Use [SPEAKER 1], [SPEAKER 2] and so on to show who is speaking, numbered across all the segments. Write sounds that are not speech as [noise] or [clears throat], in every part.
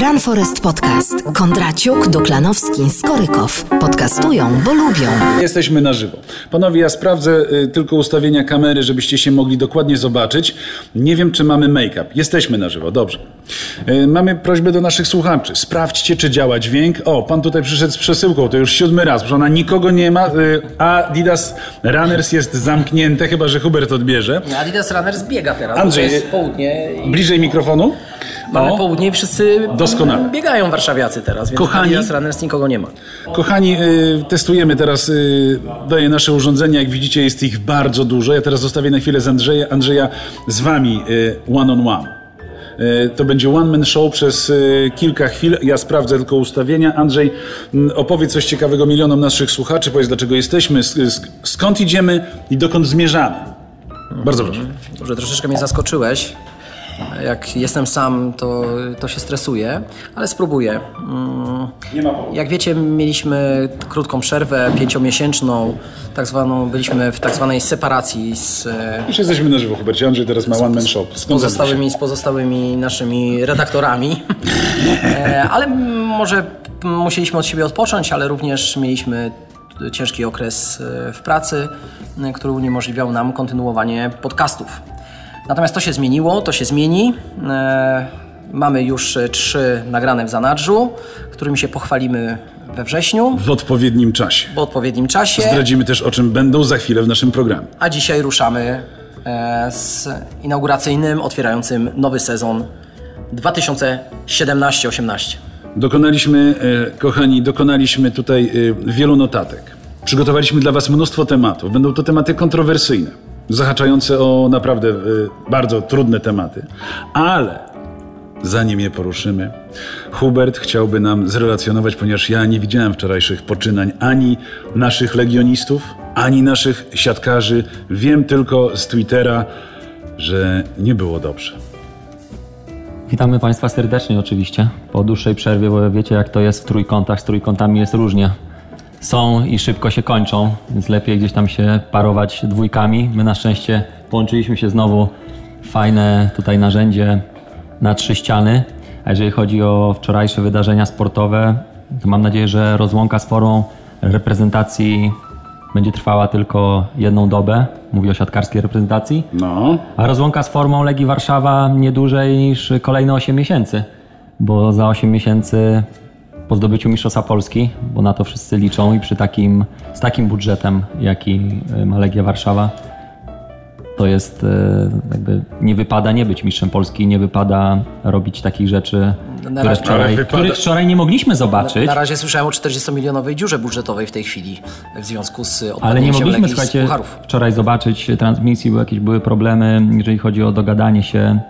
[SPEAKER 1] Run Forest Podcast. Kondraciuk, Duklanowski, Skorykow. Podcastują, bo lubią.
[SPEAKER 2] Jesteśmy na żywo. Panowie, ja sprawdzę y, tylko ustawienia kamery, żebyście się mogli dokładnie zobaczyć. Nie wiem, czy mamy make-up. Jesteśmy na żywo, dobrze. Y, mamy prośbę do naszych słuchaczy. Sprawdźcie, czy działa dźwięk. O, pan tutaj przyszedł z przesyłką, to już siódmy raz, proszę ona nikogo nie ma, y, a Adidas Runners jest zamknięte, chyba że Hubert odbierze.
[SPEAKER 3] Adidas Runners biega teraz.
[SPEAKER 2] Andrzej,
[SPEAKER 3] jest południe. I
[SPEAKER 2] Bliżej mikrofonu.
[SPEAKER 3] Mamy
[SPEAKER 2] O.
[SPEAKER 3] południe i wszyscy
[SPEAKER 2] Doskonale.
[SPEAKER 3] biegają warszawiacy teraz, więc
[SPEAKER 2] Kochani.
[SPEAKER 3] Adidas Runners nikogo nie ma.
[SPEAKER 2] Kochani, y, testujemy teraz y, daję nasze urządzenia. Jak widzicie, jest ich bardzo dużo. Ja teraz zostawię na chwilę z Andrzeja, Andrzeja z wami y, one on one. To będzie one man show przez kilka chwil. Ja sprawdzę tylko ustawienia. Andrzej, mm, opowiedz coś ciekawego milionom naszych słuchaczy. Powiedz, dlaczego jesteśmy, sk- sk- skąd idziemy i dokąd zmierzamy. Bardzo proszę.
[SPEAKER 3] Dobrze, troszeczkę mnie zaskoczyłeś. Jak jestem sam, to, to się stresuję, ale spróbuję. Mm,
[SPEAKER 2] Nie ma powodu.
[SPEAKER 3] Jak wiecie, mieliśmy krótką przerwę, pięciomiesięczną, tak zwaną, byliśmy w tak zwanej separacji z,
[SPEAKER 2] Już jesteśmy na żywo, Hubercie. Andrzej teraz ma one man show.
[SPEAKER 3] z pozostałymi, z pozostałymi naszymi redaktorami. [laughs] E, ale może musieliśmy od siebie odpocząć, ale również mieliśmy ciężki okres e, w pracy, e, który uniemożliwiał nam kontynuowanie podcastów. Natomiast to się zmieniło, to się zmieni. E, Mamy już e, trzy nagrane w zanadrzu, którymi się pochwalimy we wrześniu,
[SPEAKER 2] W odpowiednim czasie.
[SPEAKER 3] w odpowiednim czasie.
[SPEAKER 2] Zdradzimy też, o czym będą za chwilę w naszym programie.
[SPEAKER 3] A dzisiaj ruszamy e, z inauguracyjnym, otwierającym nowy sezon 2017-18.
[SPEAKER 2] Dokonaliśmy, kochani, dokonaliśmy tutaj wielu notatek. Przygotowaliśmy dla Was mnóstwo tematów. Będą to tematy kontrowersyjne, zahaczające o naprawdę e, bardzo trudne tematy. Ale zanim je poruszymy, Hubert chciałby nam zrelacjonować, ponieważ ja nie widziałem wczorajszych poczynań ani naszych legionistów, ani naszych siatkarzy. Wiem tylko z Twittera, że nie było dobrze.
[SPEAKER 4] Witamy Państwa serdecznie oczywiście. Po dłuższej przerwie, bo wiecie jak to jest w trójkątach, z trójkątami jest różnie. Są i szybko się kończą, więc lepiej gdzieś tam się parować dwójkami. My na szczęście połączyliśmy się znowu fajne tutaj narzędzie na trzy ściany. A jeżeli chodzi o wczorajsze wydarzenia sportowe, to mam nadzieję, że rozłąka z formą reprezentacji będzie trwała tylko jedną dobę. Mówię o siatkarskiej reprezentacji.
[SPEAKER 2] No,
[SPEAKER 4] A rozłąka z formą Legii Warszawa nie dłużej niż kolejne 8 miesięcy, bo za 8 miesięcy po zdobyciu Mistrzostwa Polski, bo na to wszyscy liczą i przy takim, z takim budżetem, jaki y, ma Legia Warszawa, to jest y, jakby nie wypada nie być mistrzem Polski, nie wypada robić takich rzeczy, które wczoraj, których wczoraj nie mogliśmy zobaczyć.
[SPEAKER 3] Na razie słyszałem o 40-milionowej dziurze budżetowej w tej chwili w związku z
[SPEAKER 4] Ale nie mogliśmy, słuchajcie,
[SPEAKER 3] pucharów.
[SPEAKER 4] wczoraj zobaczyć transmisji, bo jakieś były problemy, jeżeli chodzi o dogadanie się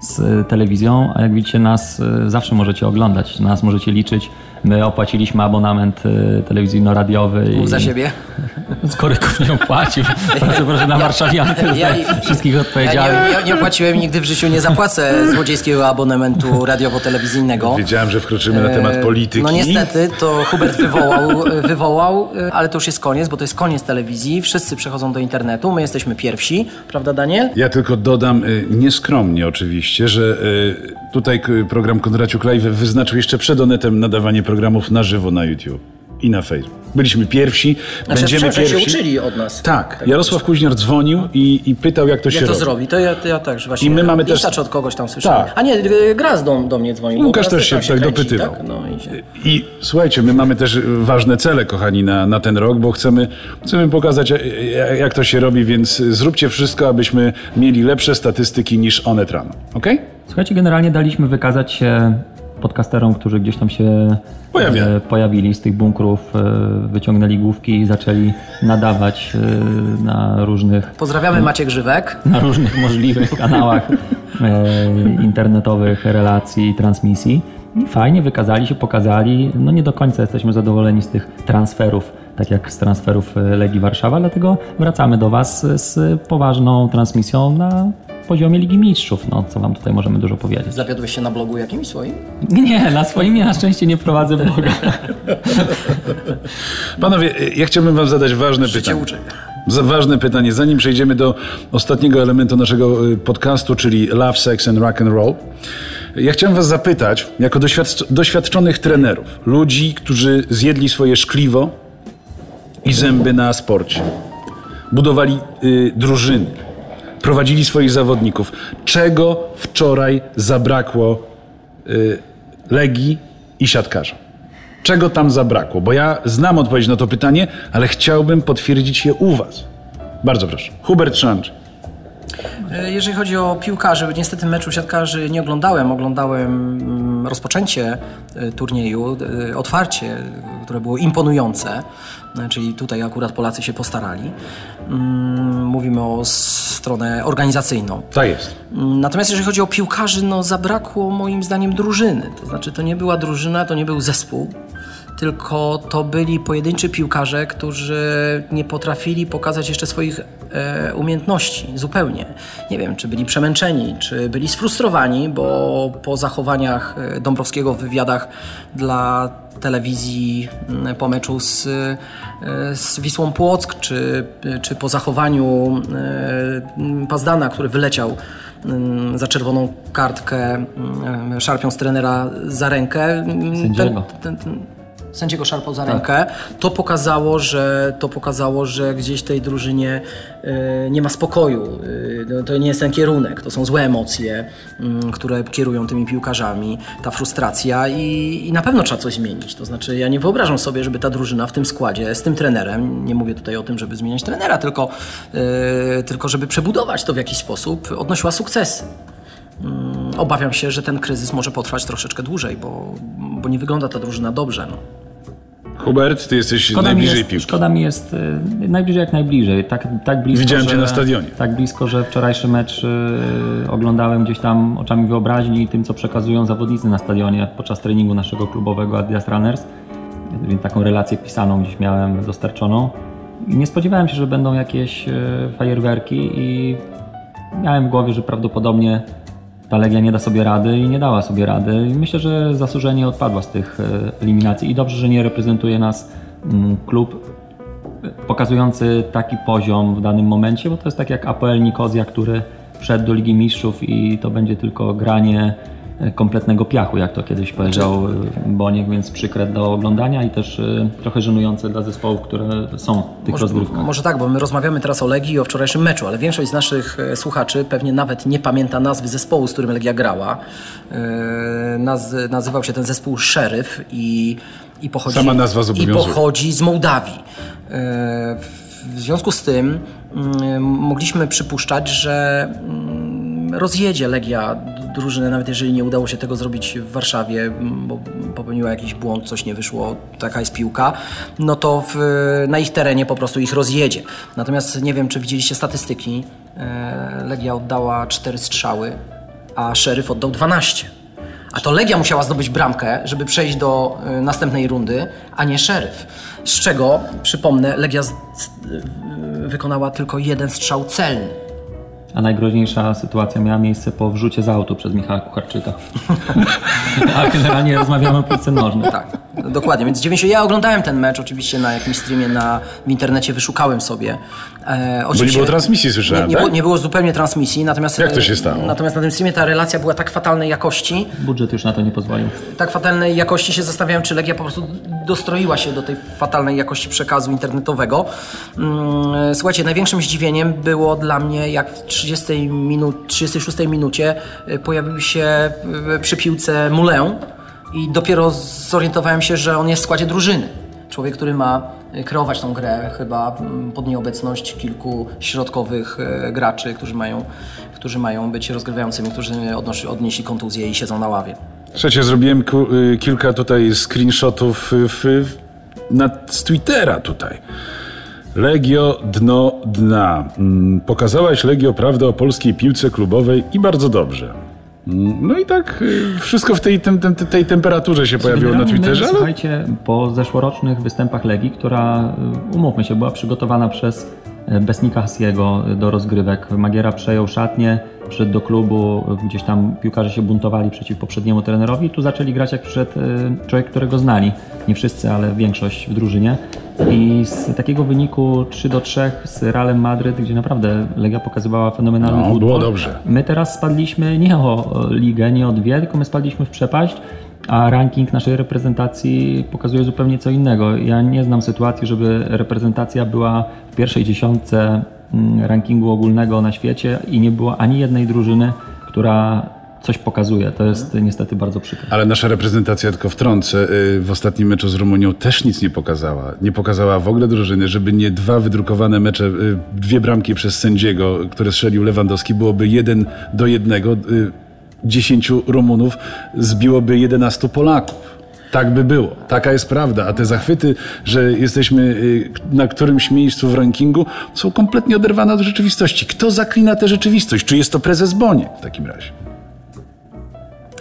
[SPEAKER 4] z telewizją, a jak widzicie nas y, zawsze możecie oglądać, nas możecie liczyć. My opłaciliśmy abonament y, telewizyjno-radiowy.
[SPEAKER 3] Mów
[SPEAKER 4] i
[SPEAKER 3] za siebie. [laughs]
[SPEAKER 4] Skoryków nie opłacił. [laughs] Bardzo proszę na warszawiankę
[SPEAKER 3] Ja- ja-
[SPEAKER 4] za wszystkich
[SPEAKER 3] Ja
[SPEAKER 4] odpowiedziałem.
[SPEAKER 3] nie, ja nie opłaciłem nigdy w życiu, nie zapłacę [laughs] złodziejskiego abonamentu radiowo-telewizyjnego.
[SPEAKER 2] wiedziałem, że wkroczymy na temat
[SPEAKER 3] E,
[SPEAKER 2] polityki.
[SPEAKER 3] No niestety, to Hubert wywołał, wywołał, e, ale to już jest koniec, bo to jest koniec telewizji. Wszyscy przechodzą do internetu, my jesteśmy pierwsi, prawda Daniel?
[SPEAKER 2] Ja tylko dodam, y, nieskromnie oczywiście, że y, tutaj program Kondraciuk Live wyznaczył jeszcze przed Onetem nadawanie programów na żywo na YouTube i na Facebook. Byliśmy pierwsi,
[SPEAKER 3] Znaczy,
[SPEAKER 2] będziemy pierwsi.
[SPEAKER 3] się uczyli od nas.
[SPEAKER 2] Tak, Jarosław Kuźniar dzwonił i, i pytał, jak to się
[SPEAKER 3] Jak to
[SPEAKER 2] robi.
[SPEAKER 3] zrobi? To ja, to ja także właśnie.
[SPEAKER 2] I my mamy też-
[SPEAKER 3] od kogoś tam słyszałem.
[SPEAKER 2] Tak.
[SPEAKER 3] A nie, y, Graz do, do mnie dzwonił.
[SPEAKER 2] Łukasz też się tak
[SPEAKER 3] kręci,
[SPEAKER 2] dopytywał.
[SPEAKER 3] Tak? No i się...
[SPEAKER 2] I słuchajcie, my mamy też ważne cele, kochani, na, na ten rok, bo chcemy, chcemy pokazać, e, e, jak to się robi, więc zróbcie wszystko, abyśmy mieli lepsze statystyki niż Onet rano. Okej?
[SPEAKER 4] Słuchajcie, generalnie daliśmy wykazać się podcasterom, którzy gdzieś tam się
[SPEAKER 2] Pojawiają.
[SPEAKER 4] e, pojawili z tych bunkrów, e, wyciągnęli główki i zaczęli nadawać e, na różnych,
[SPEAKER 3] Pozdrawiamy Maciek Grzywek.
[SPEAKER 4] na różnych możliwych kanałach internetowych relacji i transmisji. I fajnie wykazali się, pokazali. No nie do końca jesteśmy zadowoleni z tych transferów, tak jak z transferów Legii Warszawa, dlatego wracamy do Was z poważną transmisją na poziomie Ligi Mistrzów. No, co Wam tutaj możemy dużo powiedzieć.
[SPEAKER 3] Zawiodłeś się na blogu jakimś swoim?
[SPEAKER 4] Nie, na swoim ja na szczęście nie prowadzę bloga.
[SPEAKER 2] Panowie, ja chciałbym wam zadać ważne
[SPEAKER 3] Życie
[SPEAKER 2] pytanie.
[SPEAKER 3] uczy.
[SPEAKER 2] Ważne pytanie, zanim przejdziemy do ostatniego elementu naszego y, podcastu, czyli Love, Sex and Rock and Roll. Ja chciałem was zapytać, jako doświadcz- doświadczonych trenerów, ludzi, którzy zjedli swoje szkliwo i zęby na sporcie, budowali y, drużyny, prowadzili swoich zawodników. Czego wczoraj zabrakło y, Legii i siatkarzom? Czego tam zabrakło? Bo ja znam odpowiedź na to pytanie, ale chciałbym potwierdzić je u was. Bardzo proszę. Hubert Szanczy.
[SPEAKER 3] E, Jeżeli chodzi o piłkarzy, niestety meczu siatkarzy nie oglądałem. Oglądałem mm, rozpoczęcie e, turnieju, e, otwarcie, które było imponujące. E, Czyli tutaj akurat Polacy się postarali. Mm, Mówimy o stronę organizacyjną.
[SPEAKER 2] Tak jest.
[SPEAKER 3] Mm, Natomiast jeżeli chodzi o piłkarzy, no zabrakło moim zdaniem drużyny. To znaczy to nie była drużyna, to nie był zespół, tylko to byli pojedynczy piłkarze, którzy nie potrafili pokazać jeszcze swoich umiejętności zupełnie. Nie wiem, czy byli przemęczeni, czy byli sfrustrowani, bo po zachowaniach e, Dąbrowskiego w wywiadach dla telewizji mm, po meczu z, e, z Wisłą Płock, czy, czy po zachowaniu e, Pazdana, który wyleciał mm, za czerwoną kartkę, mm, szarpiąc trenera za rękę.
[SPEAKER 4] Sędziego.
[SPEAKER 3] Ten, ten, ten, sędziego szarpał za rękę. To pokazało, że to pokazało, że gdzieś w tej drużynie e, nie ma spokoju. No, to nie jest ten kierunek, to są złe emocje, mm, które kierują tymi piłkarzami, ta frustracja i, i na pewno trzeba coś zmienić. To znaczy ja nie wyobrażam sobie, żeby ta drużyna w tym składzie, z tym trenerem, nie mówię tutaj o tym, żeby zmieniać trenera, tylko, e, tylko żeby przebudować to w jakiś sposób, odnosiła sukcesy. Mm, Obawiam się, że ten kryzys może potrwać troszeczkę dłużej, bo, bo nie wygląda ta drużyna dobrze. No.
[SPEAKER 2] Hubert, ty jesteś
[SPEAKER 4] Szkoda
[SPEAKER 2] najbliżej
[SPEAKER 4] jest,
[SPEAKER 2] piłki.
[SPEAKER 4] szkoda mi jest y, najbliżej jak najbliżej. Tak, tak blisko,
[SPEAKER 2] Widziałem
[SPEAKER 4] że,
[SPEAKER 2] cię na stadionie.
[SPEAKER 4] Tak blisko, że wczorajszy mecz y, oglądałem gdzieś tam oczami wyobraźni i tym, co przekazują zawodnicy na stadionie podczas treningu naszego klubowego Adidas Runners. Więc taką relację pisaną gdzieś miałem dostarczoną. I nie spodziewałem się, że będą jakieś y, fajerwerki i miałem w głowie, że prawdopodobnie ta Legia nie da sobie rady i nie dała sobie rady. I myślę, że zasłużenie odpadła z tych e, eliminacji i dobrze, że nie reprezentuje nas mm, klub e, pokazujący taki poziom w danym momencie, bo to jest tak jak APL Nikozja, który wszedł do Ligi Mistrzów i to będzie tylko granie kompletnego piachu, jak to kiedyś powiedział Boniek, więc przykre do oglądania i też e, trochę żenujące dla zespołów, które są w tych
[SPEAKER 3] Może,
[SPEAKER 4] rozgrywkach.
[SPEAKER 3] może tak, bo my rozmawiamy teraz o Legii i o wczorajszym meczu, ale większość z naszych e, słuchaczy pewnie nawet nie pamięta nazwy zespołu, z którym Legia grała. E, Naz, nazywał się ten zespół Szeryf i, i pochodzi,
[SPEAKER 2] Sama nazwa
[SPEAKER 3] i pochodzi z Mołdawii. E, W związku z tym mm, mogliśmy przypuszczać, że mm, rozjedzie Legia drużynę, nawet jeżeli nie udało się tego zrobić w Warszawie, bo popełniła jakiś błąd, coś nie wyszło, taka jest piłka, no to w, na ich terenie po prostu ich rozjedzie. Natomiast nie wiem, czy widzieliście statystyki. E, Legia oddała 4 strzały, a Szeryf oddał 12. A to Legia musiała zdobyć bramkę, żeby przejść do y, następnej rundy, a nie Szeryf. Z czego, przypomnę, Legia z, z, wykonała tylko jeden strzał celny.
[SPEAKER 4] A najgroźniejsza sytuacja miała miejsce po wrzucie z autu przez Michała Kucharczyka. [laughs] A generalnie rozmawiamy o piłce nożnej.
[SPEAKER 3] Tak, dokładnie. Więc 90. Ja oglądałem ten mecz oczywiście na jakimś streamie na, w internecie, wyszukałem sobie. E,
[SPEAKER 2] Bo nie było transmisji, słyszałem,
[SPEAKER 3] nie, nie,
[SPEAKER 2] tak?
[SPEAKER 3] było, nie było zupełnie transmisji, natomiast...
[SPEAKER 2] Jak to
[SPEAKER 3] e,
[SPEAKER 2] się stało?
[SPEAKER 3] Natomiast na tym streamie ta relacja była tak fatalnej jakości,
[SPEAKER 4] Budżet już na to nie pozwolił.
[SPEAKER 3] tak fatalnej jakości się zastanawiałem, czy Legia po prostu dostroiła się do tej fatalnej jakości przekazu internetowego. Mm, Słuchajcie, największym zdziwieniem było dla mnie, jak w 30 minut, 36 minucie y, pojawił się y, przy piłce Mulę i dopiero zorientowałem się, że on jest w składzie drużyny. Człowiek, który ma y, kreować tą grę, chyba mm, pod nieobecność kilku środkowych y, graczy, którzy mają, którzy mają być rozgrywającymi, którzy odnosi, odnieśli kontuzję i siedzą na ławie.
[SPEAKER 2] Słuchajcie, zrobiłem y, kilka tutaj screenshotów na, z Twittera tutaj. Legio dno dna. Mm, Pokazałaś Legio prawdę o polskiej piłce klubowej i bardzo dobrze. No i tak y, wszystko w tej, tem, tem, tej temperaturze się pojawiło na
[SPEAKER 4] my,
[SPEAKER 2] Twitterze, ale
[SPEAKER 4] Słuchajcie, po zeszłorocznych występach Legii, która, y, umówmy się, była przygotowana przez Besnika Hasiego do rozgrywek. Magiera przejął szatnię, przyszedł do klubu, gdzieś tam piłkarze się buntowali przeciw poprzedniemu trenerowi i tu zaczęli grać jak przyszedł y, człowiek, którego znali. Nie wszyscy, ale większość w drużynie. I z takiego wyniku 3 do 3 z Realem Madryt, gdzie naprawdę Legia pokazywała fenomenalny
[SPEAKER 2] No,
[SPEAKER 4] futbol.
[SPEAKER 2] było dobrze.
[SPEAKER 4] My teraz spadliśmy nie o ligę, nie o dwie, tylko my spadliśmy w przepaść, a ranking naszej reprezentacji pokazuje zupełnie co innego. Ja nie znam sytuacji, żeby reprezentacja była w pierwszej dziesiątce mm, rankingu ogólnego na świecie i nie było ani jednej drużyny, która coś pokazuje. To jest niestety bardzo przykre.
[SPEAKER 2] Ale nasza reprezentacja, tylko wtrącę, y, w ostatnim meczu z Rumunią też nic nie pokazała. Nie pokazała w ogóle drużyny, żeby nie dwa wydrukowane mecze, y, dwie bramki przez sędziego, które strzelił Lewandowski, byłoby jeden do jednego. Y, Dziesięciu Rumunów zbiłoby 11 Polaków. Tak by było. Taka jest prawda. A te zachwyty, że jesteśmy y, na którymś miejscu w rankingu, są kompletnie oderwane od rzeczywistości. Kto zaklina tę rzeczywistość? Czy jest to prezes Bonie w takim razie?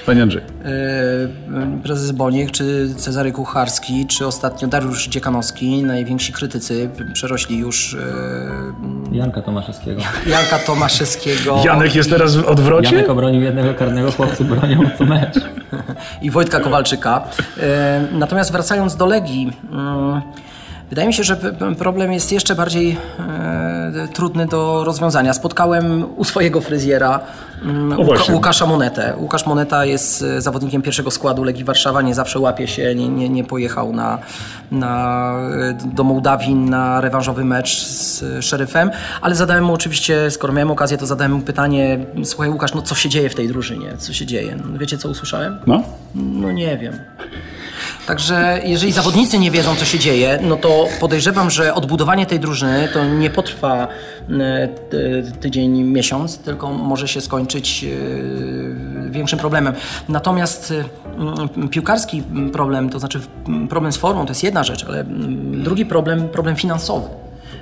[SPEAKER 2] Panie Andrzej.
[SPEAKER 3] Yy, Prezes Boniek, czy Cezary Kucharski, czy ostatnio Dariusz Dziekanowski, najwięksi krytycy, przerośli już yy,
[SPEAKER 4] Janka Tomaszewskiego.
[SPEAKER 3] Janka Tomaszewskiego
[SPEAKER 2] Janek jest teraz w odwrocie?
[SPEAKER 4] Janek obronił jednego karnego, chłopcy bronią co mecz.
[SPEAKER 3] i Wojtka Kowalczyka. Yy, Natomiast wracając do Legii, yy, wydaje mi się, że problem jest jeszcze bardziej yy, trudny do rozwiązania. Spotkałem u swojego fryzjera yy, Łuka,
[SPEAKER 2] właśnie.
[SPEAKER 3] Łukasza Monetę. Łukasz Moneta jest yy, zawodnikiem pierwszego składu Legii Warszawa, nie zawsze łapie się, nie, nie, nie pojechał na, na, yy, do Mołdawii na rewanżowy mecz z yy, szeryfem, ale zadałem mu oczywiście, skoro miałem okazję, to zadałem mu pytanie, słuchaj Łukasz, no co się dzieje w tej drużynie? Co się dzieje? No, wiecie co usłyszałem?
[SPEAKER 2] No.
[SPEAKER 3] No nie wiem. Także jeżeli zawodnicy nie wiedzą, co się dzieje, no to podejrzewam, że odbudowanie tej drużyny to nie potrwa e, ty- tydzień, miesiąc, tylko może się skończyć e, większym problemem. Natomiast e, piłkarski problem, to znaczy problem z formą, to jest jedna rzecz, ale drugi problem, problem finansowy.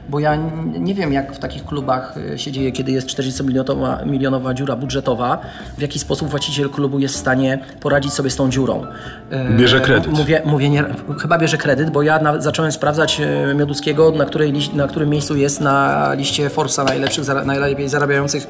[SPEAKER 3] Bo ja nie wiem, jak w takich klubach y, się dzieje, kiedy jest 40-milionowa milionowa dziura budżetowa, w jaki sposób właściciel klubu jest w stanie poradzić sobie z tą dziurą. Y,
[SPEAKER 2] Bierze kredyt.
[SPEAKER 3] Mówię, mówię nie, chyba bierze kredyt, bo ja na, zacząłem sprawdzać y, Mioduskiego, na, której, na którym miejscu jest na liście Forbesa najlepszych, najlepiej zarabiających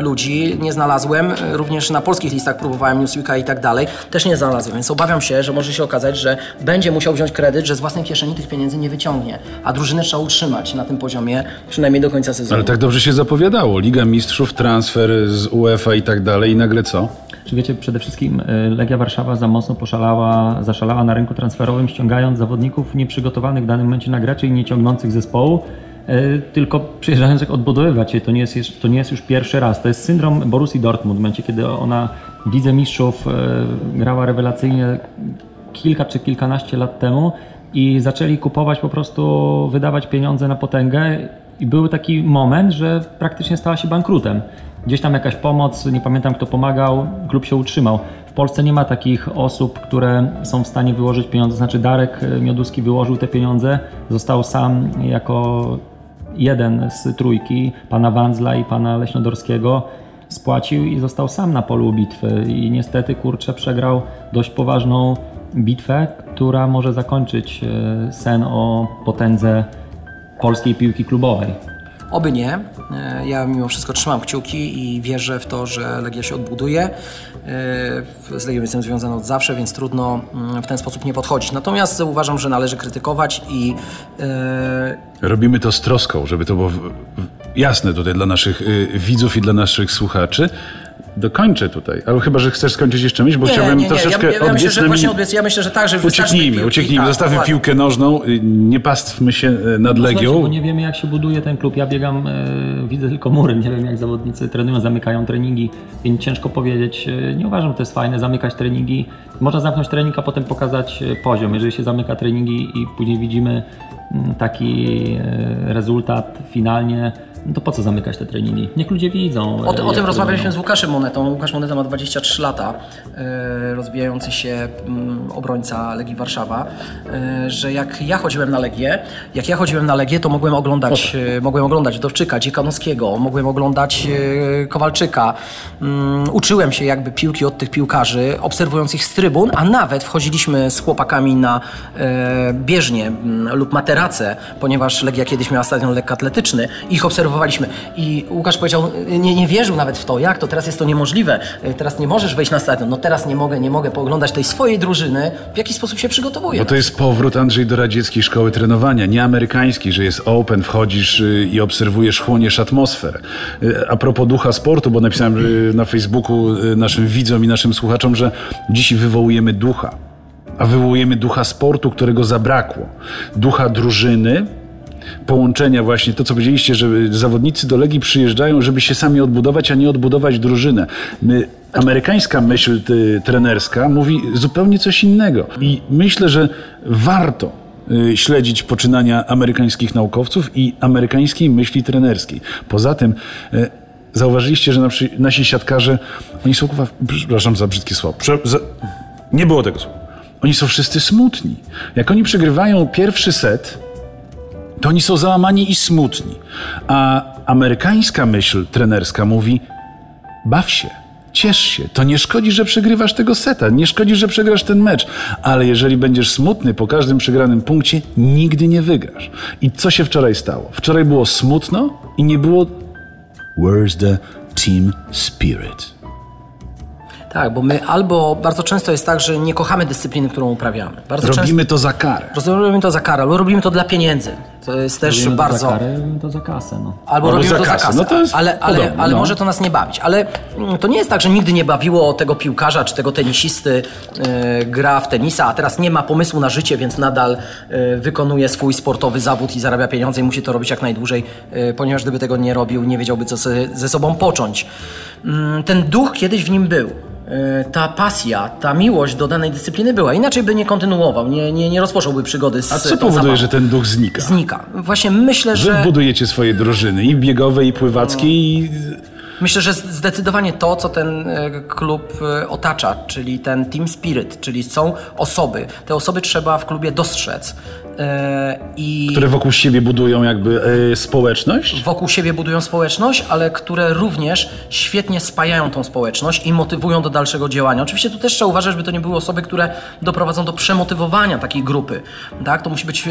[SPEAKER 3] ludzi. Nie znalazłem. Również na polskich listach próbowałem Newsweeka i tak dalej. Też nie znalazłem, więc obawiam się, że może się okazać, że będzie musiał wziąć kredyt, że z własnej kieszeni tych pieniędzy nie wyciągnie. A drużynę trzeba utrzymać na tym poziomie, przynajmniej do końca sezonu.
[SPEAKER 2] Ale tak dobrze się zapowiadało. Liga Mistrzów, transfer z UEFA i tak dalej i nagle co?
[SPEAKER 4] Czy wiecie, przede wszystkim y, Legia Warszawa za mocno poszalała, zaszalała na rynku transferowym, ściągając zawodników nieprzygotowanych w danym momencie na grę, czyli nie ciągnących zespołu, y, tylko przyjeżdżających odbudowywać się. To nie, jest, to nie jest już pierwszy raz. To jest syndrom Borussii Dortmund, w momencie kiedy ona w Lidze Mistrzów y, grała rewelacyjnie kilka czy kilkanaście lat temu i zaczęli kupować po prostu, wydawać pieniądze na potęgę i był taki moment, że praktycznie stała się bankrutem. Gdzieś tam jakaś pomoc, nie pamiętam kto pomagał, klub się utrzymał. W Polsce nie ma takich osób, które są w stanie wyłożyć pieniądze. Znaczy Darek Mioduski wyłożył te pieniądze, został sam jako jeden z trójki, pana Wandzla i pana Leśnodorskiego, spłacił i został sam na polu bitwy. I niestety, kurczę, przegrał dość poważną bitwę, która może zakończyć e, sen o potędze polskiej piłki klubowej.
[SPEAKER 3] Oby nie. E, Ja mimo wszystko trzymam kciuki i wierzę w to, że Legia się odbuduje. E, Z Legią jestem związany od zawsze, więc trudno mm, w ten sposób nie podchodzić. Natomiast uważam, że należy krytykować i
[SPEAKER 2] Robimy to z troską, żeby to było jasne tutaj dla naszych y, widzów i dla naszych słuchaczy. Dokończę tutaj, ale chyba, że chcesz skończyć jeszcze myśl, bo chciałbym troszeczkę
[SPEAKER 3] ja, ja, ja myślę, że właśnie odbiec, ja myślę, że tak, że
[SPEAKER 2] Ucieknijmy,
[SPEAKER 3] piłki.
[SPEAKER 2] ucieknijmy,
[SPEAKER 3] Tak,
[SPEAKER 2] zostawmy piłkę nożną, nie pastwmy się y, nad
[SPEAKER 4] Słuchajcie,
[SPEAKER 2] Legią.
[SPEAKER 4] bo nie wiemy jak się buduje ten klub. Ja biegam, e, widzę tylko mury, nie wiem jak zawodnicy trenują, zamykają treningi, więc ciężko powiedzieć. E, Nie uważam, że to jest fajne zamykać treningi. Można zamknąć trening, a potem pokazać e, poziom. Jeżeli się zamyka treningi i później widzimy mm, taki e, rezultat finalnie, no to po co zamykać te treningi? Niech ludzie widzą.
[SPEAKER 3] O, o tym rozmawialiśmy z Łukaszem Monetą. Łukasz Moneta ma 23 lata, e, rozwijający się mm, obrońca Legii Warszawa, e, że jak ja chodziłem na Legię, jak ja chodziłem na Legię, to mogłem oglądać, e, mogłem oglądać Dowczyka, Dziekanowskiego, mogłem oglądać Kowalczyka. Mm, Uczyłem się jakby piłki od tych piłkarzy, obserwując ich z trybun, a nawet wchodziliśmy z chłopakami na e, bieżnię mm, lub materacę, ponieważ Legia kiedyś miała stadion lekkoatletyczny. Ich obserwowałem I Łukasz powiedział, nie, nie wierzył nawet w to, jak to, teraz jest to niemożliwe, y, teraz nie możesz wejść na stadion, no teraz nie mogę, nie mogę pooglądać tej swojej drużyny, w jaki sposób się przygotowuje.
[SPEAKER 2] Bo to jest powrót, Andrzej, do radzieckiej szkoły trenowania, nie amerykańskiej, że jest open, wchodzisz y, i obserwujesz, chłoniesz atmosferę. Y, A propos ducha sportu, bo napisałem na Facebooku naszym widzom i naszym słuchaczom, że dziś wywołujemy ducha, a wywołujemy ducha sportu, którego zabrakło. Ducha drużyny, połączenia właśnie, to co powiedzieliście, że zawodnicy do Legii przyjeżdżają, żeby się sami odbudować, a nie odbudować drużynę. My, amerykańska myśl ty, trenerska mówi zupełnie coś innego. I myślę, że warto y, śledzić poczynania amerykańskich naukowców i amerykańskiej myśli trenerskiej. Poza tym y, zauważyliście, że nasi, siatkarze, oni są, przepraszam za brzydkie słowo, prze, za, nie było tego słowa. Oni są wszyscy smutni. Jak oni przegrywają pierwszy set, to oni są załamani i smutni. A amerykańska myśl trenerska mówi: baw się, ciesz się. To nie szkodzi, że przegrywasz tego seta, nie szkodzi, że przegrasz ten mecz, ale jeżeli będziesz smutny po każdym przegranym punkcie, nigdy nie wygrasz. I co się wczoraj stało? Wczoraj było smutno i nie było. Where's the team spirit?
[SPEAKER 3] Tak, bo my albo bardzo często jest tak, że nie kochamy dyscypliny, którą uprawiamy. Bardzo
[SPEAKER 2] Robimy to za karę.
[SPEAKER 3] często robimy to za karę, albo robimy to dla pieniędzy. To jest też
[SPEAKER 4] Robimy to
[SPEAKER 3] bardzo.
[SPEAKER 4] Za karę, robimy to za kasę, no.
[SPEAKER 3] Albo,
[SPEAKER 2] Albo
[SPEAKER 3] robimy
[SPEAKER 2] za
[SPEAKER 3] to za
[SPEAKER 2] kasę. No to jest
[SPEAKER 3] ale ale,
[SPEAKER 2] podobne,
[SPEAKER 3] ale
[SPEAKER 2] no.
[SPEAKER 3] może to nas nie bawić. Ale mm, to nie jest tak, że nigdy nie bawiło tego piłkarza czy tego tenisisty e, gra w tenisa, a teraz nie ma pomysłu na życie, więc nadal e, wykonuje swój sportowy zawód i zarabia pieniądze i musi to robić jak najdłużej, e, ponieważ gdyby tego nie robił, nie wiedziałby co se, ze sobą począć. Mm, ten duch kiedyś w nim był. Ta pasja, ta miłość do danej dyscypliny była. Inaczej by nie kontynuował, nie, nie, nie rozpocząłby przygody z
[SPEAKER 2] A co powoduje,
[SPEAKER 3] zabawą.
[SPEAKER 2] że ten duch znika?
[SPEAKER 3] Znika. Właśnie myślę,
[SPEAKER 2] Wy
[SPEAKER 3] że...
[SPEAKER 2] budujecie swoje drużyny i biegowe, i pływackie, i
[SPEAKER 3] Myślę, że zdecydowanie to, co ten e, klub e, otacza, czyli ten team spirit, czyli są osoby. Te osoby trzeba w klubie dostrzec. E, I
[SPEAKER 2] które wokół siebie budują jakby e, społeczność.
[SPEAKER 3] wokół siebie budują społeczność, ale które również świetnie spajają tą społeczność i motywują do dalszego działania. Oczywiście tu też trzeba uważać, żeby to nie były osoby, które doprowadzą do przemotywowania takiej grupy. Tak? To musi być, e,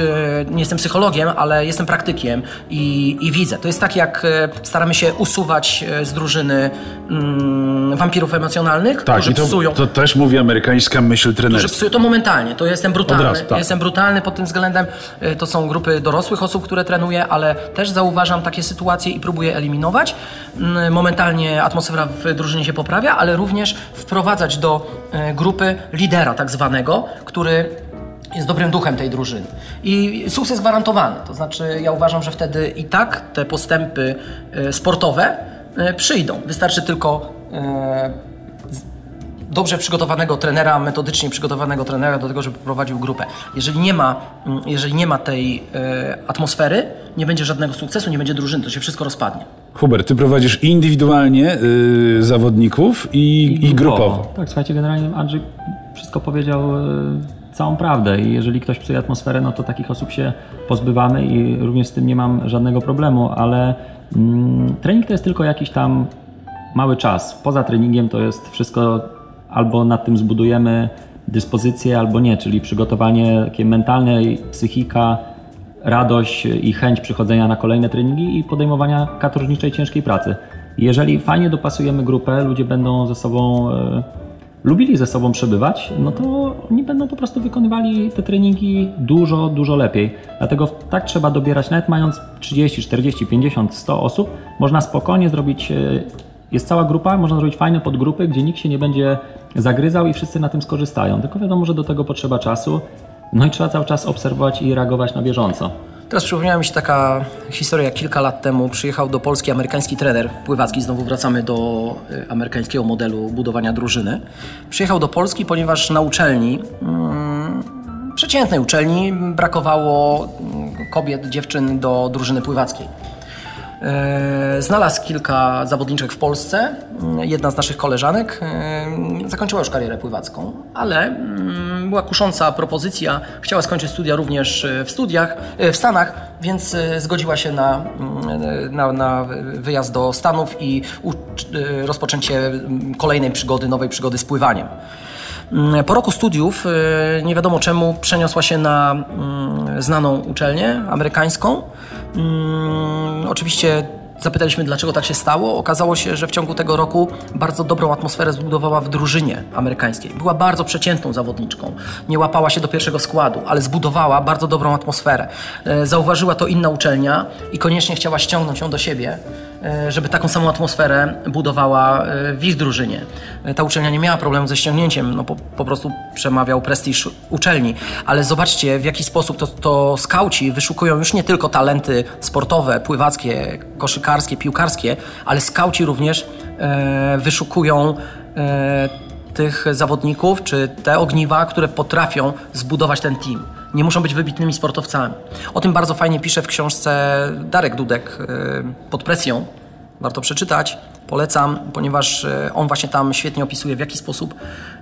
[SPEAKER 3] nie jestem psychologiem, ale jestem praktykiem i, i widzę. To jest tak, jak staramy się usuwać z drużyny mm, wampirów emocjonalnych,
[SPEAKER 2] Tak,
[SPEAKER 3] którzy
[SPEAKER 2] i to,
[SPEAKER 3] psują.
[SPEAKER 2] to też mówi amerykańska myśl trenerska.
[SPEAKER 3] psują to momentalnie, to jestem brutalny.
[SPEAKER 2] Razu, tak.
[SPEAKER 3] Jestem brutalny pod tym względem. Y, To są grupy dorosłych osób, które trenuję, ale też zauważam takie sytuacje i próbuję eliminować. Mm, Momentalnie atmosfera w drużynie się poprawia, ale również wprowadzać do y, grupy lidera tak zwanego, który jest dobrym duchem tej drużyny. I sukces gwarantowany. To znaczy, ja uważam, że wtedy i tak te postępy y, sportowe przyjdą. Wystarczy tylko dobrze przygotowanego trenera, metodycznie przygotowanego trenera do tego, żeby prowadził grupę. Jeżeli nie ma, mm, jeżeli nie ma tej e, atmosfery, nie będzie żadnego sukcesu, nie będzie drużyny, to się wszystko rozpadnie.
[SPEAKER 2] Hubert, ty prowadzisz indywidualnie y, zawodników i, i, grupowo.
[SPEAKER 4] Tak, słuchajcie, generalnie Andrzej wszystko powiedział e, całą prawdę i jeżeli ktoś psuje atmosferę, no to takich osób się pozbywamy i również z tym nie mam żadnego problemu, ale mm, trening to jest tylko jakiś tam mały czas. Poza treningiem to jest wszystko albo nad tym zbudujemy dyspozycję, albo nie, czyli przygotowanie takie mentalne, psychika, radość i chęć przychodzenia na kolejne treningi i podejmowania katorżniczej, ciężkiej pracy. Jeżeli fajnie dopasujemy grupę, ludzie będą ze sobą e, lubili ze sobą przebywać, no to oni będą po prostu wykonywali te treningi dużo, dużo lepiej. Dlatego tak trzeba dobierać, nawet mając 30, 40, 50, 100 osób, można spokojnie zrobić, e, jest cała grupa, można zrobić fajne podgrupy, gdzie nikt się nie będzie zagryzał i wszyscy na tym skorzystają. Tylko wiadomo, że do tego potrzeba czasu, no i trzeba cały czas obserwować i reagować na bieżąco.
[SPEAKER 3] Teraz przypomniała mi się taka historia, jak kilka lat temu przyjechał do Polski amerykański trener pływacki, znowu wracamy do e, amerykańskiego modelu budowania drużyny. Przyjechał do Polski, ponieważ na uczelni, mm, przeciętnej uczelni, brakowało mm, kobiet, dziewczyn do drużyny pływackiej. E, Znalazł kilka zawodniczek w Polsce. Mm, Jedna z naszych koleżanek e, zakończyła już karierę pływacką, ale mm, była kusząca propozycja. Chciała skończyć studia również e, w studiach, w Stanach, więc zgodziła się na, mm, na, na wyjazd do Stanów i e, rozpoczęcie kolejnej przygody, nowej przygody z pływaniem. Mm, Po roku studiów, e, nie wiadomo czemu, przeniosła się na mm, znaną uczelnię amerykańską. Mm, Oczywiście Zapytaliśmy, dlaczego tak się stało. Okazało się, że w ciągu tego roku bardzo dobrą atmosferę zbudowała w drużynie amerykańskiej. Była bardzo przeciętną zawodniczką. Nie łapała się do pierwszego składu, ale zbudowała bardzo dobrą atmosferę. E, zauważyła to inna uczelnia i koniecznie chciała ściągnąć ją do siebie, e, żeby taką samą atmosferę budowała e, w ich drużynie. Ta uczelnia nie miała problemu ze ściągnięciem, no po, po prostu przemawiał prestiż uczelni. Ale zobaczcie, w jaki sposób to, to skauci wyszukują już nie tylko talenty sportowe, pływackie, koszykarskie, piłkarskie, ale skauci również e, wyszukują e, tych zawodników, czy te ogniwa, które potrafią zbudować ten team. Nie muszą być wybitnymi sportowcami. O tym bardzo fajnie pisze w książce Darek Dudek e, pod presją. Warto przeczytać. Polecam, ponieważ e, on właśnie tam świetnie opisuje, w jaki sposób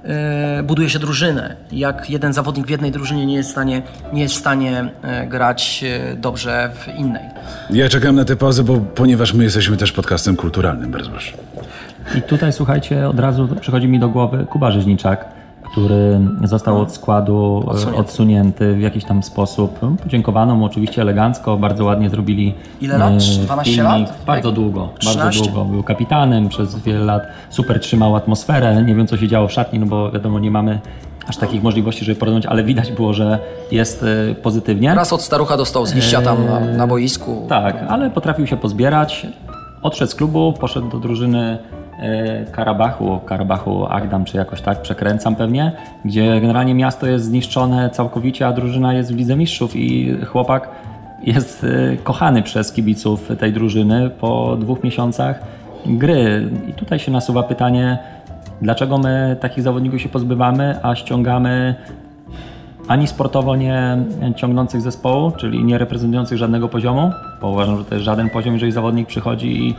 [SPEAKER 3] e, buduje się drużynę. Jak jeden zawodnik w jednej drużynie nie jest w stanie, nie jest w stanie e, grać dobrze w innej.
[SPEAKER 2] Ja czekam na tę pauzę, bo ponieważ my jesteśmy też podcastem kulturalnym, bardzo proszę.
[SPEAKER 4] I tutaj słuchajcie, od razu przychodzi mi do głowy Kuba Rzeźniczak, który został od składu e,
[SPEAKER 3] Odsunięty.
[SPEAKER 4] odsunięty, w jakiś tam sposób. Podziękowano mu oczywiście elegancko, bardzo ładnie zrobili
[SPEAKER 3] Ile lat?
[SPEAKER 4] e,
[SPEAKER 3] 12
[SPEAKER 4] filmik.
[SPEAKER 3] lat?
[SPEAKER 4] Bardzo długo,
[SPEAKER 3] 13?
[SPEAKER 4] bardzo długo. Był kapitanem przez wiele lat, super trzymał atmosferę. Nie wiem co się działo w szatni, no bo wiadomo nie mamy aż takich możliwości, żeby porozmawiać, ale widać było, że jest e, pozytywnie.
[SPEAKER 3] Raz od starucha dostał z liścia tam na, na boisku.
[SPEAKER 4] Tak, ale potrafił się pozbierać. Odszedł z klubu, poszedł do drużyny e, Karabachu, Karabachu Agdam, czy jakoś tak, przekręcam pewnie, gdzie generalnie miasto jest zniszczone całkowicie, a drużyna jest w Lidze Mistrzów i chłopak jest e, kochany przez kibiców tej drużyny po dwóch miesiącach gry. I tutaj się nasuwa pytanie, dlaczego my takich zawodników się pozbywamy, a ściągamy ani sportowo nie ciągnących zespołu, czyli nie reprezentujących żadnego poziomu, bo uważam, że to jest żaden poziom, jeżeli zawodnik przychodzi i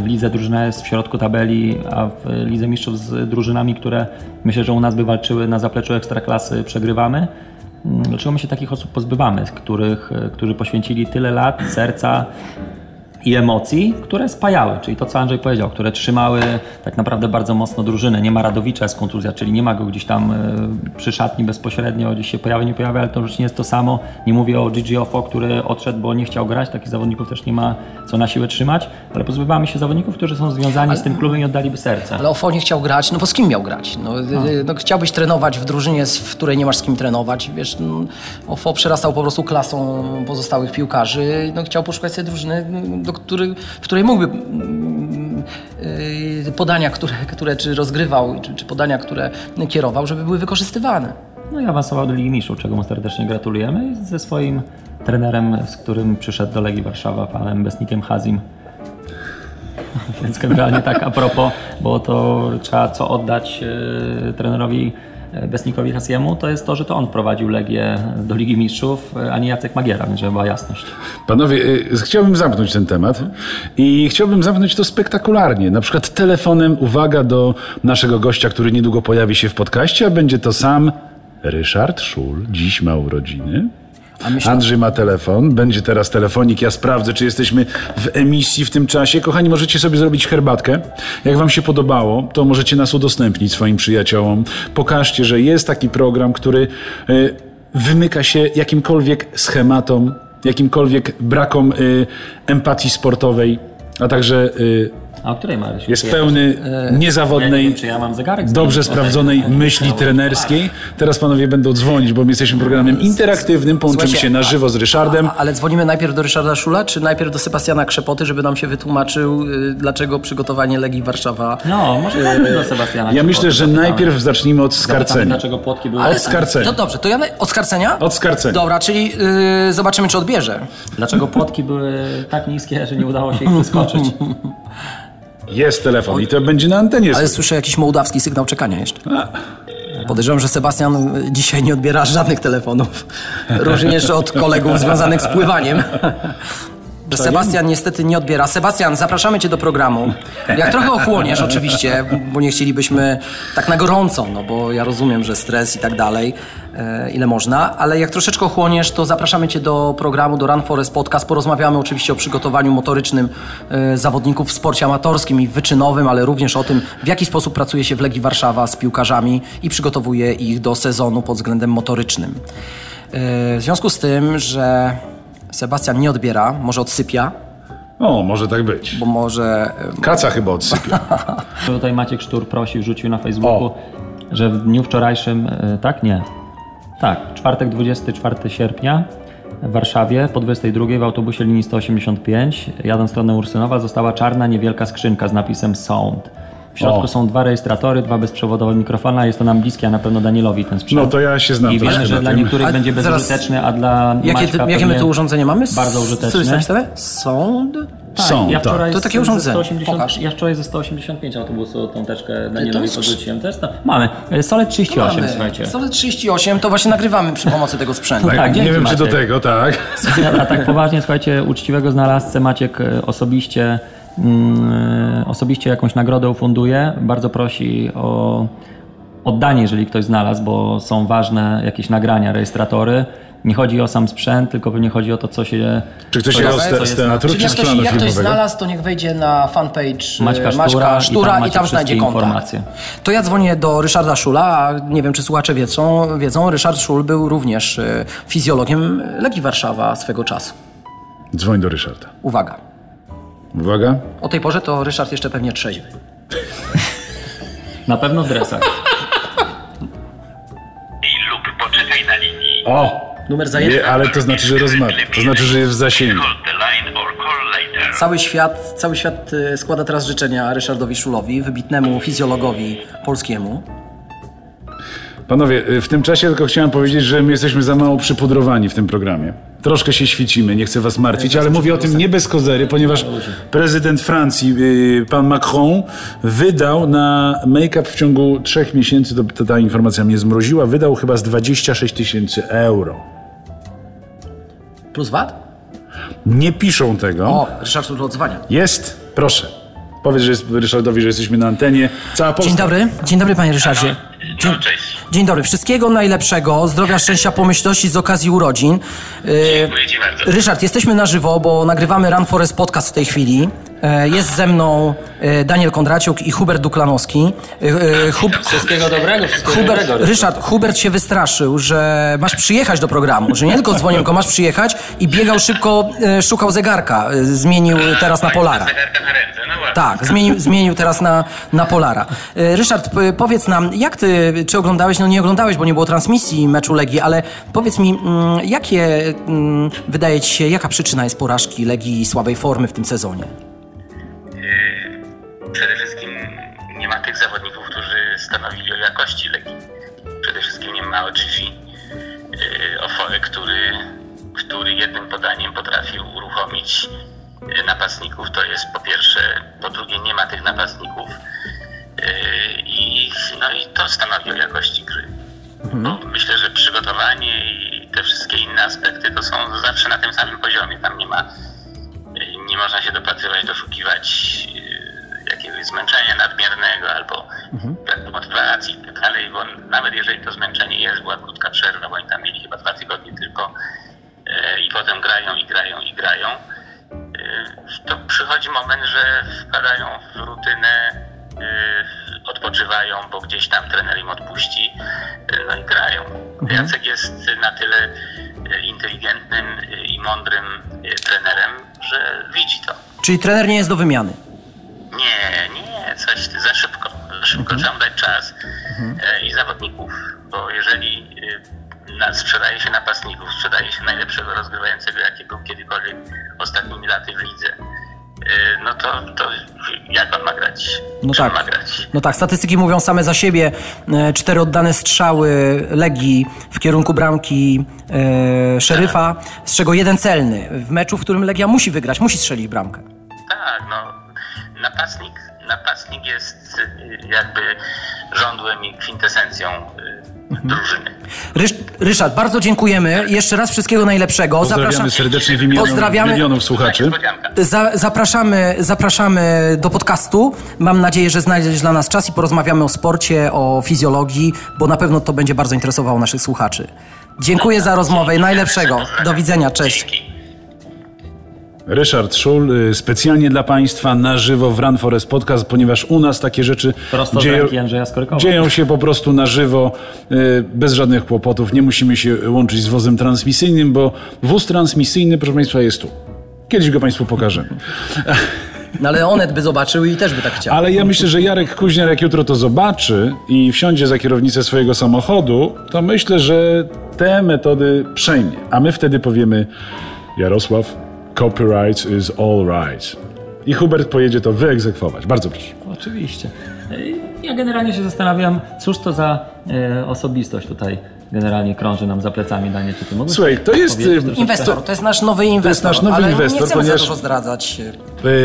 [SPEAKER 4] w lidze drużyna jest w środku tabeli, a w lidze mistrzów z drużynami, które myślę, że u nas by walczyły na zapleczu ekstraklasy, przegrywamy. Dlaczego my się takich osób pozbywamy, których, którzy poświęcili tyle lat, serca, i emocji, które spajały, czyli to, co Andrzej powiedział, które trzymały tak naprawdę bardzo mocno drużynę. Nie ma Radowicza, jest kontuzja, czyli nie ma go gdzieś tam e, przy szatni bezpośrednio, gdzieś się pojawia, nie pojawia, ale to już nie jest to samo. Nie mówię o Gigi Ofo, który odszedł, bo nie chciał grać, takich zawodników też nie ma co na siłę trzymać, ale pozbywamy się zawodników, którzy są związani z tym klubem i oddaliby serce.
[SPEAKER 3] Ale Ofo nie chciał grać, no bo z kim miał grać? No, y, no, chciałbyś trenować w drużynie, w której nie masz z kim trenować. Wiesz, no, Ofo przerastał po prostu klasą pozostałych piłkarzy. No, chciał poszukać sobie drużyny, do której, w której mógłby mm, y, podania, które, które czy rozgrywał, czy, czy podania, które kierował, żeby były wykorzystywane.
[SPEAKER 4] No i awansował do Ligi Mistrzów, czego mu serdecznie gratulujemy. Ze swoim trenerem, z którym przyszedł do Legii Warszawa, panem Besnikiem Hazim. [laughs] Więc generalnie tak a propos, bo to trzeba co oddać e, trenerowi Besnikowi Hasiemu, to jest to, że to on prowadził Legię do Ligi Mistrzów, e, a nie Jacek Magiera, więc żeby była jasność.
[SPEAKER 2] Panowie, y, chciałbym zamknąć ten temat i chciałbym zamknąć to spektakularnie. Na przykład telefonem, uwaga do naszego gościa, który niedługo pojawi się w podcaście, a będzie to sam Ryszard Szul. Dziś ma urodziny.
[SPEAKER 3] Myślę-
[SPEAKER 2] Andrzej ma telefon, będzie teraz telefonik. Ja sprawdzę, czy jesteśmy w emisji w tym czasie. Kochani, możecie sobie zrobić herbatkę. Jak Wam się podobało, to możecie nas udostępnić swoim przyjaciołom. Pokażcie, że jest taki program, który y, wymyka się jakimkolwiek schematom, jakimkolwiek brakom y, empatii sportowej, a także y,
[SPEAKER 4] A o której Marysiu?
[SPEAKER 2] jest pełny
[SPEAKER 4] Ja nie
[SPEAKER 2] niezawodnej,
[SPEAKER 4] wiem, czy ja mam zegarek
[SPEAKER 2] dobrze sprawdzonej myśli trenerskiej. Teraz panowie będą dzwonić, bo my jesteśmy programem interaktywnym, połączymy się na żywo z Ryszardem.
[SPEAKER 3] Ale dzwonimy najpierw do Ryszarda Szula, czy najpierw do Sebastiana Krzepoty, żeby nam się wytłumaczył, y, dlaczego przygotowanie Legii Warszawa
[SPEAKER 4] No, może zajmę do Sebastiana.
[SPEAKER 2] Ja myślę, że
[SPEAKER 4] zapytamy.
[SPEAKER 2] najpierw zacznijmy od skarcenia.
[SPEAKER 4] dlaczego płotki były...
[SPEAKER 2] Od skarcenia.
[SPEAKER 3] No dobrze, to ja od skarcenia?
[SPEAKER 2] Od skarcenia.
[SPEAKER 3] Dobra, czyli y, zobaczymy, czy odbierze.
[SPEAKER 4] Dlaczego płotki były tak niskie, że nie udało się ich wyskoczyć? [laughs]
[SPEAKER 2] Jest telefon i to będzie na antenie.
[SPEAKER 3] Ale słyszę jakiś mołdawski sygnał czekania jeszcze. Podejrzewam, że Sebastian y, dzisiaj nie odbiera żadnych telefonów. [laughs] Również od kolegów związanych z pływaniem. Że Sebastian niestety nie odbiera. Sebastian, zapraszamy Cię do programu. Jak trochę ochłoniesz oczywiście, bo nie chcielibyśmy tak na gorąco, no bo ja rozumiem, że stres i tak dalej, e, ile można, ale jak troszeczkę ochłoniesz, to zapraszamy Cię do programu, do Run Forest Podcast. Porozmawiamy oczywiście o przygotowaniu motorycznym e, zawodników w sporcie amatorskim i wyczynowym, ale również o tym, w jaki sposób pracuje się w Legii Warszawa z piłkarzami i przygotowuje ich do sezonu pod względem motorycznym. E, W związku z tym, że Sebastian nie odbiera, może odsypia,
[SPEAKER 2] O, może tak być.
[SPEAKER 3] bo może
[SPEAKER 2] Kaca chyba odsypie. [laughs]
[SPEAKER 4] Tutaj Maciek Sztur prosił, rzucił na Facebooku,
[SPEAKER 2] O.
[SPEAKER 4] że w dniu wczorajszym, e, tak? Nie. Tak, czwartek 24 sierpnia w Warszawie po 22 w autobusie linii 185, jadąc w stronę Ursynowa, została czarna, niewielka skrzynka z napisem Sound. W środku
[SPEAKER 2] O.
[SPEAKER 4] są dwa rejestratory, dwa bezprzewodowe mikrofony, a jest to nam bliskie, a na pewno Danielowi ten sprzęt.
[SPEAKER 2] No to ja się znam
[SPEAKER 4] I wiemy, że dla niektórych
[SPEAKER 3] A
[SPEAKER 4] będzie bezużyteczny, a dla
[SPEAKER 3] jakie,
[SPEAKER 4] Maćka
[SPEAKER 3] ty, jakie my tu urządzenie mamy?
[SPEAKER 4] Bardzo
[SPEAKER 3] Co jest
[SPEAKER 4] użyteczne.
[SPEAKER 3] napisane? Sound?
[SPEAKER 4] Tak,
[SPEAKER 2] Są,
[SPEAKER 4] ja
[SPEAKER 2] tak.
[SPEAKER 4] wczoraj
[SPEAKER 3] To
[SPEAKER 4] z-
[SPEAKER 3] takie
[SPEAKER 4] ze
[SPEAKER 3] urządzenie.
[SPEAKER 4] 180,
[SPEAKER 3] Pokaż.
[SPEAKER 4] ja wczoraj ze 185 autobusu tą teczkę Danielowi
[SPEAKER 3] jest-
[SPEAKER 4] podrzuciłem. To jest to. Mamy. E, Solid 38,
[SPEAKER 3] Mamy.
[SPEAKER 4] słuchajcie.
[SPEAKER 3] Solid 38 to właśnie nagrywamy przy pomocy tego sprzętu.
[SPEAKER 2] Tak,
[SPEAKER 4] Tak,
[SPEAKER 2] nie wiem, czy do
[SPEAKER 4] Maciek.
[SPEAKER 2] tego, tak. [laughs]
[SPEAKER 4] A, a tak poważnie, słuchajcie, uczciwego znalazcę Maciek e, osobiście, osobiście jakąś nagrodę ufunduje. Bardzo prosi o oddanie, jeżeli ktoś znalazł, bo są ważne jakieś nagrania, rejestratory. Nie chodzi o sam sprzęt, tylko pewnie chodzi o to, co się...
[SPEAKER 2] Czy ktoś
[SPEAKER 4] co
[SPEAKER 2] jechał
[SPEAKER 4] jest-
[SPEAKER 2] z, teatru, czy
[SPEAKER 3] jak
[SPEAKER 2] z
[SPEAKER 3] ktoś, jak ktoś znalazł, to niech wejdzie na fanpage
[SPEAKER 4] Maćka
[SPEAKER 3] e,
[SPEAKER 4] Sztura
[SPEAKER 3] Maćka
[SPEAKER 4] i
[SPEAKER 3] Sztura
[SPEAKER 4] tam
[SPEAKER 3] i tam znajdzie
[SPEAKER 4] wszystkie
[SPEAKER 3] kontakt.
[SPEAKER 4] informacje.
[SPEAKER 3] To ja dzwonię do Ryszarda Szula, a nie wiem, czy słuchacze wiedzą, wiedzą Ryszard Szul był również e, fizjologiem Legii Warszawa swego czasu.
[SPEAKER 2] Dzwoń do Ryszarda.
[SPEAKER 3] Uwaga.
[SPEAKER 2] Uwaga.
[SPEAKER 3] O tej porze to Ryszard jeszcze pewnie trzeźwy.
[SPEAKER 4] Na pewno w dresach.
[SPEAKER 5] lub poczekaj na linii.
[SPEAKER 2] O!
[SPEAKER 3] Numer
[SPEAKER 2] Nie,
[SPEAKER 3] zajęty.
[SPEAKER 2] ale to znaczy, że rozmawia. To znaczy, że jest w zasięgu.
[SPEAKER 3] Cały świat, cały świat e, składa teraz życzenia Ryszardowi Szulowi, wybitnemu fizjologowi polskiemu.
[SPEAKER 2] Panowie, y, w tym czasie tylko chciałem powiedzieć, że my jesteśmy za mało przypudrowani w tym programie. Troszkę się świecimy, nie chcę was martwić, ale mówię o tym nie bez kozery, ponieważ prezydent Francji, y, pan Macron, wydał na make-up w ciągu trzech miesięcy, to, ta informacja mnie zmroziła, wydał chyba z 26 tysięcy euro.
[SPEAKER 3] Plus VAT?
[SPEAKER 2] Nie piszą tego.
[SPEAKER 3] O, Ryszard Szul odzwania.
[SPEAKER 2] Jest, proszę. Powiedz że jest, Ryszardowi, że jesteśmy na antenie. Cała Polska.
[SPEAKER 3] Dzień dobry, dzień dobry panie Ryszardzie. Dzień,
[SPEAKER 5] cześć.
[SPEAKER 3] Dzień dobry, wszystkiego najlepszego, zdrowia, szczęścia, pomyślności z okazji urodzin. E,
[SPEAKER 5] Dziękuję ci bardzo.
[SPEAKER 3] Ryszard, jesteśmy na żywo, bo nagrywamy Run Forest Podcast w tej chwili. E, Jest ze mną e, Daniel Kondraciuk i Hubert Duklanowski. E, Hub,
[SPEAKER 4] Wszystkiego dobrego, wszystkiego
[SPEAKER 3] Hubert, Ryszard, Hubert się wystraszył, że masz przyjechać do programu, że nie tylko dzwonił, tylko masz przyjechać i biegał szybko, szukał zegarka, zmienił teraz na Polara. Tak, zmienił, zmienił teraz na, na Polara. Ryszard, powiedz nam, jak ty, czy oglądałeś, no nie oglądałeś, bo nie było transmisji meczu Legii, ale powiedz mi, mm, jakie, mm, wydaje ci się, jaka przyczyna jest porażki Legii i słabej formy w tym sezonie?
[SPEAKER 5] Yy, napastników. To jest po pierwsze. Po drugie nie ma tych napastników. Yy, I, no i to stanowi o jakości gry. Bo myślę, że przygotowanie i te wszystkie inne aspekty to są zawsze na tym samym poziomie. Tam nie ma nie można się dopatrywać, doszukiwać yy, jakiegoś zmęczenia nadmiernego albo braku motywacji i tak dalej, bo nawet jeżeli to zmęczenie jest, była krótka przerwa, grają. Jacek jest na tyle yy, inteligentnym yy, i mądrym yy, trenerem, że widzi to.
[SPEAKER 3] Czyli trener nie jest do wymiany.
[SPEAKER 5] Nie, nie, coś za szybko. Za szybko trzeba mu dać czas e, i zawodników, bo jeżeli e, sprzedaje się napastników, sprzedaje się najlepszego rozgrywającego, jakiego kiedykolwiek ostatnimi laty w lidze, e, no to, to jak on ma grać?
[SPEAKER 3] No tak. No tak, statystyki mówią same za siebie. E, Cztery oddane strzały Legii w kierunku bramki e, szeryfa, z czego jeden celny. W meczu, w którym Legia musi wygrać, musi strzelić bramkę.
[SPEAKER 5] Tak, no. Napastnik, napastnik jest y, jakby żądłem i kwintesencją drużyny.
[SPEAKER 3] Rysz, Ryszard, bardzo dziękujemy. Jeszcze raz wszystkiego najlepszego.
[SPEAKER 2] Pozdrawiamy
[SPEAKER 3] Zapraszam-
[SPEAKER 2] serdecznie w imieniu
[SPEAKER 3] Pozdrawiamy.
[SPEAKER 2] milionów słuchaczy.
[SPEAKER 3] Za, zapraszamy, zapraszamy do podcastu. Mam nadzieję, że znajdziesz dla nas czas i porozmawiamy o sporcie, o fizjologii, bo na pewno to będzie bardzo interesowało naszych słuchaczy. Dziękuję za rozmowę i najlepszego. Do widzenia, cześć.
[SPEAKER 2] Ryszard Szul, y, specjalnie dla Państwa na żywo w Run Forest Podcast, ponieważ u nas takie rzeczy dzieją, dzieją się po prostu na żywo, y, bez żadnych kłopotów. Nie musimy się łączyć z wozem transmisyjnym, bo wóz transmisyjny, proszę Państwa, jest tu. Kiedyś go Państwu pokażemy.
[SPEAKER 3] No ale Onet by zobaczył i też by tak chciał.
[SPEAKER 2] Ale ja myślę, że Jarek Kuźniar, jak jutro to zobaczy i wsiądzie za kierownicę swojego samochodu, to myślę, że te metody przejmie. A my wtedy powiemy: Jarosław, copyright is all right. I Hubert pojedzie to wyegzekwować. Bardzo proszę.
[SPEAKER 4] Oczywiście. Ja generalnie się zastanawiam, cóż to za osobistość tutaj generalnie krąży nam za plecami, Danie, czy ty
[SPEAKER 2] Słuchaj, to jest,
[SPEAKER 4] troszeczkę?
[SPEAKER 3] Inwestor, to jest nasz nowy inwestor.
[SPEAKER 2] nasz nowy
[SPEAKER 3] ale
[SPEAKER 2] inwestor,
[SPEAKER 3] nie chcemy
[SPEAKER 2] ponieważ-
[SPEAKER 3] za dużo zdradzać.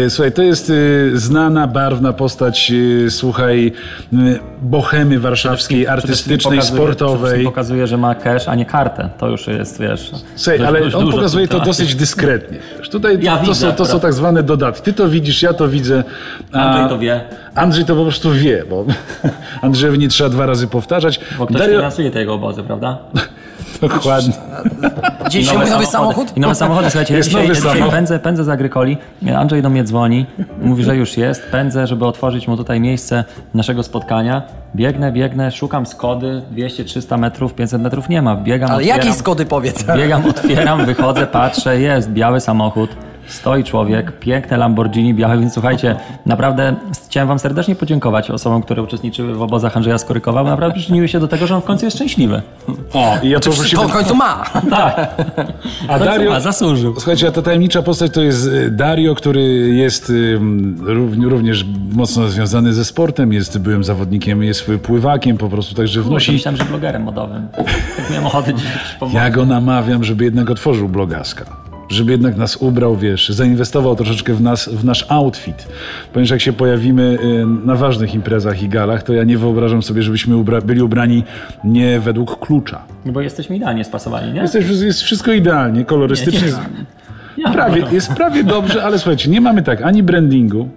[SPEAKER 2] E, Słuchaj, to jest e, znana, barwna postać, e, słuchaj, e, bohemy warszawskiej, artystycznej,
[SPEAKER 4] pokazuje-
[SPEAKER 2] sportowej.
[SPEAKER 4] pokazuje, że ma cash, a nie kartę. To już jest, wiesz...
[SPEAKER 2] Słuchaj,
[SPEAKER 4] dość-
[SPEAKER 2] ale
[SPEAKER 4] dość
[SPEAKER 2] on
[SPEAKER 4] dużo
[SPEAKER 2] pokazuje to dosyć [laughs] dyskretnie. Tutaj
[SPEAKER 4] Ja
[SPEAKER 2] to,
[SPEAKER 4] widzę,
[SPEAKER 2] są, to są tak zwane dodatki. Ty to widzisz, ja to widzę. a
[SPEAKER 4] Andrzej to wie,
[SPEAKER 2] Andrzej to po prostu wie, bo [laughs] Andrzejowi nie trzeba dwa razy powtarzać.
[SPEAKER 4] Bo ktoś
[SPEAKER 2] Dario,
[SPEAKER 4] finansuje te jego obozy, prawda? [laughs]
[SPEAKER 2] dokładnie.
[SPEAKER 3] Dziś mój nowy samochód?
[SPEAKER 4] I nowe samochody, słuchajcie, ja
[SPEAKER 2] Jest
[SPEAKER 4] dzisiaj,
[SPEAKER 2] nowy
[SPEAKER 4] ja dzisiaj
[SPEAKER 2] samochód.
[SPEAKER 4] pędzę, pędzę z Agrykoli, Andrzej do mnie dzwoni, mówi, że już jest, pędzę, żeby otworzyć mu tutaj miejsce naszego spotkania. Biegnę, biegnę, szukam Skody, 200, 300 metrów, 500 metrów nie ma, biegam,
[SPEAKER 3] Ale
[SPEAKER 4] otwieram,
[SPEAKER 3] jakiej Skody powiedz?
[SPEAKER 4] biegam, otwieram, wychodzę, patrzę, jest biały samochód, stoi człowiek, piękne Lamborghini białe, więc słuchajcie, naprawdę chciałem wam serdecznie podziękować osobom, które uczestniczyły w obozach Andrzeja Skorykowa, bo naprawdę przyczyniły się do tego, że on w końcu jest szczęśliwy.
[SPEAKER 2] O, i ja to
[SPEAKER 3] To
[SPEAKER 2] prosiłem.
[SPEAKER 3] w końcu ma. [laughs]
[SPEAKER 4] Tak,
[SPEAKER 2] A Dario,
[SPEAKER 4] ma, zasłużył.
[SPEAKER 2] Słuchajcie, a ta tajemnicza postać to jest y, Dario, który jest rów- również mocno związany ze sportem, jest byłym zawodnikiem, jest pływakiem po prostu, także wnosi...
[SPEAKER 4] myślałem, że blogerem modowym. Tak miałem ochotę dziś pomóc.
[SPEAKER 2] Ja go namawiam, żeby jednak otworzył blogaska. Żeby jednak nas ubrał, wiesz, zainwestował troszeczkę w, nas, w nasz outfit. Ponieważ jak się pojawimy y, na ważnych imprezach i galach, to ja nie wyobrażam sobie, żebyśmy ubra- byli ubrani nie według klucza.
[SPEAKER 4] No Bo jesteśmy idealnie spasowani, nie?
[SPEAKER 2] Jest, jest wszystko idealnie, kolorystycznie.
[SPEAKER 4] Ja,
[SPEAKER 2] Prawie, jest prawie dobrze, ale słuchajcie, nie mamy tak ani brandingu,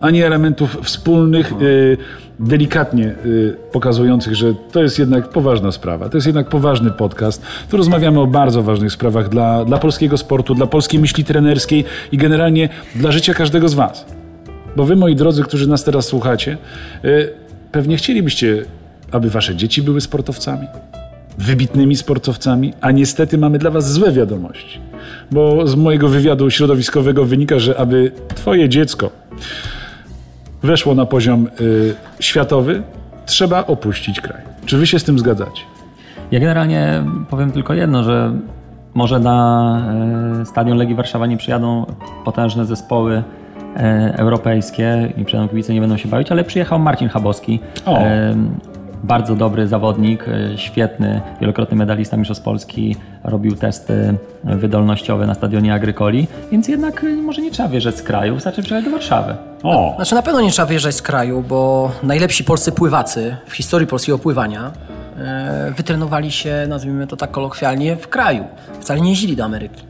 [SPEAKER 2] ani elementów wspólnych, y, delikatnie y, pokazujących, że to jest jednak poważna sprawa. To jest jednak poważny podcast. Tu rozmawiamy o bardzo ważnych sprawach dla, dla polskiego sportu, dla polskiej myśli trenerskiej i generalnie dla życia każdego z Was. Bo Wy, moi drodzy, którzy nas teraz słuchacie, y, pewnie chcielibyście, aby Wasze dzieci były sportowcami wybitnymi sportowcami, a niestety mamy dla Was złe wiadomości. Bo z mojego wywiadu środowiskowego wynika, że aby Twoje dziecko weszło na poziom y, światowy, trzeba opuścić kraj. Czy Wy się z tym zgadzacie?
[SPEAKER 4] Ja generalnie powiem tylko jedno, że może na e, stadion Legii Warszawa nie przyjadą potężne zespoły e, europejskie i przyjadą kibice, nie będą się bawić, ale przyjechał Marcin Chabowski.
[SPEAKER 2] O.
[SPEAKER 4] E, bardzo dobry zawodnik, e, świetny, wielokrotny medalista Mistrzostw Polski, robił testy wydolnościowe na stadionie Agrykoli, więc jednak e, może nie trzeba wjeżdżać z kraju, wystarczy przyjechać do Warszawy.
[SPEAKER 2] O!
[SPEAKER 3] Znaczy na pewno nie trzeba wyjeżdżać z kraju, bo najlepsi polscy pływacy w historii polskiego pływania e, wytrenowali się, nazwijmy to tak kolokwialnie, w kraju. Wcale nie jeździli do Ameryki.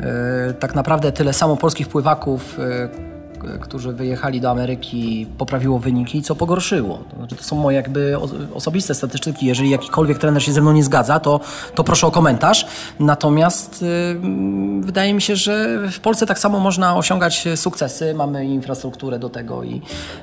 [SPEAKER 3] E, tak naprawdę tyle samo polskich pływaków, e, którzy wyjechali do Ameryki, poprawiło wyniki, co pogorszyło. To, znaczy, to są moje jakby osobiste statystyki. Jeżeli jakikolwiek trener się ze mną nie zgadza, to, to proszę o komentarz. Natomiast y, wydaje mi się, że w Polsce tak samo można osiągać sukcesy. Mamy infrastrukturę do tego i,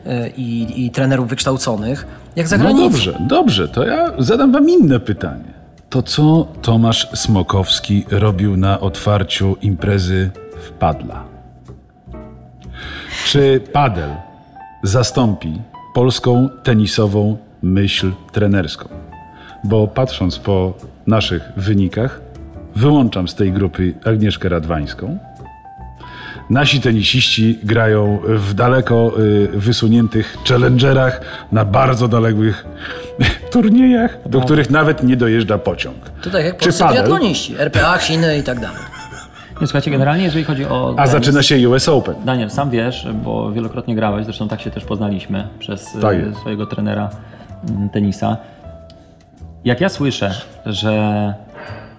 [SPEAKER 3] y, i, i trenerów wykształconych, jak za
[SPEAKER 2] No
[SPEAKER 3] granicą.
[SPEAKER 2] dobrze, dobrze, to ja zadam Wam inne pytanie. To co Tomasz Smokowski robił na otwarciu imprezy w Padla? Czy padel zastąpi polską tenisową myśl trenerską? Bo patrząc po naszych wynikach, wyłączam z tej grupy Agnieszkę Radwańską. Nasi tenisiści grają w daleko y, wysuniętych challengerach, na bardzo dalekich [laughs] turniejach, do których nawet nie dojeżdża pociąg.
[SPEAKER 3] To tak jak polscy
[SPEAKER 2] padel?
[SPEAKER 3] triatloniści, RPA, Chiny i tak dalej.
[SPEAKER 4] Nie, słuchajcie, generalnie jeżeli chodzi o...
[SPEAKER 2] A zaczyna się US Open.
[SPEAKER 4] Daniel, sam wiesz, bo wielokrotnie grałeś, zresztą tak się też poznaliśmy przez e,
[SPEAKER 2] Tak
[SPEAKER 4] swojego trenera mm, tenisa. Jak ja słyszę, że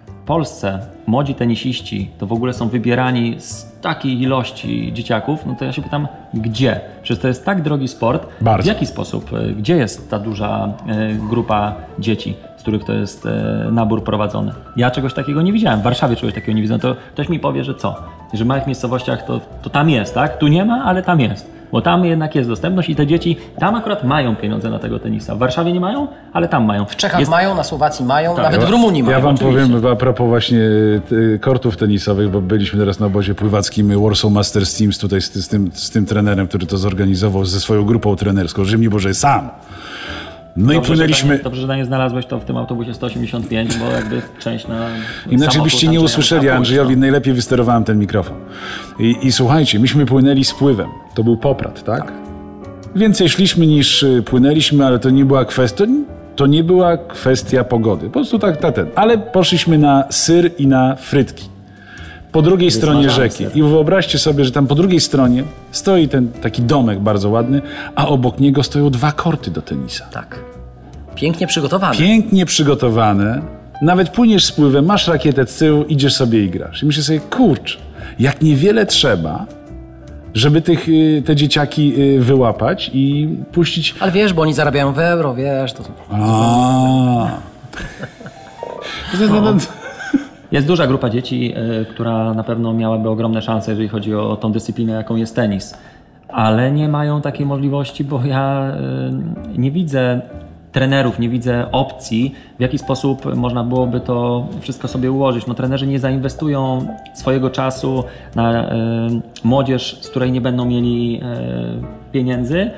[SPEAKER 4] w Polsce młodzi tenisiści to w ogóle są wybierani z takiej ilości dzieciaków, no to ja się pytam, gdzie? Przecież to jest tak drogi sport.
[SPEAKER 2] Bardzo.
[SPEAKER 4] W jaki sposób? E, Gdzie jest ta duża e, grupa dzieci, z których to jest e, nabór prowadzony? Ja czegoś takiego nie widziałem. W Warszawie czegoś takiego nie widzę. No to ktoś mi powie, że co? Że w małych miejscowościach to, to tam jest, tak? Tu nie ma, ale tam jest. Bo tam jednak jest dostępność i te dzieci tam akurat mają pieniądze na tego tenisa. W Warszawie nie mają, ale tam mają.
[SPEAKER 3] W Czechach
[SPEAKER 4] Jest-
[SPEAKER 3] mają, na Słowacji mają,
[SPEAKER 4] Tak,
[SPEAKER 3] nawet w Rumunii mają.
[SPEAKER 2] Ja wam
[SPEAKER 4] oczywiście.
[SPEAKER 2] powiem a propos właśnie y, kortów tenisowych, bo byliśmy teraz na obozie pływackim Warsaw Masters Teams tutaj z, z, tym, z tym trenerem, który to zorganizował ze swoją grupą trenerską, że mi Boże sam. No i
[SPEAKER 4] Dobrze,
[SPEAKER 2] płynęliśmy...
[SPEAKER 4] Że nie, dobrze, że nie znalazłeś to w tym autobusie 185, bo jakby część na.
[SPEAKER 2] Inaczej byście nie usłyszeli, Andrzejowi najlepiej wysterowałem ten mikrofon. I, I słuchajcie, myśmy płynęli z pływem. To był poprat, tak? Więcej szliśmy niż y, płynęliśmy, ale to nie była kwestia... To, nie była kwestia pogody. Po prostu tak, tak ten. Ale poszliśmy na syr i na frytki. Po drugiej stronie rzeki. I wyobraźcie sobie, że tam po drugiej stronie stoi ten taki domek bardzo ładny, a obok niego stoją dwa korty do tenisa.
[SPEAKER 3] Tak. Pięknie przygotowany.
[SPEAKER 2] Pięknie przygotowane. Nawet płyniesz z pływem, masz rakietę z tyłu, idziesz sobie i grasz. I myślę sobie, kurcz, jak niewiele trzeba, żeby tych, y, te dzieciaki y, wyłapać i puścić.
[SPEAKER 3] Ale wiesz, bo oni zarabiają w euro, wiesz, to...
[SPEAKER 2] A. No.
[SPEAKER 4] Jest duża grupa dzieci, y, która na pewno miałaby ogromne szanse, jeżeli chodzi o tą dyscyplinę, jaką jest tenis. Ale nie mają takiej możliwości, bo ja nie widzę trenerów, nie widzę opcji, w jaki sposób można byłoby to wszystko sobie ułożyć. No, trenerzy nie zainwestują swojego czasu na y, młodzież, z której nie będą mieli y, pieniędzy.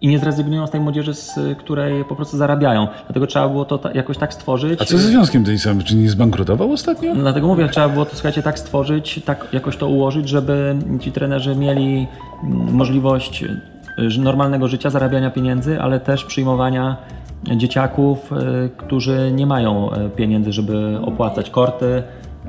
[SPEAKER 4] I nie zrezygnują z tej młodzieży, z której po prostu zarabiają. Dlatego trzeba było to ta, jakoś tak stworzyć.
[SPEAKER 2] A co ze związkiem tenisowym? Czy nie zbankrutował ostatnio?
[SPEAKER 4] Dlatego mówię, trzeba było to słuchajcie, tak stworzyć, tak jakoś to ułożyć, żeby ci trenerzy mieli mm, możliwość normalnego życia, zarabiania pieniędzy, ale też przyjmowania dzieciaków, y, którzy nie mają y, pieniędzy, żeby opłacać korty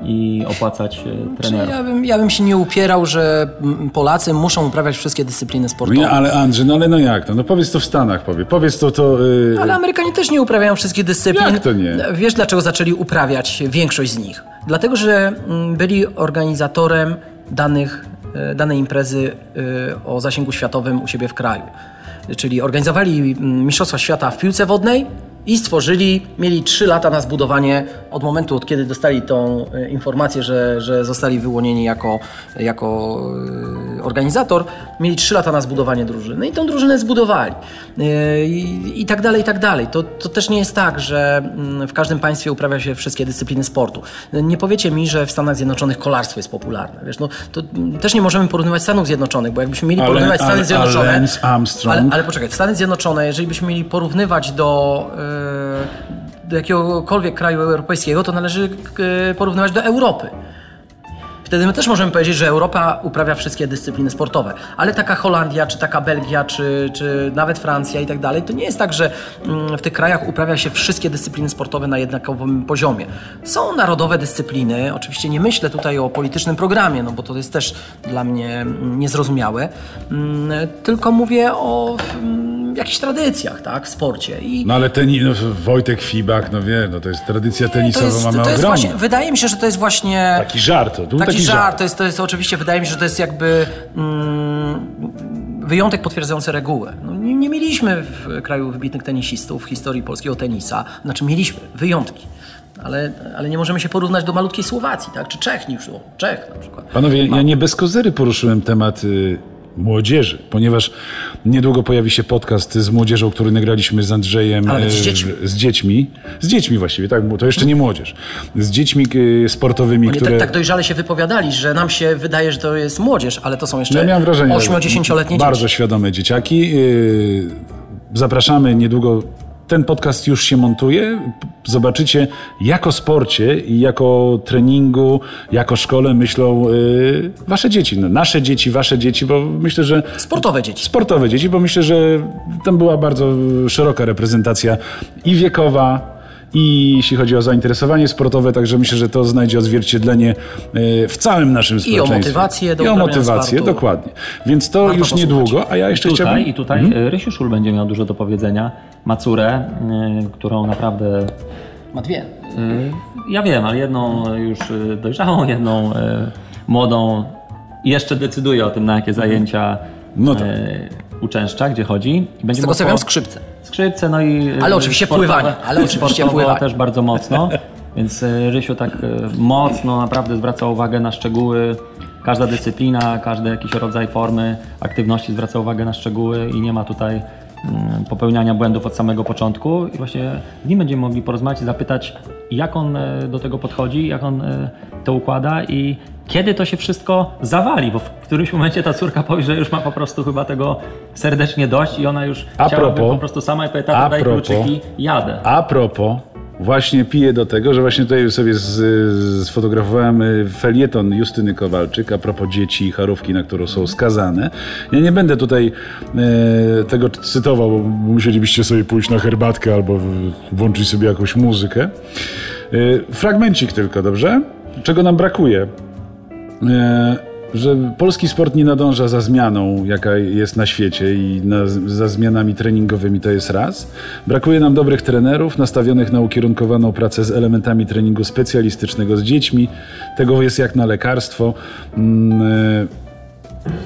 [SPEAKER 4] i opłacać y, trenerów.
[SPEAKER 3] Ja bym, ja bym się nie upierał, że mm, Polacy muszą uprawiać wszystkie dyscypliny sportowe.
[SPEAKER 2] Nie, ale Andrzej, no ale no jak to? No powiedz to w Stanach, powie. Powiedz to, to... y,
[SPEAKER 3] Ale Amerykanie też nie uprawiają wszystkich dyscyplin.
[SPEAKER 2] Jak to nie?
[SPEAKER 3] Wiesz, dlaczego zaczęli uprawiać większość z nich? Dlatego, że mm, byli organizatorem danych, danej imprezy e, o zasięgu światowym u siebie w kraju. Czyli organizowali mm, Mistrzostwa Świata w piłce wodnej i stworzyli, mieli 3 lata na zbudowanie od momentu, od kiedy dostali tą e, informację, że, że zostali wyłonieni jako, jako e, organizator, mieli 3 lata na zbudowanie drużyny i tą drużynę zbudowali. E, I, i tak dalej, i tak dalej. To, to też nie jest tak, że mm, w każdym państwie uprawia się wszystkie dyscypliny sportu. Nie powiecie mi, że w Stanach Zjednoczonych kolarstwo jest popularne. Wiesz, no, to też nie możemy porównywać Stanów Zjednoczonych, bo jakbyśmy mieli
[SPEAKER 2] Ale-
[SPEAKER 3] porównywać Stany Zjednoczone...
[SPEAKER 2] ale
[SPEAKER 3] Ale, poczekaj, Stany Zjednoczone, jeżeli byśmy mieli porównywać do, do jakiegokolwiek kraju europejskiego, to należy e, porównywać do Europy. Wtedy my też możemy powiedzieć, że Europa uprawia wszystkie dyscypliny sportowe. Ale taka Holandia, czy taka Belgia, czy, czy nawet Francja i tak dalej, to nie jest tak, że mm, w tych krajach uprawia się wszystkie dyscypliny sportowe na jednakowym poziomie. Są narodowe dyscypliny, oczywiście nie myślę tutaj o politycznym programie, no bo to jest też dla mnie mm, niezrozumiałe, Mm, tylko mówię o jakichś tradycjach, tak, w sporcie. I
[SPEAKER 2] No ale ten, no, Wojtek Fibak, no wie, no to jest tradycja tenisowa,
[SPEAKER 3] to jest,
[SPEAKER 2] mamy
[SPEAKER 3] to jest
[SPEAKER 2] ogromną.
[SPEAKER 3] właśnie, wydaje mi się, że to jest właśnie...
[SPEAKER 2] Taki żart, to był
[SPEAKER 3] Taki,
[SPEAKER 2] taki,
[SPEAKER 3] żart, To, jest, to jest oczywiście, wydaje mi się, że to jest jakby mm, wyjątek potwierdzający regułę. No, nie, nie mieliśmy w kraju wybitnych tenisistów w historii polskiego tenisa, znaczy mieliśmy wyjątki. Ale, ale nie możemy się porównać do malutkiej Słowacji, tak? czy Czech, niż Czech na przykład.
[SPEAKER 2] Panowie, ja nie bez kozery poruszyłem temat y, młodzieży, ponieważ niedługo pojawi się podcast z młodzieżą, który nagraliśmy z Andrzejem.
[SPEAKER 3] Ale z
[SPEAKER 2] y,
[SPEAKER 3] dziećmi.
[SPEAKER 2] Z dziećmi. Z dziećmi właściwie, tak, bo to jeszcze nie młodzież. Z dziećmi y, sportowymi,
[SPEAKER 3] Oni
[SPEAKER 2] które...
[SPEAKER 3] tak, tak dojrzale się wypowiadali, że nam się wydaje, że to jest młodzież, ale to są jeszcze
[SPEAKER 2] Ja miałem wrażenie,
[SPEAKER 3] 8-10-letnie
[SPEAKER 2] bardzo
[SPEAKER 3] dzieci.
[SPEAKER 2] świadome dzieciaki. Yy, Zapraszamy niedługo. Ten podcast już się montuje. Zobaczycie, jako sporcie i jako treningu, jako szkole myślą yy, wasze dzieci. No, nasze dzieci, wasze dzieci, bo myślę, że
[SPEAKER 3] Sportowe dzieci.
[SPEAKER 2] sportowe dzieci, bo myślę, że tam była bardzo szeroka reprezentacja i wiekowa, i jeśli chodzi o zainteresowanie sportowe, także myślę, że to znajdzie odzwierciedlenie e, w całym naszym społeczeństwie.
[SPEAKER 3] motywację do
[SPEAKER 2] I o motywację,
[SPEAKER 3] sportu.
[SPEAKER 2] dokładnie. Więc to
[SPEAKER 3] Warto
[SPEAKER 2] już
[SPEAKER 3] posłuchać.
[SPEAKER 2] niedługo, a ja jeszcze
[SPEAKER 4] tutaj,
[SPEAKER 2] chciałbym...
[SPEAKER 4] I tutaj mhm. Rysiu Szul będzie miał dużo do powiedzenia. Macurę, y, którą naprawdę
[SPEAKER 3] Ma dwie.
[SPEAKER 4] y, ja wiem, ale jedną już y, dojrzałą, [laughs] jedną młodą i jeszcze decyduje o tym, na jakie zajęcia
[SPEAKER 2] No tak.
[SPEAKER 4] uczęszcza, gdzie chodzi. I będzie
[SPEAKER 3] Z tego co wiem, skrzypce.
[SPEAKER 4] Skrzypce, no i...
[SPEAKER 3] Ale oczywiście pływanie, ale oczywiście pływanie.
[SPEAKER 4] też bardzo mocno. [laughs] Więc Rysiu tak mocno naprawdę zwraca uwagę na szczegóły. Każda dyscyplina, każdy jakiś rodzaj formy aktywności zwraca uwagę na szczegóły i nie ma tutaj popełniania błędów od samego początku. I właśnie z nim będziemy mogli porozmawiać i zapytać, jak on e, do tego podchodzi, jak on e, to układa i kiedy to się wszystko zawali, bo w którymś momencie ta córka powie, że już ma po prostu chyba tego serdecznie dość i ona już
[SPEAKER 2] A
[SPEAKER 4] chciałaby
[SPEAKER 2] propos-
[SPEAKER 4] po prostu sama i powie,
[SPEAKER 2] a
[SPEAKER 4] tato daj kluczyki, jadę.
[SPEAKER 2] A propos, właśnie piję do tego, że właśnie tutaj sobie z, sfotografowałem y, felieton Justyny Kowalczyk a propos dzieci i charówki, na którą są skazane. Ja nie będę tutaj e, tego cytował, bo musielibyście sobie pójść na herbatkę albo włączyć sobie jakąś muzykę. E, fragmencik tylko, dobrze? Czego nam brakuje? E, że polski sport nie nadąża za zmianą, jaka jest na świecie i na, za zmianami treningowymi to jest raz. Brakuje nam dobrych trenerów nastawionych na ukierunkowaną pracę z elementami treningu specjalistycznego z dziećmi. Tego jest jak na lekarstwo. Mm, e,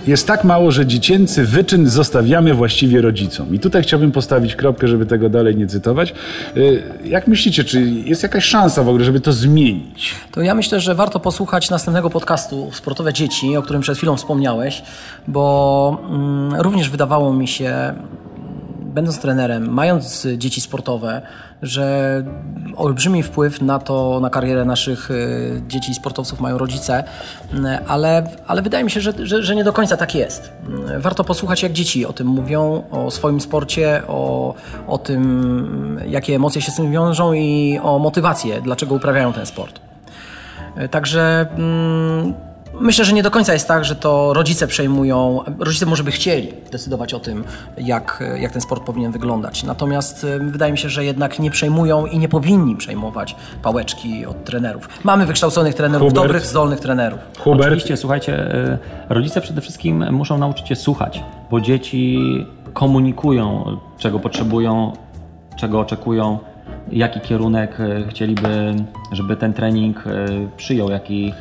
[SPEAKER 2] jest tak mało, że dziecięcy wyczyn zostawiamy właściwie rodzicom. I tutaj chciałbym postawić kropkę, żeby tego dalej nie cytować. Y, Jak myślicie, czy jest jakaś szansa w ogóle, żeby to zmienić?
[SPEAKER 3] To ja myślę, że warto posłuchać następnego podcastu Sportowe Dzieci, o którym przed chwilą wspomniałeś, bo mm, również wydawało mi się, będąc trenerem, mając dzieci sportowe, że olbrzymi wpływ na to, na karierę naszych y, dzieci i sportowców mają rodzice, mm, ale, ale wydaje mi się, że, że, że nie do końca tak jest. Mm, Warto posłuchać, jak dzieci o tym mówią, o swoim sporcie, o, o tym, jakie emocje się z tym wiążą i o motywację, dlaczego uprawiają ten sport. Także mm, myślę, że nie do końca jest tak, że to rodzice przejmują, rodzice może by chcieli decydować o tym, jak, jak ten sport powinien wyglądać. Natomiast e, wydaje mi się, że jednak nie przejmują i nie powinni przejmować pałeczki od trenerów. Mamy wykształconych trenerów,
[SPEAKER 2] Hubert?
[SPEAKER 3] dobrych, zdolnych trenerów.
[SPEAKER 2] Hubert?
[SPEAKER 4] Oczywiście, słuchajcie, y, rodzice przede wszystkim muszą nauczyć się słuchać, bo dzieci komunikują, czego potrzebują, czego oczekują, jaki kierunek y, chcieliby, żeby ten trening y, przyjął, jaki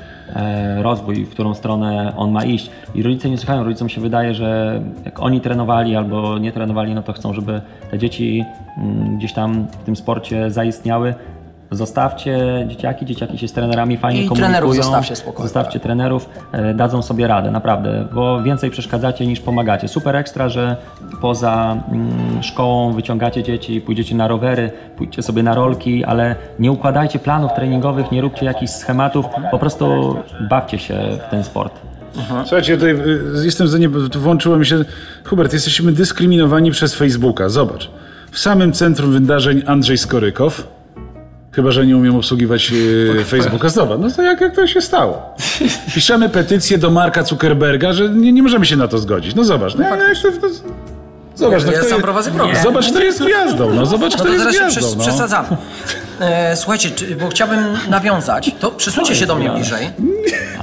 [SPEAKER 4] rozwój, w którą stronę on ma iść. I rodzice nie słuchają, rodzicom się wydaje, że jak oni trenowali albo nie trenowali, no to chcą, żeby te dzieci mm, gdzieś tam w tym sporcie zaistniały. Zostawcie dzieciaki, dzieciaki się z trenerami fajnie
[SPEAKER 3] I
[SPEAKER 4] komunikują.
[SPEAKER 3] trenerów zostawcie spokojnie.
[SPEAKER 4] Zostawcie trenerów, e, dadzą sobie radę, naprawdę, bo więcej przeszkadzacie niż pomagacie. Super ekstra, że poza mm, szkołą wyciągacie dzieci, pójdziecie na rowery, pójdźcie sobie na rolki, ale nie układajcie planów treningowych, nie róbcie jakichś schematów, po prostu bawcie się w ten sport.
[SPEAKER 2] Słuchajcie, tutaj y, jestem za nie, włączyło mi się. Hubert, jesteśmy dyskryminowani przez Facebooka. Zobacz. W samym centrum wydarzeń Andrzej Skorykow. Chyba, że nie umiem obsługiwać y, Facebooka. Zobacz, no to jak, jak to się stało? Piszemy petycję do Marka Zuckerberga, że nie, nie możemy się na to zgodzić. No zobacz. No, jak to, to, zobacz, no,
[SPEAKER 3] Ja
[SPEAKER 2] kto
[SPEAKER 3] sam
[SPEAKER 2] jest-
[SPEAKER 3] prowadzę program.
[SPEAKER 2] Zobacz, kto jest gwiazdą. No zobacz,
[SPEAKER 3] No
[SPEAKER 2] kto
[SPEAKER 3] to
[SPEAKER 2] jest
[SPEAKER 3] teraz się
[SPEAKER 2] gwiazdą.
[SPEAKER 3] przes-
[SPEAKER 2] No.
[SPEAKER 3] przesadzamy. E, słuchajcie, czy, bo chciałbym nawiązać, to przesuńcie się do mnie bliżej.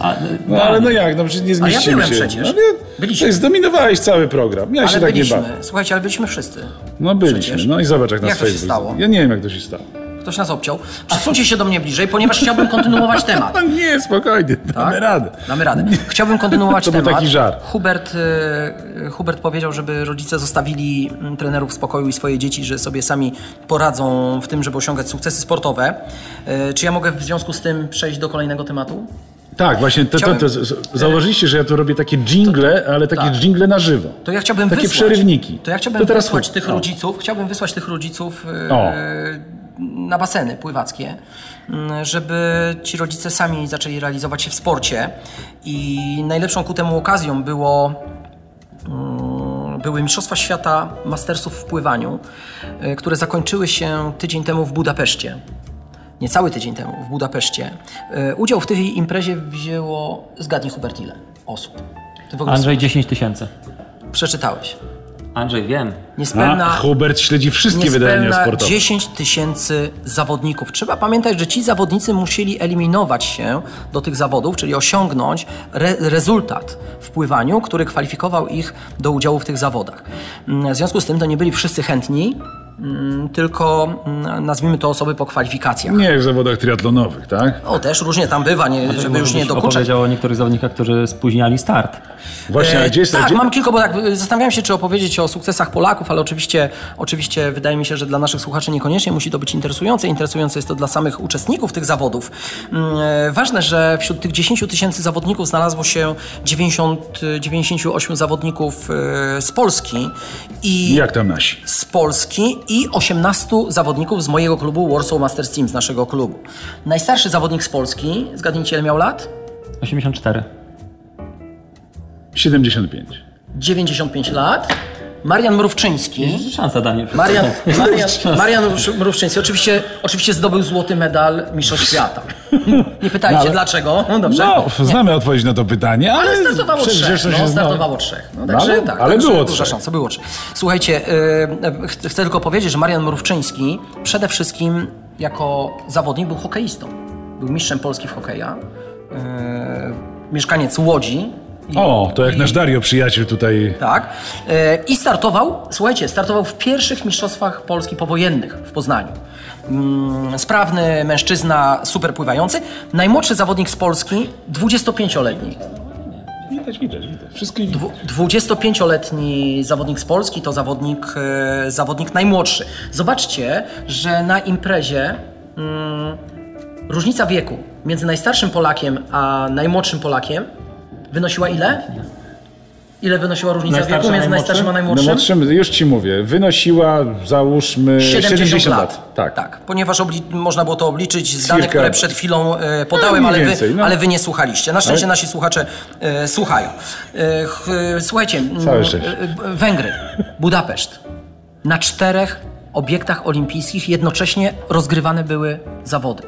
[SPEAKER 4] A,
[SPEAKER 2] No ale no jak, no przecież nie zmieścimy
[SPEAKER 3] byłem
[SPEAKER 2] się.
[SPEAKER 3] przecież.
[SPEAKER 2] No, nie,
[SPEAKER 3] Byliśmy.
[SPEAKER 2] Ty zdominowałeś cały program. Ja się
[SPEAKER 3] Ale
[SPEAKER 2] tak nie
[SPEAKER 3] byliśmy, słuchajcie, ale byliśmy wszyscy.
[SPEAKER 2] No byliśmy.
[SPEAKER 3] Przecież.
[SPEAKER 2] No i zobacz, jak nas
[SPEAKER 3] Jak to się
[SPEAKER 2] Facebook.
[SPEAKER 3] stało?
[SPEAKER 2] Ja nie wiem, jak to się stało.
[SPEAKER 3] Ktoś nas obciął. Przesuńcie się do mnie bliżej, ponieważ chciałbym [laughs] kontynuować temat.
[SPEAKER 2] No nie, spokojnie, damy
[SPEAKER 3] Tak?
[SPEAKER 2] radę.
[SPEAKER 3] Damy radę. Chciałbym kontynuować [laughs]
[SPEAKER 2] To był
[SPEAKER 3] temat.
[SPEAKER 2] taki żart.
[SPEAKER 3] Hubert, e, Hubert powiedział, żeby rodzice zostawili mm, trenerów w spokoju i swoje dzieci, że sobie sami poradzą w tym, żeby osiągać sukcesy sportowe. E, Czy ja mogę w związku z tym przejść do kolejnego tematu?
[SPEAKER 2] Tak, właśnie, to, to, to, zauważyliście, że ja tu robię takie jingle, ale takie
[SPEAKER 3] tak.
[SPEAKER 2] jingle na żywo.
[SPEAKER 3] To ja chciałbym
[SPEAKER 2] Takie
[SPEAKER 3] wysłać,
[SPEAKER 2] przerywniki.
[SPEAKER 3] To ja chciałbym
[SPEAKER 2] To teraz
[SPEAKER 3] wysłać tych rodziców, chciałbym wysłać tych rodziców e,
[SPEAKER 2] O.
[SPEAKER 3] na baseny pływackie, m, żeby ci rodzice sami zaczęli realizować się w sporcie. I najlepszą ku temu okazją było mm, były Mistrzostwa Świata Mastersów w pływaniu, e, które zakończyły się tydzień temu w Budapeszcie. Niecały tydzień temu w Budapeszcie. E, Udział w tej imprezie wzięło, zgadnij Hubert, ile osób?
[SPEAKER 4] Andrzej 10 tysięcy.
[SPEAKER 3] przeczytałeś.
[SPEAKER 4] Andrzej, wiem.
[SPEAKER 3] Niespełna,
[SPEAKER 2] A Hubert śledzi wszystkie wydania sportowe.
[SPEAKER 3] 10 tysięcy zawodników. Trzeba pamiętać, że ci zawodnicy musieli eliminować się do tych zawodów, czyli osiągnąć re rezultat w pływaniu, który kwalifikował ich do udziału w tych zawodach. Mm, W związku z tym to nie byli wszyscy chętni tylko mm, nazwijmy to osoby po kwalifikacjach.
[SPEAKER 2] Nie jak w zawodach triatlonowych, tak?
[SPEAKER 3] O, też różnie tam bywa, nie, żeby już nie dokuczać.
[SPEAKER 4] opowiedział o niektórych zawodnikach, którzy spóźniali start.
[SPEAKER 2] Właśnie, a
[SPEAKER 3] E,
[SPEAKER 2] gdzie jest...
[SPEAKER 3] tak,
[SPEAKER 2] gdzie...
[SPEAKER 3] mam kilka, bo tak zastanawiałem się, czy opowiedzieć o sukcesach Polaków, ale oczywiście, oczywiście wydaje mi się, że dla naszych słuchaczy niekoniecznie musi to być interesujące. Interesujące jest to dla samych uczestników tych zawodów. Mm, e, Ważne, że wśród tych 10 tysięcy zawodników znalazło się 90, y, 98 zawodników e, z Polski i
[SPEAKER 2] Jak tam nasi?
[SPEAKER 3] z Polski i 18 zawodników z mojego klubu Warsaw Masters Team, z naszego klubu. Najstarszy zawodnik z Polski, zgadnijcie ile miał lat?
[SPEAKER 4] 84.
[SPEAKER 2] 75.
[SPEAKER 3] 95 lat. Marian Mrówczyński.
[SPEAKER 4] Szansa Daniel.
[SPEAKER 3] Marian, [laughs] Marian, Marian Mrów- Mrówczyński oczywiście, oczywiście zdobył złoty medal Mistrzostw Świata. Nie pytajcie
[SPEAKER 2] ale-
[SPEAKER 3] dlaczego. No dobrze.
[SPEAKER 2] No, znamy odpowiedź na to pytanie, ale...
[SPEAKER 3] Ale startowało
[SPEAKER 2] przecież
[SPEAKER 3] trzech. No, startowało trzech. No,
[SPEAKER 2] No,
[SPEAKER 3] także,
[SPEAKER 2] ale-
[SPEAKER 3] tak,
[SPEAKER 2] ale
[SPEAKER 3] także
[SPEAKER 2] było
[SPEAKER 3] duża
[SPEAKER 2] trzech.
[SPEAKER 3] szansa, było trzech. Słuchajcie, yy, ch- chcę tylko powiedzieć, że Marian Mrówczyński przede wszystkim jako zawodnik był hokeistą. Był mistrzem Polski w hokeja. Yy, mieszkaniec Łodzi.
[SPEAKER 2] O, to jak nasz Dario przyjaciel tutaj...
[SPEAKER 3] tak. E, I startował, słuchajcie, startował w pierwszych mistrzostwach Polski powojennych w Poznaniu. Mm, Sprawny mężczyzna, super pływający. Najmłodszy zawodnik z Polski, 25-letni.
[SPEAKER 2] Widać, widać, widać. Wszystko...
[SPEAKER 3] Dwu- 25-letni zawodnik z Polski to zawodnik, e, zawodnik najmłodszy. Zobaczcie, że na imprezie mm, różnica wieku między najstarszym Polakiem a najmłodszym Polakiem wynosiła ile? Ile wynosiła różnica
[SPEAKER 4] Najstarszy,
[SPEAKER 3] wieku między najstarszym a
[SPEAKER 2] Na
[SPEAKER 3] najmłodszym?
[SPEAKER 2] młodszym, już ci mówię, wynosiła załóżmy
[SPEAKER 3] 70,
[SPEAKER 2] 70
[SPEAKER 3] lat.
[SPEAKER 2] lat. Tak.
[SPEAKER 3] tak. Ponieważ można było to obliczyć z danych,
[SPEAKER 2] Cirka-
[SPEAKER 3] które przed chwilą e, podałem,
[SPEAKER 2] No,
[SPEAKER 3] ale, wy,
[SPEAKER 2] więcej, no.
[SPEAKER 3] ale wy nie słuchaliście. Na szczęście
[SPEAKER 2] Ale-
[SPEAKER 3] nasi słuchacze e, słuchają. E, ch, e, słuchajcie, m,
[SPEAKER 2] Całe szczęście.
[SPEAKER 3] e, e, Węgry, Budapeszt. Na czterech obiektach olimpijskich jednocześnie rozgrywane były zawody.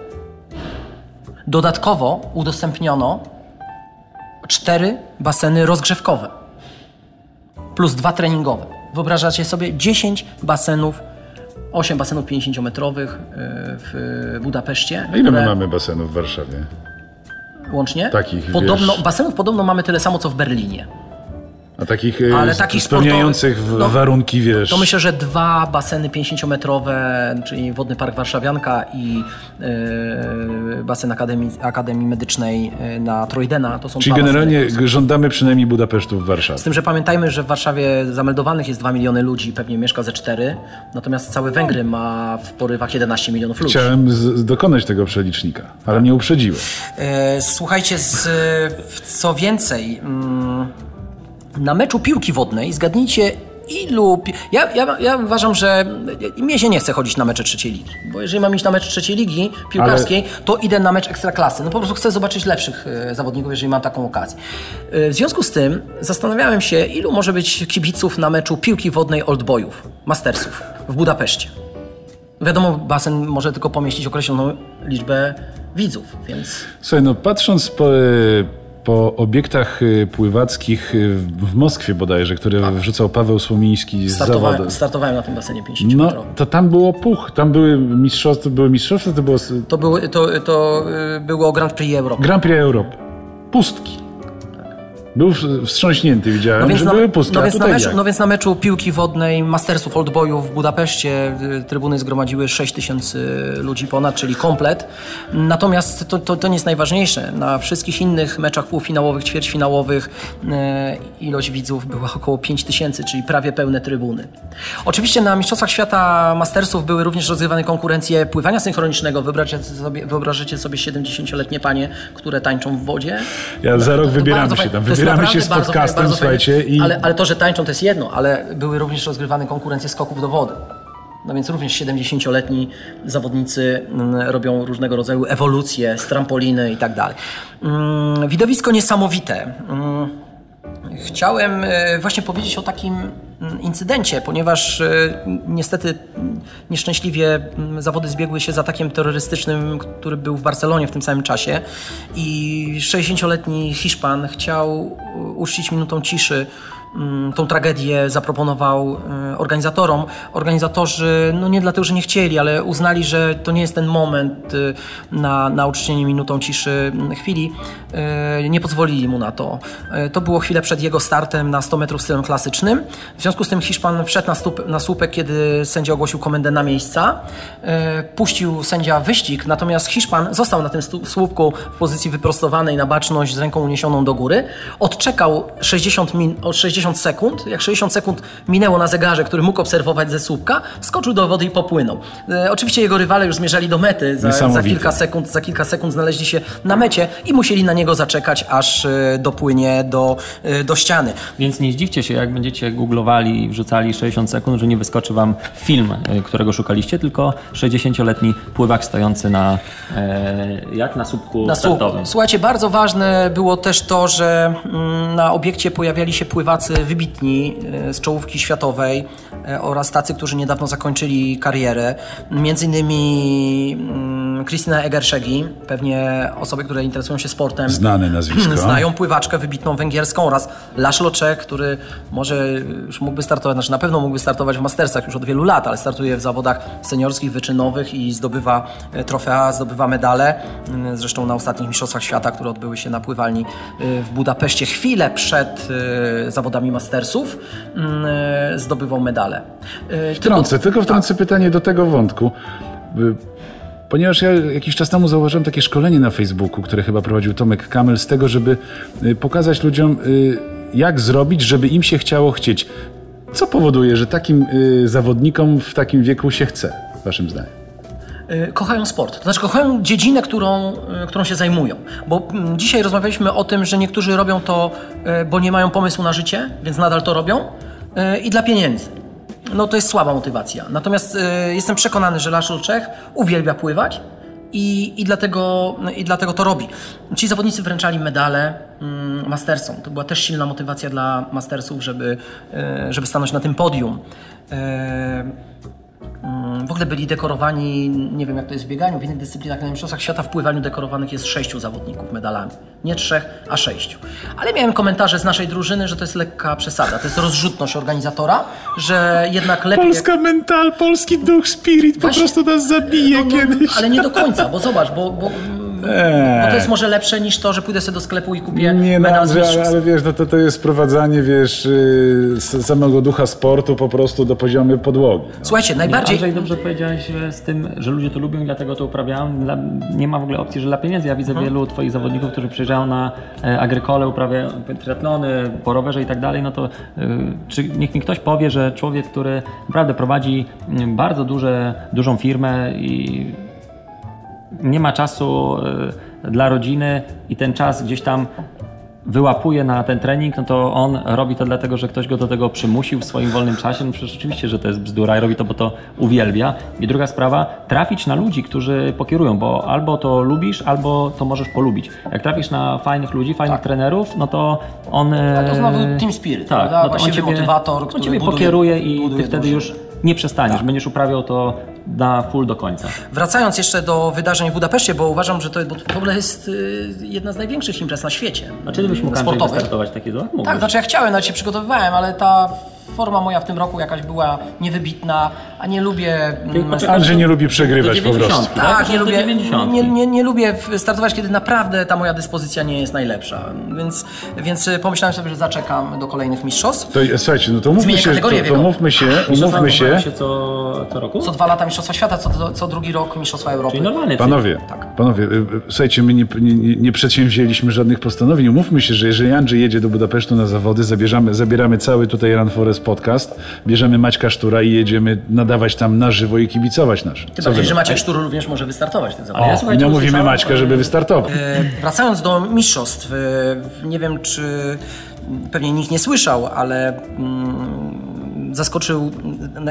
[SPEAKER 3] Dodatkowo udostępniono cztery baseny rozgrzewkowe plus dwa treningowe. Wyobrażacie sobie 10 basenów, 8 basenów 50-metrowych y, w Budapeszcie.
[SPEAKER 2] A ile my
[SPEAKER 3] które-
[SPEAKER 2] mamy basenów w Warszawie?
[SPEAKER 3] Łącznie?
[SPEAKER 2] Takich,
[SPEAKER 3] Podobno,
[SPEAKER 2] wiesz-
[SPEAKER 3] Basenów podobno mamy tyle samo, co w Berlinie.
[SPEAKER 2] A takich,
[SPEAKER 3] Ale
[SPEAKER 2] Ale
[SPEAKER 3] takich
[SPEAKER 2] spełniających
[SPEAKER 3] sportowych- no,
[SPEAKER 2] warunki, wiesz...
[SPEAKER 3] To myślę, że dwa baseny 50-metrowe, czyli Wodny Park Warszawianka i y, basen Akademii, Akademii Medycznej y, na Trojdena, to są
[SPEAKER 2] Czyli generalnie
[SPEAKER 3] baseny.
[SPEAKER 2] żądamy przynajmniej Budapesztu w Warszawie.
[SPEAKER 3] Z tym, że pamiętajmy, że w Warszawie zameldowanych jest 2 miliony ludzi, pewnie mieszka ze 4, natomiast cały Węgry ma w porywach 11 milionów ludzi.
[SPEAKER 2] Chciałem z- dokonać tego przelicznika, ale mnie uprzedziłem.
[SPEAKER 3] E, Słuchajcie, z, co więcej, mm, na meczu piłki wodnej zgadnijcie ilu... Ja, ja, ja uważam, że mnie się nie chce chodzić na mecze trzeciej ligi, bo jeżeli mam iść na mecz trzeciej ligi piłkarskiej, to idę na mecz ekstraklasy. No po prostu chcę zobaczyć lepszych e, zawodników, jeżeli mam taką okazję. E, W związku z tym zastanawiałem się, ilu może być kibiców na meczu piłki wodnej Old Boyów, Mastersów w Budapeszcie. Wiadomo, basen może tylko pomieścić określoną liczbę widzów, więc
[SPEAKER 2] Słuchaj, no patrząc po, po obiektach y, pływackich y, w Moskwie bodajże, które wrzucał Paweł Słomiński z
[SPEAKER 3] Startowałem,
[SPEAKER 2] zawodu.
[SPEAKER 3] startowałem na tym basenie 50
[SPEAKER 2] No, to tam było puch, tam były mistrzostwa, były mistrzostwa, to było
[SPEAKER 3] To, były, to, to y, było Grand Prix Europy.
[SPEAKER 2] Grand Prix Europy. Pustki. Był wstrząśnięty, widziałem, że
[SPEAKER 3] na,
[SPEAKER 2] były pustki,
[SPEAKER 3] no, więc na meczu, no więc na meczu piłki wodnej Mastersów Old Boyów w Budapeszcie y, trybuny zgromadziły 6 tysięcy ludzi ponad, czyli komplet. Natomiast to, to, to nie jest najważniejsze. Na wszystkich innych meczach półfinałowych, ćwierćfinałowych y, ilość widzów była około 5 tysięcy, czyli prawie pełne trybuny. Oczywiście na Mistrzostwach Świata Mastersów były również rozgrywane konkurencje pływania synchronicznego. Wyobraźcie sobie, wyobrażacie sobie 70-letnie panie, które tańczą w wodzie.
[SPEAKER 2] Ja za rok
[SPEAKER 3] bardzo
[SPEAKER 2] się tam,
[SPEAKER 3] Naprawdę
[SPEAKER 2] się z podcastem,
[SPEAKER 3] bardzo
[SPEAKER 2] słuchajcie, i-
[SPEAKER 3] Ale, ale to, że tańczą, to jest jedno, ale były również rozgrywane konkurencje skoków do wody. No więc również 70-letni zawodnicy mm, robią różnego rodzaju ewolucje z trampoliny i tak dalej. Mm, Widowisko niesamowite. Chciałem e, właśnie powiedzieć o takim mm, incydencie, ponieważ e, niestety mm, nieszczęśliwie mm, zawody zbiegły się z atakiem terrorystycznym, który był w Barcelonie w tym samym czasie i 60-letni Hiszpan chciał e, uczcić minutą ciszy tą tragedię zaproponował e, organizatorom. Organizatorzy, no nie dlatego, że nie chcieli, ale uznali, że to nie jest ten moment e, na, na uczczenie minutą ciszy mm, chwili. E, Nie pozwolili mu na to. E, To było chwilę przed jego startem na 100 metrów stylem klasycznym. W związku z tym Hiszpan wszedł na, stup, na słupek, kiedy sędzia ogłosił komendę na miejsca. Puścił sędzia wyścig, natomiast Hiszpan został na tym słupku w pozycji wyprostowanej na baczność z ręką uniesioną do góry. Odczekał 60, min, o 60 sekund. Jak 60 sekund minęło na zegarze, który mógł obserwować ze słupka, skoczył do wody i popłynął. E, Oczywiście jego rywale już zmierzali do mety. Za, za kilka sekund, za kilka sekund znaleźli się na mecie i musieli na niego zaczekać, aż e, dopłynie do, e, do ściany.
[SPEAKER 4] Więc nie zdziwcie się, jak będziecie googlowali i wrzucali 60 sekund, że nie wyskoczy wam film, y, którego szukaliście, tylko 60-letni pływak stojący na, e, jak na słupku
[SPEAKER 3] Na słupku.
[SPEAKER 4] startowym.
[SPEAKER 3] Słuchajcie, bardzo ważne było też to, że mm, na obiekcie pojawiali się pływacy wybitni e, z czołówki światowej e, oraz tacy, którzy niedawno zakończyli karierę. Między innymi Krystyna Egerszegi, pewnie osoby, które interesują się sportem.
[SPEAKER 2] Znane [clears throat] nazwisko.
[SPEAKER 3] Znają pływaczkę wybitną węgierską oraz Laszlo Czech, który może już mógłby startować, znaczy na pewno mógłby startować w Mastersach już od wielu lat, ale startuje w zawodach seniorskich, wyczynowych i zdobywa e, trofea, zdobywa medale. Mm, Zresztą na ostatnich Mistrzostwach Świata, które odbyły się na pływalni e, w Budapeszcie chwilę przed e, zawodami Mastersów, mm, zdobywał medale.
[SPEAKER 2] Wtrącę, tylko wtrącę pytanie do tego wątku. Ponieważ ja jakiś czas temu zauważyłem takie szkolenie na Facebooku, które chyba prowadził Tomek Kamel, z tego, żeby y, pokazać ludziom, y, jak zrobić, żeby im się chciało chcieć. Co powoduje, że takim y, zawodnikom w takim wieku się chce, waszym zdaniem?
[SPEAKER 3] Kochają sport. To znaczy kochają dziedzinę, którą, którą się zajmują. Bo dzisiaj rozmawialiśmy o tym, że niektórzy robią to, bo nie mają pomysłu na życie, więc nadal to robią i dla pieniędzy. No to jest słaba motywacja. Natomiast y, jestem przekonany, że Laszlo Czech uwielbia pływać i, i, dlatego, i dlatego to robi. Ci zawodnicy wręczali medale mm, Mastersom. To była też silna motywacja dla Mastersów, żeby, y, żeby stanąć na tym podium. Mm, W ogóle byli dekorowani, nie wiem jak to jest w bieganiu, w innych dyscyplinach na Mistrzostwach Świata w pływaniu dekorowanych jest sześciu zawodników medalami. Nie trzech, a sześciu. Ale miałem komentarze z naszej drużyny, że to jest lekka przesada. To jest rozrzutność organizatora, że jednak lepiej...
[SPEAKER 2] mental, polski duch, spirit po
[SPEAKER 3] Właśnie-
[SPEAKER 2] prostu nas zabije
[SPEAKER 3] No, no, ale nie do końca, bo zobacz, bo, bo, bo to jest może lepsze niż to, że pójdę sobie do sklepu i kupię
[SPEAKER 2] Nie, no, ale,
[SPEAKER 3] mistrzostw.
[SPEAKER 2] ale wiesz, no to, to jest sprowadzanie, wiesz, yy, samego ducha sportu po prostu do poziomu podłogi.
[SPEAKER 3] Słuchajcie,
[SPEAKER 4] Nie,
[SPEAKER 3] najbardziej...
[SPEAKER 4] Andrzej, dobrze powiedziałeś że z tym, że ludzie to lubią i dlatego to uprawiają. Dla, nie ma w ogóle opcji, że dla pieniędzy. Ja widzę wielu twoich zawodników, którzy przyjeżdżają na e, agrykole, uprawiają triatlony, po rowerze i tak dalej, no to e, czy niech mi ktoś powie, że człowiek, który naprawdę prowadzi mm, bardzo duże, dużą firmę i nie ma czasu e, dla rodziny i ten czas gdzieś tam wyłapuje na ten trening, no to on robi to dlatego, że ktoś go do tego przymusił w swoim wolnym czasie. No przecież oczywiście, że to jest bzdura i robi to, bo to uwielbia. I druga sprawa, trafić na ludzi, którzy pokierują, bo albo to lubisz, albo to możesz polubić. Jak trafisz na fajnych ludzi, fajnych trenerów, no to on...
[SPEAKER 3] No to znowu
[SPEAKER 4] e,
[SPEAKER 3] team spirit,
[SPEAKER 4] tak,
[SPEAKER 3] prawda?
[SPEAKER 4] no to on ciebie,
[SPEAKER 3] motywator,
[SPEAKER 4] on
[SPEAKER 3] który
[SPEAKER 4] ciebie
[SPEAKER 3] buduje-
[SPEAKER 4] pokieruje i
[SPEAKER 3] buduje
[SPEAKER 4] ty wtedy
[SPEAKER 3] drużynę.
[SPEAKER 4] już nie przestaniesz,
[SPEAKER 3] Tak.
[SPEAKER 4] będziesz uprawiał to na full do końca.
[SPEAKER 3] Wracając jeszcze do wydarzeń w Budapeszcie, bo uważam, że to bo to w ogóle jest y, jedna z największych imprez na świecie.
[SPEAKER 4] A czy byś mógł wystartować takiego? Mógłbyś.
[SPEAKER 3] Tak, znaczy ja chciałem, nawet się przygotowywałem, ale ta forma moja w tym roku jakaś była niewybitna, a nie lubię... mm,
[SPEAKER 2] Andrzej nie lubi przegrywać po prostu.
[SPEAKER 4] 90,
[SPEAKER 3] Tak, nie lubię,
[SPEAKER 4] 90.
[SPEAKER 3] nie, nie, nie lubię startować, kiedy naprawdę ta moja dyspozycja nie jest najlepsza. Więc, więc y, pomyślałem sobie, że zaczekam do kolejnych mistrzostw.
[SPEAKER 2] To, słuchajcie, no to umówmy
[SPEAKER 3] Zmienię
[SPEAKER 2] się, to, to umówmy się, umówmy się.
[SPEAKER 4] co, co roku?
[SPEAKER 3] Co dwa lata Mistrzostwa Świata, co, co drugi rok Mistrzostwa Europy.
[SPEAKER 4] Czyli normalny.
[SPEAKER 2] Panowie, panowie, y, y, słuchajcie, my nie, nie, nie przedsięwzięliśmy żadnych postanowień. Umówmy się, że jeżeli Andrzej jedzie do Budapesztu na zawody, zabierzamy, zabieramy cały tutaj Run Forest podcast, bierzemy Maćka Sztura i jedziemy nadawać tam na żywo i kibicować nasz.
[SPEAKER 3] Tym bardziej, że Maciek Sztur również może wystartować w tym zawodach.
[SPEAKER 4] ja
[SPEAKER 2] O, namówimy
[SPEAKER 4] usłyszałem,
[SPEAKER 2] Maćka, żeby wystartował.
[SPEAKER 3] E, Wracając do mistrzostw, e, nie wiem czy pewnie nikt nie słyszał, ale mm, zaskoczył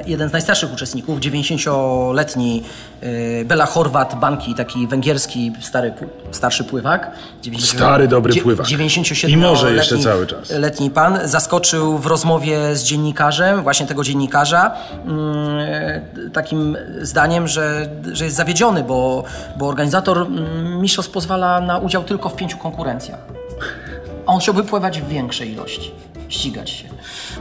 [SPEAKER 3] jeden z najstarszych uczestników, 90-letni e, Bela Horvat Banki, taki węgierski stary, starszy pływak. 90
[SPEAKER 2] Stary, dobry pływak.
[SPEAKER 3] 97
[SPEAKER 2] I może jeszcze cały czas.
[SPEAKER 3] Letni pan zaskoczył w rozmowie z dziennikarzem, właśnie tego dziennikarza, mm, takim zdaniem, że, że jest zawiedziony, bo, bo organizator mm, mistrzostw pozwala na udział tylko w pięciu konkurencjach. A on chciałby pływać w większej ilości. ścigać się.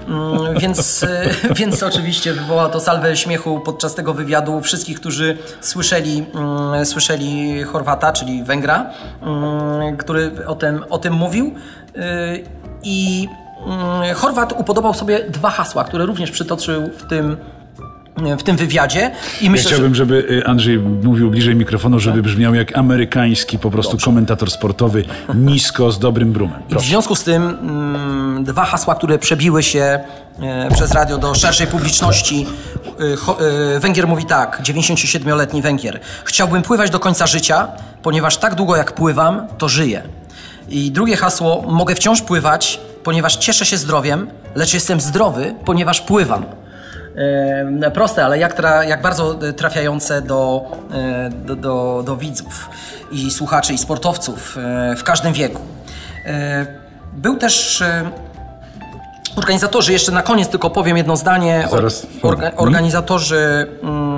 [SPEAKER 3] Mm, Więc, [laughs] więc oczywiście wywoła to salwę śmiechu podczas tego wywiadu wszystkich, którzy słyszeli, mm, słyszeli Chorwata, czyli Węgra, mm, który o tym, o tym mówił. E, I Chorwat upodobał sobie dwa hasła, które również przytoczył w tym, w tym wywiadzie. I
[SPEAKER 2] Ja
[SPEAKER 3] myślę,
[SPEAKER 2] chciałbym, żeby y, Andrzej mówił bliżej mikrofonu, żeby brzmiał jak amerykański po prostu komentator sportowy, nisko, z dobrym brumem.
[SPEAKER 3] I w związku z tym mm, dwa hasła, które przebiły się e, przez radio do szerszej publiczności. E, e, Węgier mówi tak, 97-letni Węgier. Chciałbym pływać do końca życia, ponieważ tak długo jak pływam, to żyję. I drugie hasło, mogę wciąż pływać, ponieważ cieszę się zdrowiem, lecz jestem zdrowy, ponieważ pływam. E, proste, ale jak, tra, jak bardzo e, trafiające do, e, do, do, do widzów i słuchaczy i sportowców e, w każdym wieku. Był też organizatorzy, jeszcze na koniec tylko powiem jedno zdanie.
[SPEAKER 2] Zaraz.
[SPEAKER 3] Orga, organizatorzy, mm, były,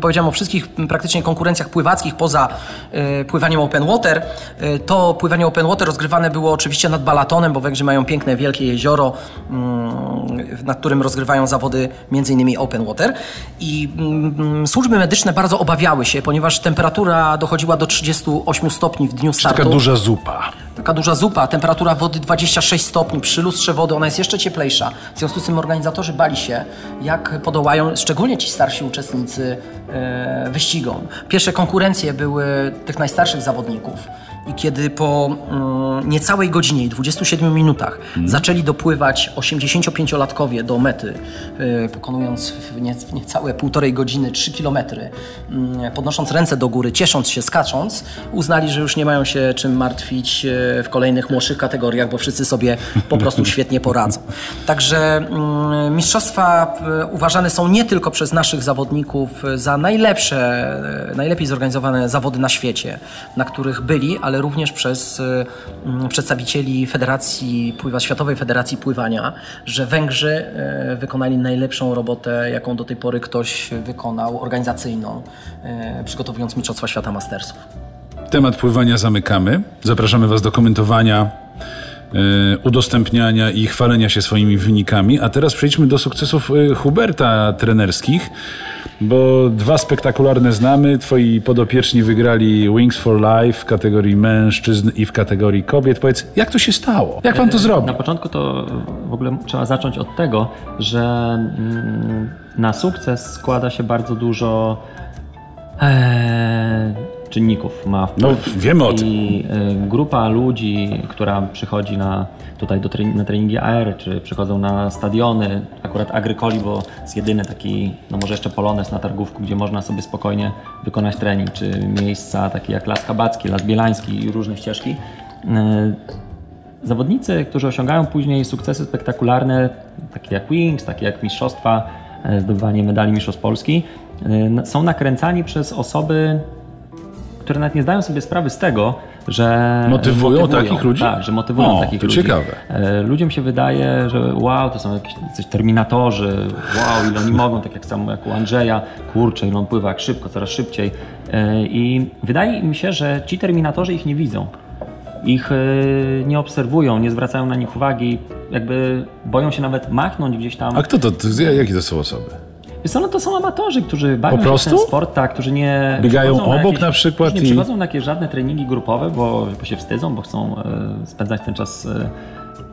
[SPEAKER 3] powiedziałem o wszystkich praktycznie konkurencjach pływackich poza e, pływaniem open water. E, to pływanie open water rozgrywane było oczywiście nad Balatonem, bo Węgrzy mają piękne, wielkie jezioro, mm, nad którym rozgrywają zawody m.in. open water. I mm, służby medyczne bardzo obawiały się, ponieważ temperatura dochodziła do 38 stopni w dniu startu.
[SPEAKER 2] Taka duża zupa.
[SPEAKER 3] Taka duża zupa, temperatura wody 26 stopni, przy lustrze wody ona jest jeszcze cieplejsza. W związku z tym organizatorzy bali się, jak podołają, szczególnie ci starsi uczestnicy wyścigom. Pierwsze konkurencje były tych najstarszych zawodników. I kiedy po mm, niecałej godzinie i 27 minutach zaczęli dopływać 85-latkowie do mety, e, pokonując w niecałe półtorej godziny 3 kilometry, mm, podnosząc ręce do góry, ciesząc się, skacząc, uznali, że już nie mają się czym martwić e, w kolejnych młodszych kategoriach, bo wszyscy sobie po prostu [laughs] świetnie poradzą. Także mm, mistrzostwa e, uważane są nie tylko przez naszych zawodników za najlepsze, najlepiej zorganizowane zawody na świecie, na których byli, ale również przez e, mm, przedstawicieli Federacji Pływa, Światowej Federacji Pływania, że Węgrzy e, wykonali najlepszą robotę, jaką do tej pory ktoś wykonał, organizacyjną, e, przygotowując Mistrzostwa Świata Mastersów.
[SPEAKER 2] Temat pływania zamykamy. Zapraszamy Was do komentowania, udostępniania i chwalenia się swoimi wynikami. A teraz przejdźmy do sukcesów e, Huberta trenerskich, bo dwa spektakularne znamy. Twoi podopieczni wygrali Wings for Life w kategorii mężczyzn i w kategorii kobiet. Powiedz, jak to się stało? Jak Pan to
[SPEAKER 4] Na
[SPEAKER 2] zrobił?
[SPEAKER 4] początku to w ogóle trzeba zacząć od tego, że mm, na sukces składa się bardzo dużo e, czynników. Ma wpływ.
[SPEAKER 2] No, wiemy o tym.
[SPEAKER 4] I e, grupa ludzi, która przychodzi na, tutaj do trening, na treningi AR, czy przychodzą na stadiony, akurat Agrykoli, bo jest jedyny taki, no może jeszcze Polones na targówku, gdzie można sobie spokojnie wykonać trening, czy miejsca takie jak Las Kabacki, Las Bielański i różne ścieżki. E, Zawodnicy, którzy osiągają później sukcesy spektakularne, takie jak Wings, takie jak Mistrzostwa, e, zdobywanie medali Mistrzostw Polski, są nakręcani przez osoby, które nawet nie zdają sobie sprawy z tego, że
[SPEAKER 2] Motywują takich ludzi?
[SPEAKER 4] Tak, że motywują
[SPEAKER 2] O,
[SPEAKER 4] takich
[SPEAKER 2] to
[SPEAKER 4] ludzi.
[SPEAKER 2] ciekawe.
[SPEAKER 4] E, Ludziom się wydaje, że wow, to są jakieś coś terminatorzy, wow, ile oni mogą, tak jak samo jak u Andrzeja, kurczę, ile on pływa jak szybko, coraz szybciej. E, I wydaje mi się, że ci terminatorzy ich nie widzą. Ich e, nie obserwują, nie zwracają na nich uwagi, jakby boją się nawet machnąć gdzieś tam.
[SPEAKER 2] A kto to? to jakie to są osoby?
[SPEAKER 4] Wiesz no to są amatorzy, którzy bawią
[SPEAKER 2] Po
[SPEAKER 4] się
[SPEAKER 2] prostu?
[SPEAKER 4] w ten sport, tak, którzy nie
[SPEAKER 2] Biegają obok
[SPEAKER 4] jakieś,
[SPEAKER 2] na przykład
[SPEAKER 4] nie
[SPEAKER 2] i-
[SPEAKER 4] przychodzą na jakieś żadne treningi grupowe, bo, bo się wstydzą, bo chcą e, spędzać ten czas e,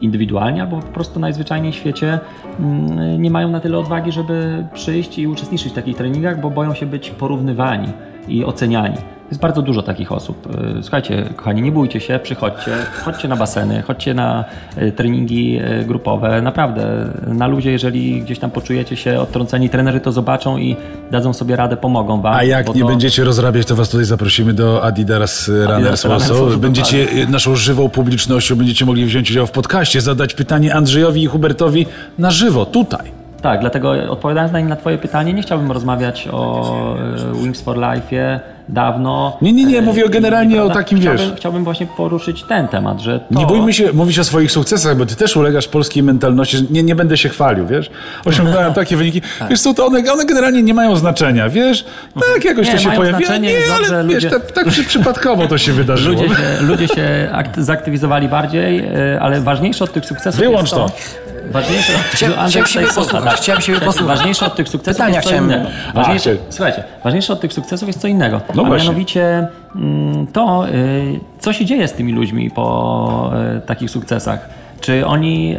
[SPEAKER 4] indywidualnie, albo po prostu najzwyczajniej w świecie mm, nie mają na tyle odwagi, żeby przyjść i uczestniczyć w takich treningach, bo boją się być porównywani i oceniani. Jest bardzo dużo takich osób. E, Słuchajcie, kochani, nie bójcie się, przychodźcie, chodźcie na baseny, chodźcie na e, treningi e, grupowe. Naprawdę, na ludzie, jeżeli gdzieś tam poczujecie się odtrąceni, trenerzy to zobaczą i dadzą sobie radę, pomogą wam.
[SPEAKER 2] A jak nie
[SPEAKER 4] to-
[SPEAKER 2] będziecie rozrabiać, to was tutaj zaprosimy do Adidas Runners
[SPEAKER 4] Runners
[SPEAKER 2] Warsaw.
[SPEAKER 4] Warsaw,
[SPEAKER 2] Będziecie naszą żywą publicznością, będziecie mogli wziąć udział w podcaście, zadać pytanie Andrzejowi i Hubertowi na żywo, tutaj.
[SPEAKER 4] Tak, dlatego odpowiadając na, na Twoje pytanie, nie chciałbym rozmawiać o e, Wings for Life dawno.
[SPEAKER 2] Nie, nie, nie,
[SPEAKER 4] E,
[SPEAKER 2] mówię generalnie o takim,
[SPEAKER 4] chciałbym,
[SPEAKER 2] wiesz.
[SPEAKER 4] Chciałbym właśnie poruszyć ten temat, że to...
[SPEAKER 2] Nie bójmy się mówić o swoich sukcesach, bo ty też ulegasz polskiej mentalności. że Nie, nie będę się chwalił, wiesz? Osiągnąłem [laughs] takie wyniki. Wiesz co, to one, one generalnie nie mają znaczenia, wiesz? Tak, jakoś
[SPEAKER 4] Nie,
[SPEAKER 2] to się pojawiło. Nie, ale
[SPEAKER 4] dobrze,
[SPEAKER 2] wiesz,
[SPEAKER 4] ludzie-
[SPEAKER 2] tak, tak przy, przypadkowo to się wydarzyło. [laughs]
[SPEAKER 4] Ludzie się, ludzie się akt, zaktywizowali bardziej, e, ale ważniejsze od tych sukcesów
[SPEAKER 2] Wyłącz
[SPEAKER 4] jest to. Ważniejsze od
[SPEAKER 3] Chciałem-
[SPEAKER 4] Andrzej
[SPEAKER 3] chciałem
[SPEAKER 4] tutaj słucha,
[SPEAKER 3] posłuchać, chciałem siebie posłuchać.
[SPEAKER 4] Ważniejsze od tych sukcesów
[SPEAKER 3] Pytania
[SPEAKER 4] jest co
[SPEAKER 3] chciałem-
[SPEAKER 4] innego. Ważniejsze,
[SPEAKER 2] A,
[SPEAKER 4] słuchajcie, ważniejsze od tych sukcesów jest co innego.
[SPEAKER 2] No
[SPEAKER 4] a
[SPEAKER 2] właśnie.
[SPEAKER 4] mianowicie mm, to, y, co się dzieje z tymi ludźmi po y, takich sukcesach. Czy oni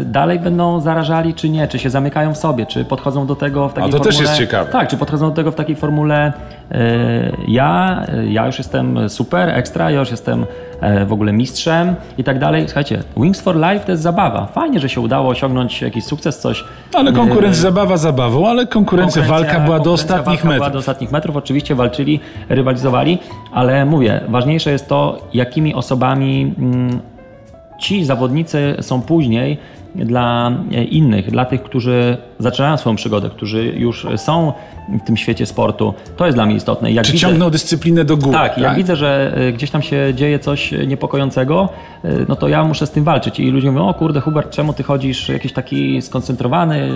[SPEAKER 4] y, dalej będą zarażali, czy nie? Czy się zamykają w sobie? Czy podchodzą do tego w takiej
[SPEAKER 2] to też
[SPEAKER 4] formule...
[SPEAKER 2] jest ciekawe.
[SPEAKER 4] Tak, czy podchodzą do tego w takiej formule y, ja, y, ja już jestem super, ekstra, ja już jestem e, w ogóle mistrzem i tak dalej. Słuchajcie, Wings for Life to jest zabawa. Fajnie, że się udało osiągnąć jakiś sukces, coś.
[SPEAKER 2] Ale konkurencja, zabawa zabawą, ale konkurencja, walka była do
[SPEAKER 4] konkurencja,
[SPEAKER 2] ostatnich
[SPEAKER 4] walka Była
[SPEAKER 2] metrów.
[SPEAKER 4] do ostatnich metrów, oczywiście walczyli, rywalizowali, ale mówię, ważniejsze jest to, jakimi osobami mm, ci zawodnicy są później dla e, innych, dla tych, którzy zaczynają swoją przygodę, którzy już są w tym świecie sportu. To jest dla mnie istotne. I Jak
[SPEAKER 2] Czy
[SPEAKER 4] widzę-
[SPEAKER 2] ciągną dyscyplinę do góry?
[SPEAKER 4] tak, jak widzę, że y, gdzieś tam się dzieje coś niepokojącego, y, no to ja muszę z tym walczyć. I ludzie mówią, o kurde Hubert, czemu ty chodzisz jakiś taki skoncentrowany,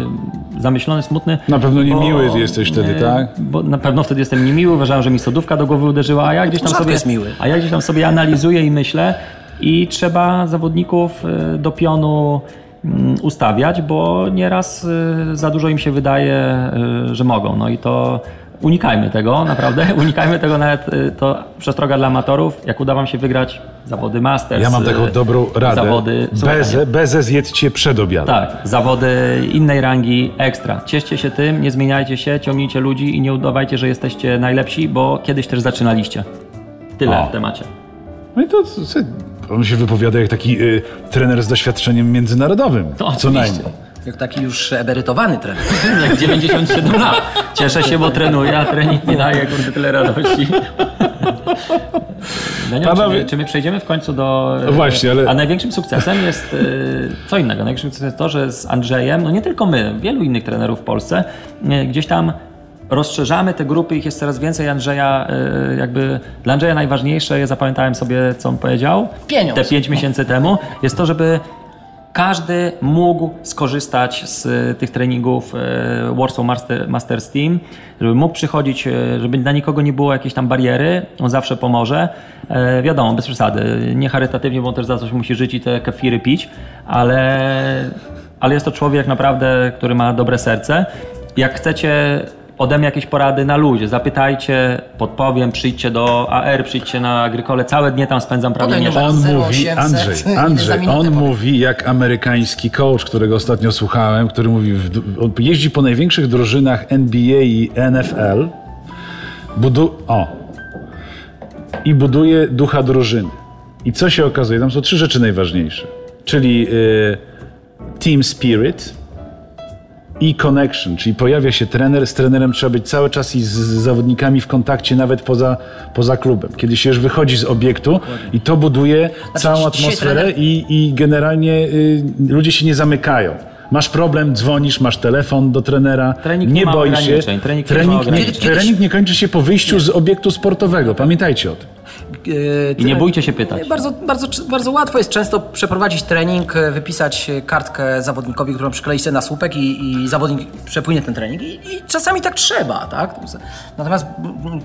[SPEAKER 4] zamyślony, smutny?
[SPEAKER 2] Na pewno niemiły jesteś wtedy,
[SPEAKER 4] nie,
[SPEAKER 2] tak?
[SPEAKER 4] Bo na pewno wtedy jestem niemiły, uważałem, że mi sodówka do głowy uderzyła, a ja gdzieś tam
[SPEAKER 3] Rzadko
[SPEAKER 4] sobie...
[SPEAKER 3] jest miły.
[SPEAKER 4] A ja gdzieś tam sobie analizuję i myślę i trzeba zawodników y, do pionu mm, ustawiać, bo nieraz y, za dużo im się wydaje, y, że mogą. No i to unikajmy tego, naprawdę. [laughs] Unikajmy tego nawet, to przestroga dla amatorów. Jak uda wam się wygrać zawody Masters.
[SPEAKER 2] Ja mam taką dobrą radę.
[SPEAKER 4] Zawody...
[SPEAKER 2] Bezę, bezę zjedzcie przed obiadem.
[SPEAKER 4] tak, zawody innej rangi ekstra. Cieszcie się tym, nie zmieniajcie się, ciągnijcie ludzi i nie udawajcie, że jesteście najlepsi, bo kiedyś też zaczynaliście. Tyle
[SPEAKER 2] O.
[SPEAKER 4] w temacie.
[SPEAKER 2] No i to, to on się wypowiada jak taki y, trener z doświadczeniem międzynarodowym.
[SPEAKER 4] To
[SPEAKER 2] co najmniej.
[SPEAKER 3] Jak taki już emerytowany trener. [laughs]
[SPEAKER 4] Jak 97 lat. Cieszę się, bo trenuję, a trening mi daje kurde tyle radości. No nie wiem, czy,
[SPEAKER 2] Panowie-
[SPEAKER 4] my, czy my przejdziemy w końcu do...
[SPEAKER 2] No właśnie, ale-
[SPEAKER 4] A największym sukcesem jest y, co innego. Największym sukcesem jest to, że z Andrzejem, no nie tylko my, wielu innych trenerów w Polsce, y, gdzieś tam rozszerzamy te grupy, ich jest coraz więcej. Andrzeja, y, jakby dla Andrzeja najważniejsze, ja zapamiętałem sobie, co on powiedział,
[SPEAKER 3] Pieniądz.
[SPEAKER 4] te pięć miesięcy temu, jest to, żeby każdy mógł skorzystać z e, tych treningów e, Warsaw Master, Masters Team, żeby mógł przychodzić, e, żeby dla nikogo nie było jakiejś tam bariery, on zawsze pomoże. E, Wiadomo, bez przesady, nie charytatywnie, bo on też za coś musi żyć i te kefiry pić, ale, ale jest to człowiek naprawdę, który ma dobre serce. Jak chcecie ode mnie jakieś porady na ludzie, zapytajcie, podpowiem, przyjdźcie do AR, przyjdźcie na Agrykole, całe dnie tam spędzam prawie nie.
[SPEAKER 2] On
[SPEAKER 3] 0800
[SPEAKER 2] mówi, Andrzej, [laughs] Andrzej, on mówi jak amerykański coach, którego ostatnio słuchałem, który mówi, w- on jeździ po największych drużynach NBA i NFL, budu, o, i buduje ducha drużyny. I co się okazuje? Tam są trzy rzeczy najważniejsze, czyli y, team spirit, i connection, czyli pojawia się trener, z trenerem trzeba być cały czas i z, zawodnikami w kontakcie, nawet poza, poza klubem. Kiedy się już wychodzi z obiektu i to buduje całą
[SPEAKER 3] Znaczy, dzisiaj
[SPEAKER 2] atmosferę
[SPEAKER 3] trener-
[SPEAKER 2] i, i generalnie y, ludzie się nie zamykają. Masz problem, dzwonisz, masz telefon do trenera,
[SPEAKER 4] Trening nie
[SPEAKER 2] nie się.
[SPEAKER 4] trening nie
[SPEAKER 2] Trening, nie, trening nie kończy się po wyjściu z obiektu sportowego. Pamiętajcie o tym.
[SPEAKER 3] Yy,
[SPEAKER 4] I nie bójcie się pytać.
[SPEAKER 3] Bardzo, bardzo, bardzo łatwo jest często przeprowadzić trening, e, wypisać e, kartkę zawodnikowi, którą przyklei sobie na słupek i, i zawodnik przepłynie ten trening. I, I czasami tak trzeba, tak? Natomiast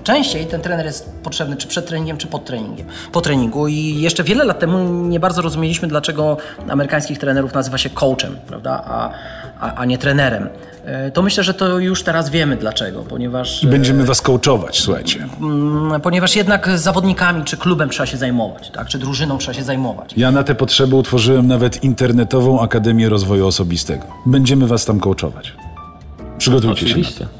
[SPEAKER 3] częściej ten trener jest potrzebny czy przed treningiem, czy pod treningiem, po treningu. I jeszcze wiele lat temu nie bardzo rozumieliśmy, dlaczego amerykańskich trenerów nazywa się coachem, prawda? A, a, a nie trenerem. E, To myślę, że to już teraz wiemy dlaczego, ponieważ...
[SPEAKER 2] I będziemy was coachować, słuchajcie.
[SPEAKER 3] Mm, ponieważ jednak z zawodnikami czy klubem trzeba się zajmować, tak? czy drużyną trzeba się zajmować.
[SPEAKER 2] Ja na te potrzeby utworzyłem nawet internetową Akademię Rozwoju Osobistego. Będziemy was tam coachować. Przygotujcie się.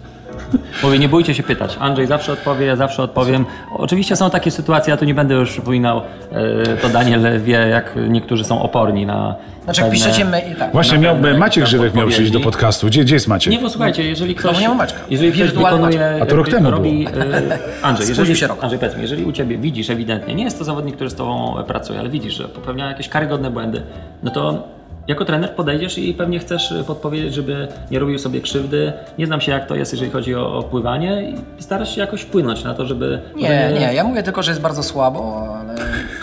[SPEAKER 2] [laughs]
[SPEAKER 4] Mówię, nie bójcie się pytać. Andrzej zawsze odpowie, ja zawsze odpowiem. Oczywiście są takie sytuacje, ja tu nie będę już przypominał, e, to Daniel wie, jak niektórzy są oporni na
[SPEAKER 3] Znaczy, jak
[SPEAKER 4] pewne-
[SPEAKER 3] piszecie mail, tak.
[SPEAKER 2] Właśnie
[SPEAKER 4] pewne
[SPEAKER 2] Maciek
[SPEAKER 4] tam
[SPEAKER 2] Żywych miał przyjść do podcastu. Gdzie, gdzie jest Maciek?
[SPEAKER 4] Nie, bo słuchajcie, jeżeli ktoś,
[SPEAKER 3] nie ma Maćka.
[SPEAKER 4] jeżeli ktoś
[SPEAKER 3] Wirtualny
[SPEAKER 4] wykonuje,
[SPEAKER 2] A to rok
[SPEAKER 4] ro-
[SPEAKER 2] temu
[SPEAKER 4] robi, e, Andrzej, jeżeli,
[SPEAKER 3] się rok.
[SPEAKER 4] Andrzej, powiedz mi, jeżeli u Ciebie widzisz ewidentnie, nie jest to zawodnik, który z Tobą pracuje, ale widzisz, że popełnia jakieś karygodne błędy, no to jako trener podejdziesz i pewnie chcesz podpowiedzieć, żeby nie robił sobie krzywdy. Nie znam się jak to jest, jeżeli chodzi o, o pływanie i starasz się jakoś wpłynąć na to, żeby...
[SPEAKER 3] Nie, nie, ja mówię tylko, że jest bardzo słabo, ale,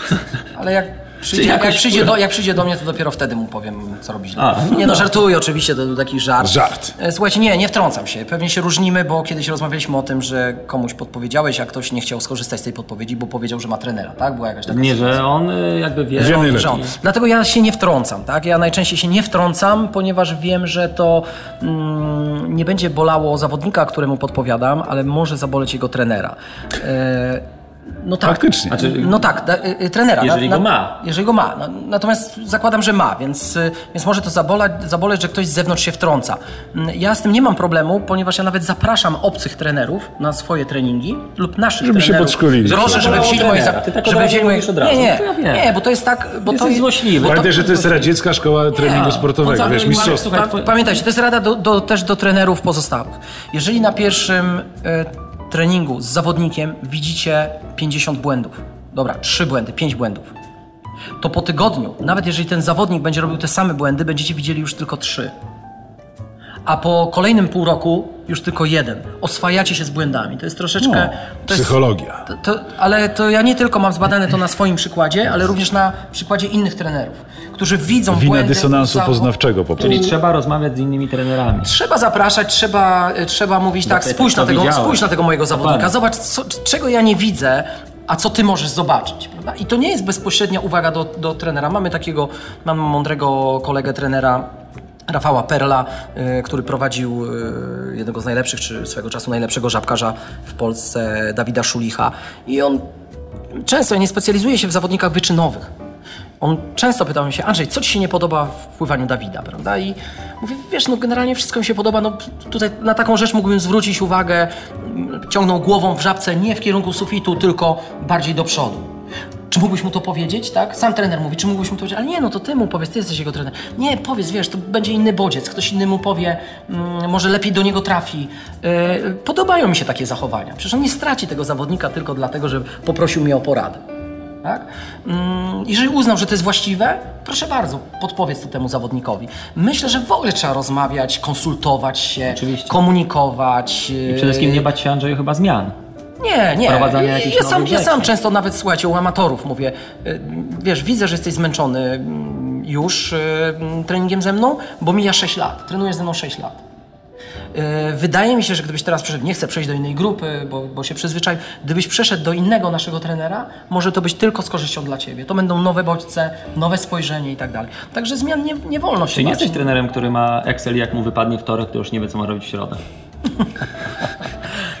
[SPEAKER 3] [laughs] ale jak przyjdzie,
[SPEAKER 4] jakoś
[SPEAKER 3] jak, przyjdzie
[SPEAKER 4] wpływa.
[SPEAKER 3] do, jak przyjdzie do mnie, to dopiero wtedy mu powiem, co robi źle.
[SPEAKER 4] A, no
[SPEAKER 3] nie no, żartuję oczywiście, to był taki żart.
[SPEAKER 2] Żart.
[SPEAKER 3] E, Słuchajcie, nie, nie wtrącam się. Pewnie się różnimy, bo kiedyś rozmawialiśmy o tym, że komuś podpowiedziałeś, a ktoś nie chciał skorzystać z tej podpowiedzi, bo powiedział, że ma trenera, tak? Była jakaś taka
[SPEAKER 4] Nie,
[SPEAKER 3] sytuacja.
[SPEAKER 4] że on y, jakby wie...
[SPEAKER 2] Wie
[SPEAKER 4] on-.
[SPEAKER 3] Że on. Dlatego ja się nie wtrącam, tak? Ja najczęściej się nie wtrącam, ponieważ wiem, że to mm, nie będzie bolało zawodnika, któremu podpowiadam, ale może zaboleć jego trenera. E, no tak.
[SPEAKER 2] Faktycznie.
[SPEAKER 4] Znaczy,
[SPEAKER 3] No tak, da, y, y, trenera.
[SPEAKER 4] Jeżeli go ma.
[SPEAKER 3] Jeżeli go ma. No, natomiast zakładam, że ma, więc, y, więc może to zabolać, zaboleć, że ktoś z zewnątrz się wtrąca. Mm, Ja z tym nie mam problemu, ponieważ ja nawet zapraszam obcych trenerów na swoje treningi lub naszych
[SPEAKER 2] Żeby się
[SPEAKER 3] trenerów.
[SPEAKER 2] podszkolili.
[SPEAKER 3] Proszę, żeby
[SPEAKER 4] Że
[SPEAKER 3] wzięli moje... za-
[SPEAKER 4] Ty tak
[SPEAKER 3] żeby wzięli moje...
[SPEAKER 4] od razu.
[SPEAKER 3] Nie, nie,
[SPEAKER 4] No ja
[SPEAKER 3] nie, bo to jest tak... Bo
[SPEAKER 4] Jesteś
[SPEAKER 3] to,
[SPEAKER 4] złośliwy.
[SPEAKER 3] bo to-
[SPEAKER 2] Pamiętaj, że to jest radziecka szkoła treningu sportowego,
[SPEAKER 4] on
[SPEAKER 2] wiesz, mistrzostwa.
[SPEAKER 3] Pamiętajcie, to jest rada do, do, też do trenerów pozostałych. Jeżeli na pierwszym e, treningu z zawodnikiem widzicie 50 błędów, dobra, 3 błędy, 5 błędów, to po tygodniu, nawet jeżeli ten zawodnik będzie robił te same błędy, będziecie widzieli już tylko 3. A po kolejnym pół roku już tylko jeden. Oswajacie się z błędami. To jest troszeczkę. to jest,
[SPEAKER 2] Psychologia.
[SPEAKER 3] to, to, ale to ja nie tylko mam zbadane to na swoim przykładzie, ale również na przykładzie innych trenerów, którzy widzą
[SPEAKER 2] Wina
[SPEAKER 3] błędy.
[SPEAKER 2] dysonansu poznawczego po prostu.
[SPEAKER 4] Czyli trzeba rozmawiać z innymi trenerami.
[SPEAKER 3] Trzeba zapraszać, trzeba, y, trzeba mówić tak,
[SPEAKER 4] Zapytać,
[SPEAKER 3] spójrz na, tego, spójrz na tego mojego zawodnika, zobacz, co, czego ja nie widzę, a co ty możesz zobaczyć. Prawda? I to nie jest bezpośrednia uwaga do, do trenera. Mamy takiego, mamy mądrego kolegę trenera, Rafała Perla, y, który prowadził y, jednego z najlepszych, czy swego czasu najlepszego żabkarza w Polsce, Dawida Szulicha. I on często nie specjalizuje się w zawodnikach wyczynowych. On często pytał mnie się, Andrzej, co ci się nie podoba w pływaniu Dawida, prawda? I mówię, wiesz, no generalnie wszystko mi się podoba, no tutaj na taką rzecz mógłbym zwrócić uwagę, ciągnął głową w żabce nie w kierunku sufitu, tylko bardziej do przodu. Czy mógłbyś mu to powiedzieć, tak? Sam trener mówi, czy mógłbyś mu to powiedzieć, ale nie, no to ty mu powiedz, ty jesteś jego trener. Nie, powiedz, wiesz, to będzie inny bodziec, ktoś inny mu powie, mm, może lepiej do niego trafi. Yy, podobają mi się takie zachowania. Przecież on nie straci tego zawodnika tylko dlatego, że poprosił mnie o poradę. Tak? Mm, Jeżeli uznał, że to jest właściwe, proszę bardzo, podpowiedz to temu zawodnikowi. Myślę, że w ogóle trzeba rozmawiać, konsultować się,
[SPEAKER 4] Oczywiście.
[SPEAKER 3] komunikować.
[SPEAKER 4] I przede wszystkim nie bać się Andrzeju chyba zmian.
[SPEAKER 3] Nie, nie.
[SPEAKER 4] wprowadzania jakichś
[SPEAKER 3] ja, sam, ja sam często nawet, słuchajcie, u amatorów mówię, y, wiesz, widzę, że jesteś zmęczony mm, już y, mm, treningiem ze mną, bo mija 6 lat. Trenujesz ze mną 6 lat. Y, Wydaje mi się, że gdybyś teraz przeszedł, nie chcę przejść do innej grupy, bo, bo się przyzwyczaił, gdybyś przeszedł do innego naszego trenera, może to być tylko z korzyścią dla ciebie. To będą nowe bodźce, nowe spojrzenie i tak dalej. Także zmian nie, nie wolno się
[SPEAKER 4] Czy nie jesteś trenerem, który ma Excel i jak mu wypadnie wtorek, to już nie wie, co ma robić w środę? [laughs]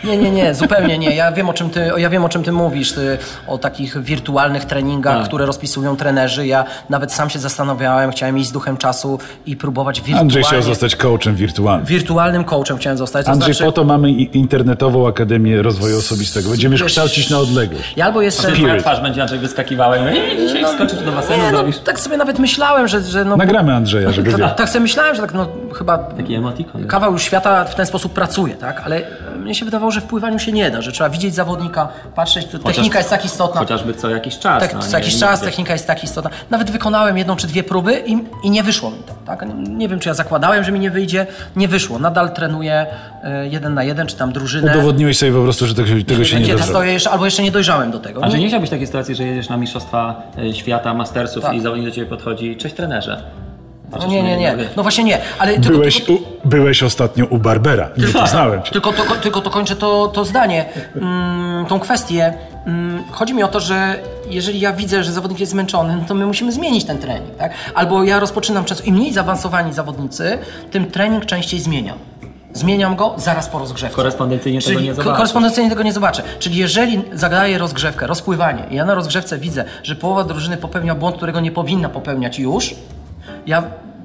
[SPEAKER 3] Nie, nie, nie, zupełnie nie. Ja wiem, o czym ty, ja wiem, o czym ty mówisz, ty, o takich wirtualnych treningach,
[SPEAKER 4] Tak.
[SPEAKER 3] które rozpisują trenerzy. Ja nawet sam się zastanawiałem, chciałem iść z duchem czasu i próbować wirtualnie.
[SPEAKER 2] Andrzej chciał zostać coachem wirtualnym.
[SPEAKER 3] Wirtualnym coachem chciałem zostać. To
[SPEAKER 2] Andrzej,
[SPEAKER 3] znaczy,
[SPEAKER 2] po to mamy i- internetową Akademię Rozwoju Osobistego. Będziemy już
[SPEAKER 3] Wiesz,
[SPEAKER 2] kształcić na odległość.
[SPEAKER 3] Ja albo jestem...
[SPEAKER 2] Spirit.
[SPEAKER 4] Twoja twarz będzie Andrzej wyskakiwała i mówię, "Ej, dzisiaj skoczysz do basenu,
[SPEAKER 3] Nie, no,
[SPEAKER 4] zrobisz
[SPEAKER 3] tak sobie nawet myślałem, że... że no,
[SPEAKER 2] Nagramy Andrzeja, żeby wiedział.
[SPEAKER 3] tak sobie myślałem, że tak no chyba
[SPEAKER 4] taki emotikon.
[SPEAKER 3] kawał już świata w ten sposób pracuje, tak? Ale e, mnie się wydawało, że w pływaniu się nie da, że trzeba widzieć zawodnika, patrzeć, to
[SPEAKER 4] Chociaż-
[SPEAKER 3] technika jest tak istotna.
[SPEAKER 4] Chociażby co jakiś czas.
[SPEAKER 3] Tak,
[SPEAKER 4] no,
[SPEAKER 3] co
[SPEAKER 4] nie-
[SPEAKER 3] jakiś
[SPEAKER 4] nie-
[SPEAKER 3] czas
[SPEAKER 4] wiesz,
[SPEAKER 3] technika jest tak istotna. Nawet wykonałem jedną czy dwie próby i, i nie wyszło mi to. Tak? Nie wiem, czy ja zakładałem, że mi nie wyjdzie. Nie wyszło. Nadal trenuję e, jeden na jeden, czy tam drużynę.
[SPEAKER 2] Udowodniłeś sobie po prostu, że tego, tego się nie da
[SPEAKER 3] stoję
[SPEAKER 2] zrobić.
[SPEAKER 3] jeszcze, albo jeszcze nie dojrzałem do tego.
[SPEAKER 4] A że nie chciałbyś takiej sytuacji, że jedziesz na Mistrzostwa e, Świata, Mastersów
[SPEAKER 3] Tak.
[SPEAKER 4] i zawodnik do Ciebie podchodzi, cześć trenerze.
[SPEAKER 3] No nie, nie, nie. No właśnie nie. Ale tylko,
[SPEAKER 2] Byłeś,
[SPEAKER 3] tylko,
[SPEAKER 2] u, byłeś ostatnio u Barbera. Nie poznałem cię.
[SPEAKER 3] tylko, to, tylko to kończę to, to zdanie, mm, tą kwestię. Mm, chodzi mi o to, że jeżeli ja widzę, że zawodnik jest zmęczony, no to my musimy zmienić ten trening. Tak? Albo ja rozpoczynam często, im mniej zaawansowani zawodnicy, tym trening częściej zmieniam. Zmieniam go zaraz po rozgrzewce.
[SPEAKER 4] Korespondencyjnie tego
[SPEAKER 3] Czyli
[SPEAKER 4] nie
[SPEAKER 3] ko-
[SPEAKER 4] zobaczysz.
[SPEAKER 3] Korespondencyjnie tego nie zobaczę. Czyli jeżeli zadaję rozgrzewkę, rozpływanie i ja na rozgrzewce widzę, że połowa drużyny popełnia błąd, którego nie powinna popełniać już, ja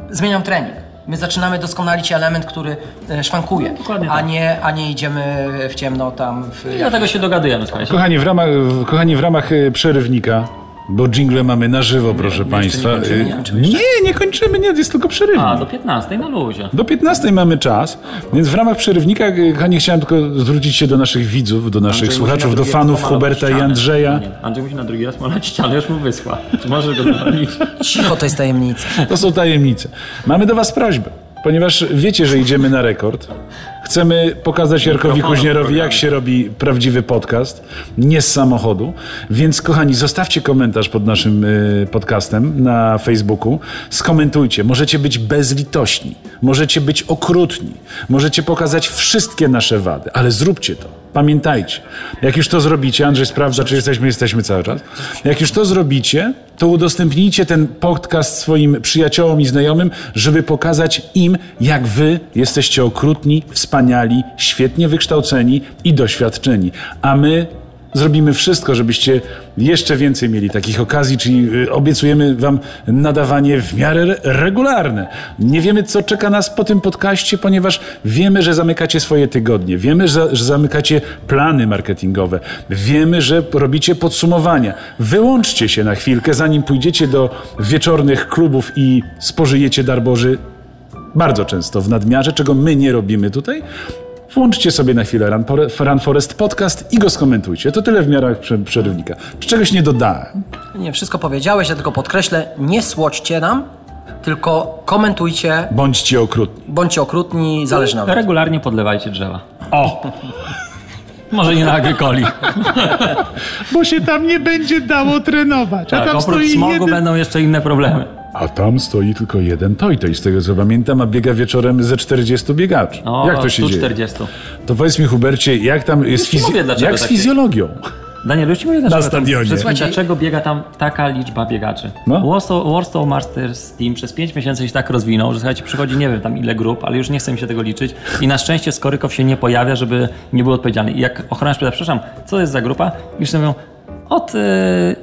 [SPEAKER 3] zmieniam trening. My zaczynamy doskonalić element, który e, szwankuje,
[SPEAKER 4] Dokładnie
[SPEAKER 3] a
[SPEAKER 4] tak.
[SPEAKER 3] nie, a nie idziemy w ciemno tam. W...
[SPEAKER 4] I dlatego się dogadujemy, słuchajcie.
[SPEAKER 2] Kochani, w ramach, kochani, w ramach e, przerywnika Bo jingle mamy na żywo, proszę Państwa.
[SPEAKER 4] kończymy, nie?
[SPEAKER 2] Y, nie, nie kończymy, nie, jest tylko przerywnik.
[SPEAKER 4] A, do 15 na luzie.
[SPEAKER 2] Do 15 mamy czas, więc w ramach przerywnika y, kochani, chciałem tylko zwrócić się do naszych widzów, do naszych
[SPEAKER 4] Andrzej
[SPEAKER 2] słuchaczów, do fanów Huberta i. Andrzeja.
[SPEAKER 4] Nie, Andrzej musi na drugi raz malać ścianę, już mu wyschła. Czy możesz go dowolnić?
[SPEAKER 3] Cicho, to jest tajemnica.
[SPEAKER 2] To są tajemnice. Mamy do Was prośbę, ponieważ wiecie, że idziemy na rekord. Chcemy pokazać Jarkowi Kuźnierowi, jak się robi prawdziwy podcast, nie z samochodu. Więc, kochani, zostawcie komentarz pod naszym y, podcastem na Facebooku. Skomentujcie. Możecie być bezlitośni, możecie być okrutni, możecie pokazać wszystkie nasze wady, ale zróbcie to. Pamiętajcie, jak już to zrobicie, Andrzej sprawdza, czy jesteśmy, jesteśmy cały czas. Jak już to zrobicie, to udostępnijcie ten podcast swoim przyjaciołom i znajomym, żeby pokazać im, jak wy jesteście okrutni, wspaniali, świetnie wykształceni i doświadczeni. A my zrobimy wszystko, żebyście jeszcze więcej mieli takich okazji, czyli y, obiecujemy wam nadawanie w miarę re- regularne. Nie wiemy, co czeka nas po tym podcaście, ponieważ wiemy, że zamykacie swoje tygodnie, wiemy, że, że zamykacie plany marketingowe, wiemy, że robicie podsumowania. Wyłączcie się na chwilkę, zanim pójdziecie do wieczornych klubów i spożyjecie dar Boży bardzo często w nadmiarze, czego my nie robimy tutaj. Włączcie sobie na chwilę Run, Forest podcast i go skomentujcie. To tyle w miarach prze- przerywnika. Czy czegoś nie dodałem?
[SPEAKER 3] Nie, wszystko powiedziałeś, ja tylko podkreślę, nie słodźcie nam, tylko komentujcie,
[SPEAKER 2] Bądźcie okrutni.
[SPEAKER 3] bądźcie okrutni, zależy nam.
[SPEAKER 4] Regularnie podlewajcie drzewa.
[SPEAKER 2] O! [laughs]
[SPEAKER 4] Może nie na agrykoli. [laughs]
[SPEAKER 2] Bo się tam nie będzie dało trenować.
[SPEAKER 4] Tak, oprócz smogu będą jeszcze inne problemy.
[SPEAKER 2] A tam stoi tylko jeden toj, to i z tego co pamiętam, a biega wieczorem ze 40 biegaczy.
[SPEAKER 4] No,
[SPEAKER 2] jak to się dzieje?
[SPEAKER 4] 140.
[SPEAKER 2] To powiedz mi, Hubercie, jak tam jest fizy-
[SPEAKER 4] mówię, dlaczego
[SPEAKER 2] jak z
[SPEAKER 4] takie-
[SPEAKER 2] fizjologią?
[SPEAKER 4] Daniel, już ci mówię dlaczego. tam-
[SPEAKER 2] stadionie.
[SPEAKER 4] Słuchajcie,
[SPEAKER 3] Słuchajcie,
[SPEAKER 4] dlaczego biega tam taka liczba biegaczy?
[SPEAKER 2] No.
[SPEAKER 4] Warsaw, Warsaw Masters Team przez 5 miesięcy się tak rozwinął, że słuchajcie, przychodzi nie wiem tam ile grup, ale już nie chce mi się tego liczyć i na szczęście Skorykow się nie pojawia, żeby nie był odpowiedzialny. I jak ochroniarz pyta, przepraszam, co to jest za grupa? Już sobie mówią, od, yy,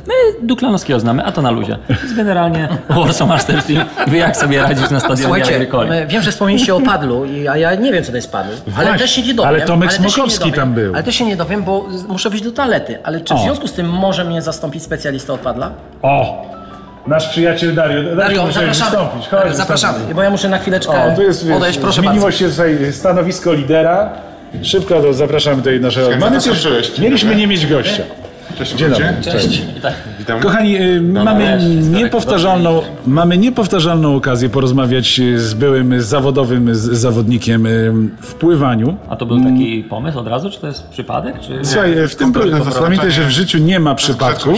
[SPEAKER 4] my Duklanowskiego znamy, a to na luzie. Więc generalnie Warsaw Masters Team wie jak sobie radzić na stadionie
[SPEAKER 3] Słuchajcie, wiem, że wspomnieliście o padlu, i- a ja nie wiem, co to jest padl. Ale
[SPEAKER 2] Właśnie,
[SPEAKER 3] też się nie dowiem.
[SPEAKER 2] ale Tomek
[SPEAKER 3] też się nie
[SPEAKER 2] Smokowski
[SPEAKER 3] dowiem,
[SPEAKER 2] tam był.
[SPEAKER 3] Ale też się nie dowiem, bo muszę wyjść do toalety. Ale czy w
[SPEAKER 2] O.
[SPEAKER 3] związku z tym może mnie zastąpić specjalista od padla?
[SPEAKER 2] O! Nasz przyjaciel Dario.
[SPEAKER 3] Dario,
[SPEAKER 2] muszę
[SPEAKER 3] zapraszamy.
[SPEAKER 2] wystąpić. Chodź,
[SPEAKER 3] Dario, zapraszamy,
[SPEAKER 2] wystąpić.
[SPEAKER 3] bo ja muszę na chwileczkę
[SPEAKER 2] O, tu jest, wiesz,
[SPEAKER 3] odejść, proszę bardzo.
[SPEAKER 2] się tutaj stanowisko lidera. Szybko to zapraszamy tutaj naszego... Mamy też, mieliśmy nie mieć gościa.
[SPEAKER 6] Cześć,
[SPEAKER 2] Dzień dobry. Cześć.
[SPEAKER 6] Witam.
[SPEAKER 2] Kochani, y, mamy niepowtarzalną, mamy niepowtarzalną okazję porozmawiać y, z byłym zawodowym z- zawodnikiem y, w pływaniu.
[SPEAKER 4] A to był taki pomysł od razu, czy to jest przypadek? Czy...
[SPEAKER 2] Słuchaj, y, w tym pamiętaj, że w życiu nie ma przypadków.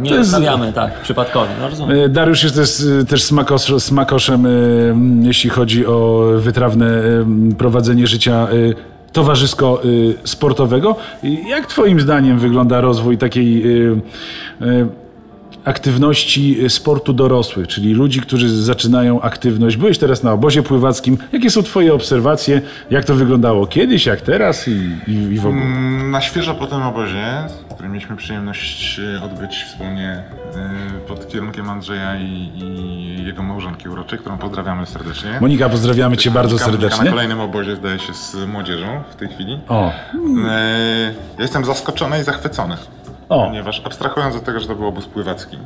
[SPEAKER 6] Nie
[SPEAKER 2] to jest-
[SPEAKER 4] zostawiamy, tak, przypadkowi. No, rozumiem.
[SPEAKER 2] Y, Dariusz jest też, y, też smakos, smakoszem, y, jeśli chodzi o wytrawne y, prowadzenie życia y, towarzysko-sportowego. Jak Twoim zdaniem wygląda rozwój takiej y, y, aktywności sportu dorosłych, czyli ludzi, którzy zaczynają aktywność? Byłeś teraz na obozie pływackim. Jakie są Twoje obserwacje? Jak to wyglądało kiedyś, jak teraz i, i, i w ogóle?
[SPEAKER 6] Mm, Na świeżo po tym obozie, który mieliśmy przyjemność e, odbyć wspólnie e, pod kierunkiem Andrzeja i, i jego małżonki uroczej, którą pozdrawiamy serdecznie.
[SPEAKER 2] Monika, pozdrawiamy Cię bardzo
[SPEAKER 6] Monika- Monika
[SPEAKER 2] serdecznie.
[SPEAKER 6] Na kolejnym obozie zdaje się z młodzieżą w tej chwili.
[SPEAKER 2] O,
[SPEAKER 6] E, Ja jestem zaskoczony i zachwycony,
[SPEAKER 2] o.
[SPEAKER 6] ponieważ abstrahując od tego, że to był obóz pływacki,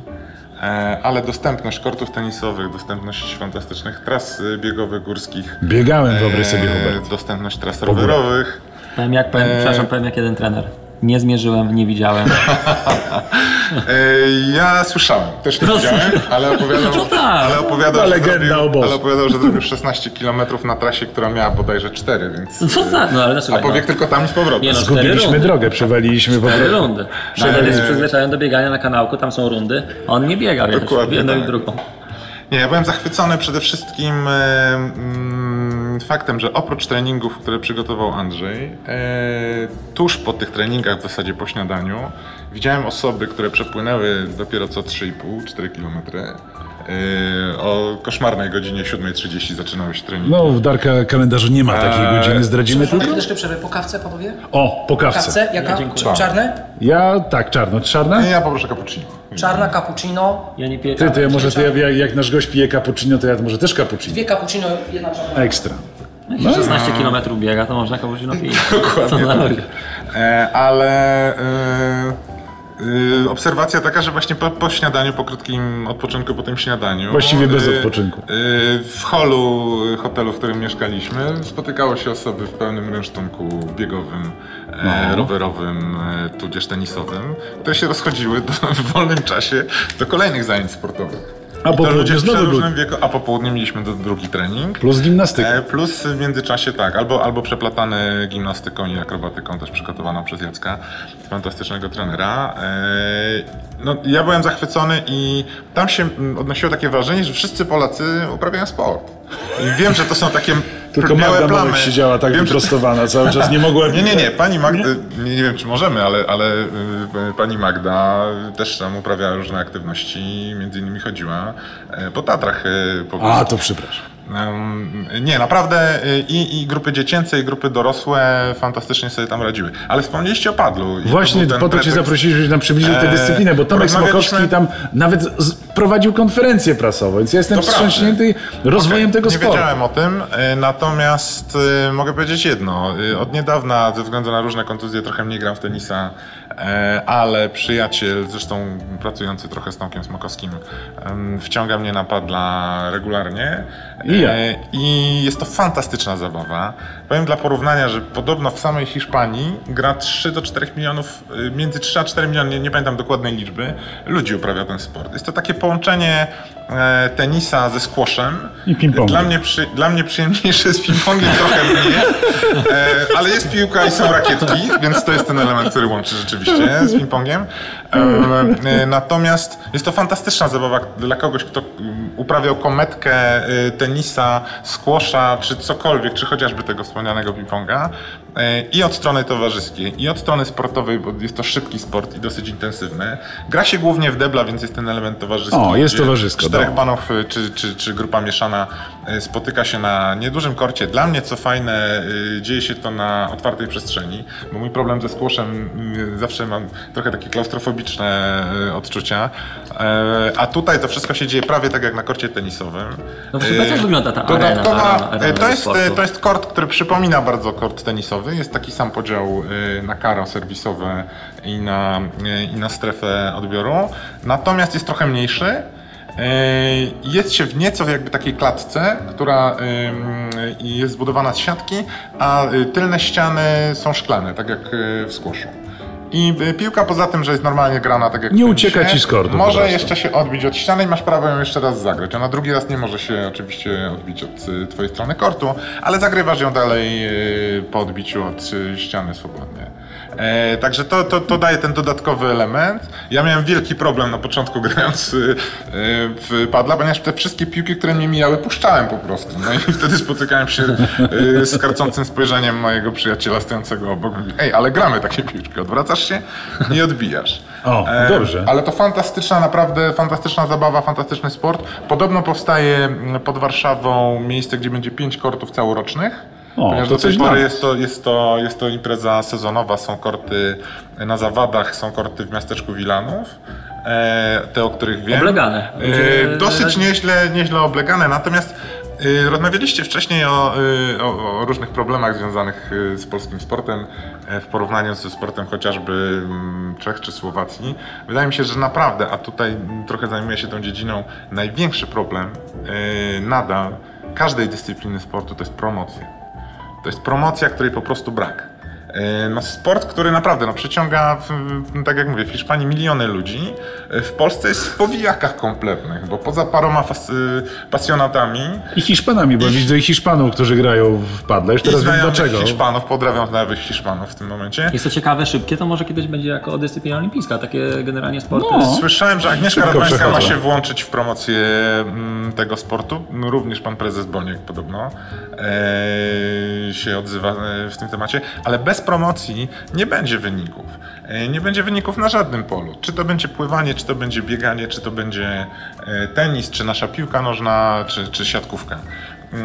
[SPEAKER 6] e, ale dostępność kortów tenisowych, dostępność fantastycznych tras e, biegowych, górskich,
[SPEAKER 2] Biegałem, wyobraź sobie,
[SPEAKER 6] e,
[SPEAKER 2] Hubert.
[SPEAKER 6] dostępność tras rowerowych,
[SPEAKER 4] Powiem jak, powiem, przepraszam, powiem jak jeden trener. Nie zmierzyłem, nie widziałem. [laughs]
[SPEAKER 6] Ja słyszałem, też nie widziałem, ale opowiadał,
[SPEAKER 4] No tak.
[SPEAKER 6] ale opowiadał,
[SPEAKER 2] No,
[SPEAKER 6] że zrobił, ale opowiadał, że zrobił 16 km na trasie, która miała bodajże 4, więc...
[SPEAKER 4] Co za? No ale
[SPEAKER 6] A
[SPEAKER 4] słuchaj,
[SPEAKER 6] pobiegł
[SPEAKER 4] no,
[SPEAKER 6] tylko tam i z powrotem.
[SPEAKER 4] Nie no,
[SPEAKER 2] Zgubiliśmy
[SPEAKER 4] rundy.
[SPEAKER 2] drogę, przewaliliśmy po prostu.
[SPEAKER 4] rundy. Daniel jest przyzwyczajony do biegania na kanałku, tam są rundy, a on nie biega, wiesz, w
[SPEAKER 6] Dokładnie
[SPEAKER 4] jedną i
[SPEAKER 6] tak.
[SPEAKER 4] drugą.
[SPEAKER 6] Nie, ja byłem zachwycony przede wszystkim mm, faktem, że oprócz treningów, które przygotował Andrzej, e, tuż po tych treningach, w zasadzie po śniadaniu, widziałem osoby, które przepłynęły dopiero co 3,5-4 km. E, o koszmarnej godzinie 7.30 zaczynały się treningi.
[SPEAKER 2] No, w Darka kalendarzu nie ma takiej
[SPEAKER 6] Eee,
[SPEAKER 2] godziny, zdradzimy tylko?
[SPEAKER 3] chwileczkę przerwę. Po kawce, panowie?
[SPEAKER 2] O, po kawce.
[SPEAKER 3] Kawce? Jaka?
[SPEAKER 4] dziękuję.
[SPEAKER 3] Czarne?
[SPEAKER 2] Ja, tak, czarno. Czarna?
[SPEAKER 6] Ja poproszę cappuccino.
[SPEAKER 3] Czarna cappuccino.
[SPEAKER 4] Ja nie piję
[SPEAKER 2] Ty, to ja może, to ja, jak, nasz gość pije cappuccino, to ja może też cappuccino.
[SPEAKER 3] Dwie cappuccino, jedna czarna.
[SPEAKER 2] Ekstra.
[SPEAKER 4] Jak 16 km biega, to można cappuccino pić. [laughs]
[SPEAKER 6] Dokładnie
[SPEAKER 4] To na
[SPEAKER 6] tak. E, ale e, Yy, obserwacja taka, że właśnie po, po śniadaniu, po krótkim odpoczynku, po tym śniadaniu.
[SPEAKER 2] Właściwie bez
[SPEAKER 6] yy,
[SPEAKER 2] odpoczynku.
[SPEAKER 6] yy, w holu hotelu, w którym mieszkaliśmy, spotykało się osoby w pełnym rynsztunku biegowym, e,
[SPEAKER 2] No.
[SPEAKER 6] rowerowym, e, tudzież tenisowym, które się rozchodziły do, [laughs] w wolnym czasie do kolejnych zajęć sportowych.
[SPEAKER 2] A po
[SPEAKER 6] ludzie
[SPEAKER 2] znowu
[SPEAKER 6] przeróżnym wieku, a po południu mieliśmy drugi trening.
[SPEAKER 2] Plus gimnastyka.
[SPEAKER 6] E, Plus w międzyczasie tak, albo, albo przeplatany gimnastyką i akrobatyką, też przygotowaną przez Jacka, fantastycznego trenera. E, No, ja byłem zachwycony i tam się odnosiło takie wrażenie, że wszyscy Polacy uprawiają sport. I wiem, że to są takie
[SPEAKER 2] Tylko Magda
[SPEAKER 6] plamy.
[SPEAKER 2] Siedziała tak
[SPEAKER 6] wiem,
[SPEAKER 2] wyprostowana, cały czas nie mogła...
[SPEAKER 6] nie, nie, nie, pani Magda, nie, nie wiem czy możemy, ale, ale y, pani Magda też tam uprawiała różne aktywności, między innymi chodziła e, po Tatrach. Po
[SPEAKER 2] A, to przepraszam.
[SPEAKER 6] Nie, naprawdę y, i, i grupy dziecięce, i grupy dorosłe fantastycznie sobie tam radziły. Ale wspomnieliście o padlu.
[SPEAKER 2] Właśnie
[SPEAKER 6] ten
[SPEAKER 2] po to cię zaprosiliśmy, żebyś nam przybliżył tę
[SPEAKER 6] Eee,
[SPEAKER 2] dyscyplinę, bo Tomek Smokowski tam nawet prowadził konferencję prasową, więc ja jestem
[SPEAKER 6] To
[SPEAKER 2] wstrząśnięty rozwojem
[SPEAKER 6] Okej,
[SPEAKER 2] tego
[SPEAKER 6] nie
[SPEAKER 2] sportu.
[SPEAKER 6] wiedziałem o tym, y, natomiast y, mogę powiedzieć jedno. Od niedawna, ze względu na różne kontuzje, trochę mniej gram w tenisa, e, ale przyjaciel, zresztą pracujący trochę z Tomkiem Smokowskim, wciąga mnie na padla regularnie.
[SPEAKER 2] I ja.
[SPEAKER 6] E, I jest to fantastyczna zabawa. Powiem dla porównania, że podobno w samej Hiszpanii gra 3 do 4 milionów, y, między 3 a 4 miliony, nie, nie pamiętam dokładnej liczby, ludzi uprawia ten sport. Jest to takie połączenie e, tenisa ze squashem.
[SPEAKER 2] I ping-pongiem.
[SPEAKER 6] Dla mnie, przy, dla mnie przyjemniejsze z ping-pongiem [laughs] trochę mniej, e, ale jest piłka i są rakietki, więc to jest ten element, który łączy rzeczywiście z ping-pongiem. E, e, natomiast jest to fantastyczna zabawa dla kogoś, kto mm, uprawiał kometkę e, tenisa, squasha, czy cokolwiek, czy chociażby tego wspomnianego ping-ponga. E, I od strony towarzyskiej, i od strony sportowej, bo jest to szybki sport i dosyć intensywny. Gra się głównie w debla, więc jest ten element towarzyski.
[SPEAKER 2] O, jest towarzysko,
[SPEAKER 6] Czterech panów y, czy, czy, czy grupa mieszana y, spotyka się na niedużym korcie. Dla mnie, co fajne, dzieje się to na otwartej przestrzeni, bo mój problem ze y, zawsze mam trochę takie klaustrofobiczne odczucia. E, A tutaj to wszystko się dzieje prawie tak jak na korcie tenisowym.
[SPEAKER 4] No w sumie jak
[SPEAKER 6] Y,
[SPEAKER 4] wygląda ta arena- arena
[SPEAKER 6] to, jest,
[SPEAKER 4] sportu?
[SPEAKER 6] to jest kort, który przypomina bardzo kort tenisowy. Jest taki sam podział y, na karo serwisowe i na, y, i na strefę odbioru. Natomiast jest trochę mniejszy. Y, Jest się w nieco jakby takiej klatce, która jest zbudowana z siatki, a tylne ściany są szklane, tak jak w squashu. I y, piłka poza tym, że jest normalnie grana tak jak
[SPEAKER 2] Nie ucieka ci z kortu po
[SPEAKER 6] Może jeszcze się odbić od ściany i masz prawo ją jeszcze raz zagrać. Ona drugi raz nie może się oczywiście odbić od y, twojej strony kortu, ale zagrywasz ją dalej y, po odbiciu od ściany swobodnie. E, także to, to, to daje ten dodatkowy element. Ja miałem wielki problem na początku [laughs] grając y, w padla, ponieważ te wszystkie piłki, które mnie mijały, puszczałem po prostu. No i wtedy spotykałem się y, z karcącym spojrzeniem mojego przyjaciela stojącego obok. Mówi, Ej, ale gramy takie piłki. Odwracasz się i odbijasz.
[SPEAKER 2] O,
[SPEAKER 6] E,
[SPEAKER 2] dobrze.
[SPEAKER 6] Ale to fantastyczna, naprawdę fantastyczna zabawa, fantastyczny sport. Podobno powstaje pod Warszawą miejsce, gdzie będzie pięć kortów całorocznych.
[SPEAKER 2] O,
[SPEAKER 6] ponieważ
[SPEAKER 2] to
[SPEAKER 6] do tej pory jest to, jest, to, jest to impreza sezonowa, są korty na zawadach, są korty w miasteczku Wilanów. E, te, o których wiem.
[SPEAKER 4] Oblegane.
[SPEAKER 6] E, dosyć nieźle, nieźle oblegane, natomiast e, rozmawialiście wcześniej o, o, o różnych problemach związanych z polskim sportem w porównaniu ze sportem chociażby mm, Czech czy Słowacji. Wydaje mi się, że naprawdę, a tutaj trochę zajmuję się tą dziedziną, największy problem nadal każdej dyscypliny sportu to jest promocja. To jest promocja, której po prostu brak. E, No sport, który naprawdę no, przyciąga, tak jak mówię, w Hiszpanii miliony ludzi. E, W Polsce jest w powijakach kompletnych, bo poza paroma fas, y, pasjonatami
[SPEAKER 2] I Hiszpanami, bo widzę i Hiszpanów, którzy grają w padle. Już
[SPEAKER 6] i
[SPEAKER 2] teraz wiem dlaczego.
[SPEAKER 6] Hiszpanów, pozdrawiam znajomych Hiszpanów w tym momencie.
[SPEAKER 4] Jest to ciekawe, szybkie, to może kiedyś będzie jako dyscyplina olimpijska, takie generalnie sporty.
[SPEAKER 2] No.
[SPEAKER 6] Słyszałem, że Agnieszka Radwańska ma się włączyć w promocję mm, tego sportu. No, Również pan prezes Boniek podobno e, się odzywa e, w tym temacie, ale bez promocji nie będzie wyników. E, nie będzie wyników na żadnym polu. Czy to będzie pływanie, czy to będzie bieganie, czy to będzie e, tenis, czy nasza piłka nożna, czy, czy siatkówka. E,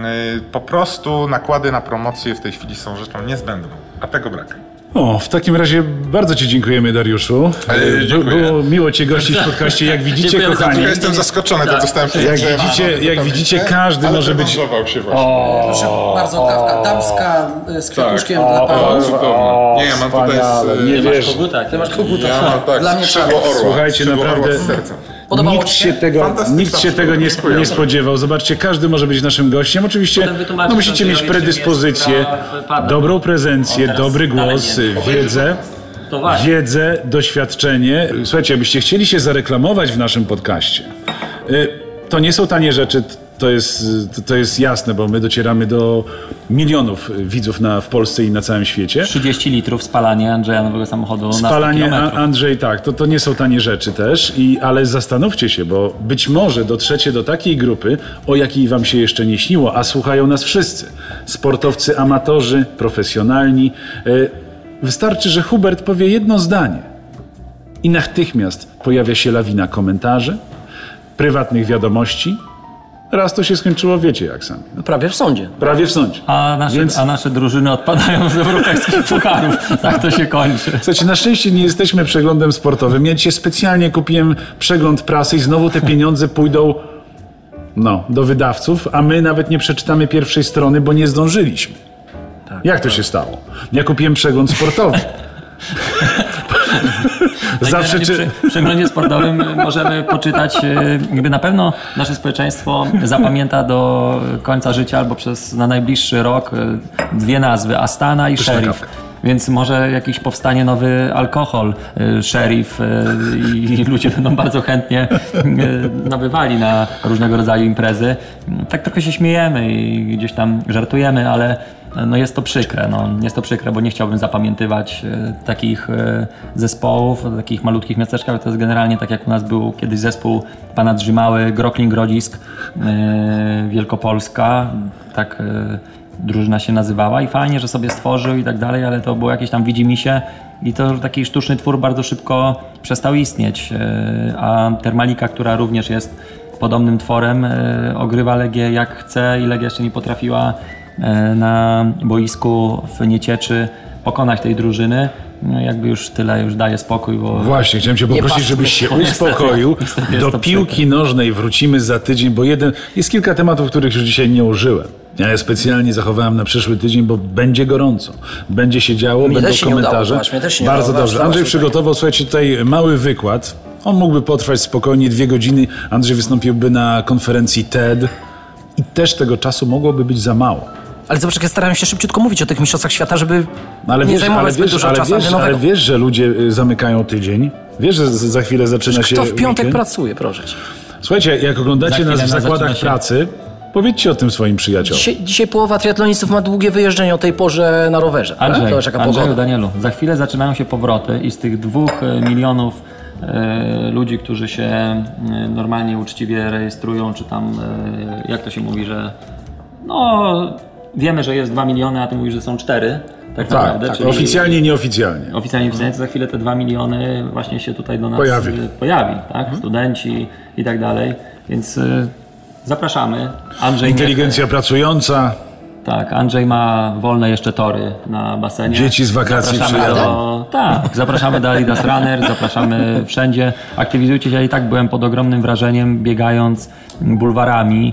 [SPEAKER 6] po prostu nakłady na promocję w tej chwili są rzeczą niezbędną, a tego brak.
[SPEAKER 2] O, w takim razie bardzo Ci dziękujemy, Dariuszu.
[SPEAKER 6] E, dziękuję.
[SPEAKER 2] Było miło Cię gościć w podcaście. Jak widzicie,
[SPEAKER 4] Dziękujemy za
[SPEAKER 2] kochani,
[SPEAKER 6] Ja jestem zaskoczony, tak zostałem
[SPEAKER 2] Jak widzicie- jak widzicie, każdy
[SPEAKER 6] ale
[SPEAKER 2] może być-
[SPEAKER 6] przekonzował się właśnie.
[SPEAKER 3] Proszę bardzo, kawka damska y, z kwiatuszkiem
[SPEAKER 6] Tak.
[SPEAKER 3] dla
[SPEAKER 6] O,
[SPEAKER 3] panów.
[SPEAKER 6] Nie, ja mam tutaj
[SPEAKER 2] wspaniale,
[SPEAKER 6] z...
[SPEAKER 2] nie
[SPEAKER 6] Nie
[SPEAKER 2] wiesz.
[SPEAKER 4] Koguta,
[SPEAKER 3] Ty masz koguta.
[SPEAKER 6] Ja mam tak,
[SPEAKER 3] Dla mnie
[SPEAKER 6] skrzydło
[SPEAKER 3] czarny.
[SPEAKER 6] orła.
[SPEAKER 2] Słuchajcie,
[SPEAKER 6] skrzydło
[SPEAKER 2] naprawdę
[SPEAKER 6] Orła z serca.
[SPEAKER 3] Podobało
[SPEAKER 2] nikt się
[SPEAKER 3] się?
[SPEAKER 2] tego, nikt się tego nie, spo, nie spodziewał. Zobaczcie, każdy może być naszym gościem. Oczywiście no, musicie mieć predyspozycję, dobrą prezencję,
[SPEAKER 4] O,
[SPEAKER 2] dobry głos,
[SPEAKER 4] nie.
[SPEAKER 2] wiedzę. Wiedzę, doświadczenie. Słuchajcie, jakbyście chcieli się zareklamować w naszym podcaście, y, to nie są tanie rzeczy, to jest, to- to jest jasne, bo my docieramy do milionów widzów na, w Polsce i na całym świecie.
[SPEAKER 4] 30 litrów spalanie Andrzeja nowego samochodu na 100
[SPEAKER 2] Spalanie, a,
[SPEAKER 4] kilometrów.
[SPEAKER 2] Andrzej, tak, to, to nie są tanie rzeczy też, i, ale zastanówcie się, bo być może dotrzecie do takiej grupy, o jakiej wam się jeszcze nie śniło, a słuchają nas wszyscy. Sportowcy, amatorzy, profesjonalni. Y, Wystarczy, że Hubert powie jedno zdanie i natychmiast pojawia się lawina komentarzy, prywatnych wiadomości. Raz to się skończyło, wiecie jak sami. No,
[SPEAKER 3] Prawie w sądzie.
[SPEAKER 2] prawie w sądzie.
[SPEAKER 4] A nasze,
[SPEAKER 2] Więc-
[SPEAKER 4] a nasze drużyny odpadają z europejskich [laughs] pucharów. Tak to się kończy.
[SPEAKER 2] Słuchajcie, na szczęście nie jesteśmy przeglądem sportowym. Ja dzisiaj specjalnie kupiłem przegląd prasy i znowu te pieniądze pójdą no, do wydawców, a my nawet nie przeczytamy pierwszej strony, bo nie zdążyliśmy. Jak to się stało? Ja kupiłem przegląd sportowy. [laughs] Zawsze czy...
[SPEAKER 4] przy, w przeglądzie sportowym możemy poczytać, e, jakby na pewno nasze społeczeństwo zapamięta do końca życia albo przez na najbliższy rok e, dwie nazwy, Astana i Sheriff. Więc może jakiś powstanie nowy alkohol, Sheriff e, i ludzie będą bardzo chętnie nabywali na różnego rodzaju imprezy. Tak trochę się śmiejemy i gdzieś tam żartujemy, ale no jest to przykre. No, jest to przykre, bo nie chciałbym zapamiętywać takich zespołów, w takich malutkich miasteczkach. To jest generalnie tak jak u nas był kiedyś zespół pana Drzymały, Grokling Grodzisk, e, Wielkopolska. Tak e, drużyna się nazywała i fajnie, że sobie stworzył i tak dalej, ale to było jakieś tam widzimisię i to taki sztuczny twór bardzo szybko przestał istnieć. E, A Termalika, która również jest podobnym tworem, ogrywa Legię jak chce i Legia jeszcze nie potrafiła na boisku w Niecieczy pokonać tej drużyny. No jakby już tyle, już daje spokój, bo
[SPEAKER 2] Właśnie, chciałem cię poprosić, żebyś się [laughs] uspokoił.
[SPEAKER 4] niestety
[SPEAKER 2] Do piłki nożnej wrócimy za tydzień, bo jeden, jest kilka tematów, których już dzisiaj nie użyłem. Ja je specjalnie zachowałem na przyszły tydzień, bo będzie gorąco. Będzie się działo,
[SPEAKER 3] Mnie
[SPEAKER 2] będą
[SPEAKER 3] też się nie udało,
[SPEAKER 2] komentarze.
[SPEAKER 3] nie
[SPEAKER 2] Bardzo
[SPEAKER 3] udało,
[SPEAKER 2] dobrze. Andrzej przygotował, słuchajcie, tutaj mały wykład. On mógłby potrwać spokojnie dwie godziny. Andrzej wystąpiłby na konferencji TED i też tego czasu mogłoby być za mało.
[SPEAKER 3] Ale zobacz, jak ja starałem się szybciutko mówić o tych mistrzostwach świata, żeby
[SPEAKER 2] No ale
[SPEAKER 3] nie
[SPEAKER 2] wiesz,
[SPEAKER 3] zajmować
[SPEAKER 2] ale
[SPEAKER 3] zbyt
[SPEAKER 2] wiesz,
[SPEAKER 3] dużo
[SPEAKER 2] ale,
[SPEAKER 3] czasu
[SPEAKER 2] wiesz, ale wiesz, że ludzie y, zamykają tydzień. Wiesz, że za chwilę zaczyna się
[SPEAKER 3] Kto w piątek
[SPEAKER 2] weekend?
[SPEAKER 3] pracuje, proszę cię.
[SPEAKER 2] Słuchajcie, jak oglądacie
[SPEAKER 4] Za
[SPEAKER 2] nas w zakładach
[SPEAKER 4] się-
[SPEAKER 2] pracy, powiedzcie o tym swoim przyjaciołom.
[SPEAKER 3] Dzisiaj, dzisiaj połowa triatlonistów ma długie wyjeżdżenie o tej porze na rowerze. tak?
[SPEAKER 4] Andrzej,
[SPEAKER 3] Zobacz, jaka
[SPEAKER 4] Andrzeju,
[SPEAKER 3] pogoda.
[SPEAKER 4] Danielu, za chwilę zaczynają się powroty i z tych dwóch e, milionów e, ludzi, którzy się e, normalnie, uczciwie rejestrują, czy tam, e, jak to się mówi, że no, wiemy, że jest 2 miliony, a ty mówisz, że są 4, tak,
[SPEAKER 2] Tak,
[SPEAKER 4] naprawdę.
[SPEAKER 2] tak
[SPEAKER 4] czyli-
[SPEAKER 2] oficjalnie, nieoficjalnie.
[SPEAKER 4] Oficjalnie oficjalnie to za chwilę te 2 miliony właśnie się tutaj do nas
[SPEAKER 2] Pojawi.
[SPEAKER 4] pojawi tak? Studenci i tak dalej. Więc y, zapraszamy. Andrzej
[SPEAKER 2] Inteligencja pracująca,
[SPEAKER 4] tak, Andrzej ma wolne jeszcze tory na basenie.
[SPEAKER 2] Dzieci z wakacji przyjadą.
[SPEAKER 4] do, Tak, zapraszamy do Adidas Runner, [laughs] zapraszamy wszędzie. Aktywizujcie się. Ja i tak byłem pod ogromnym wrażeniem, biegając bulwarami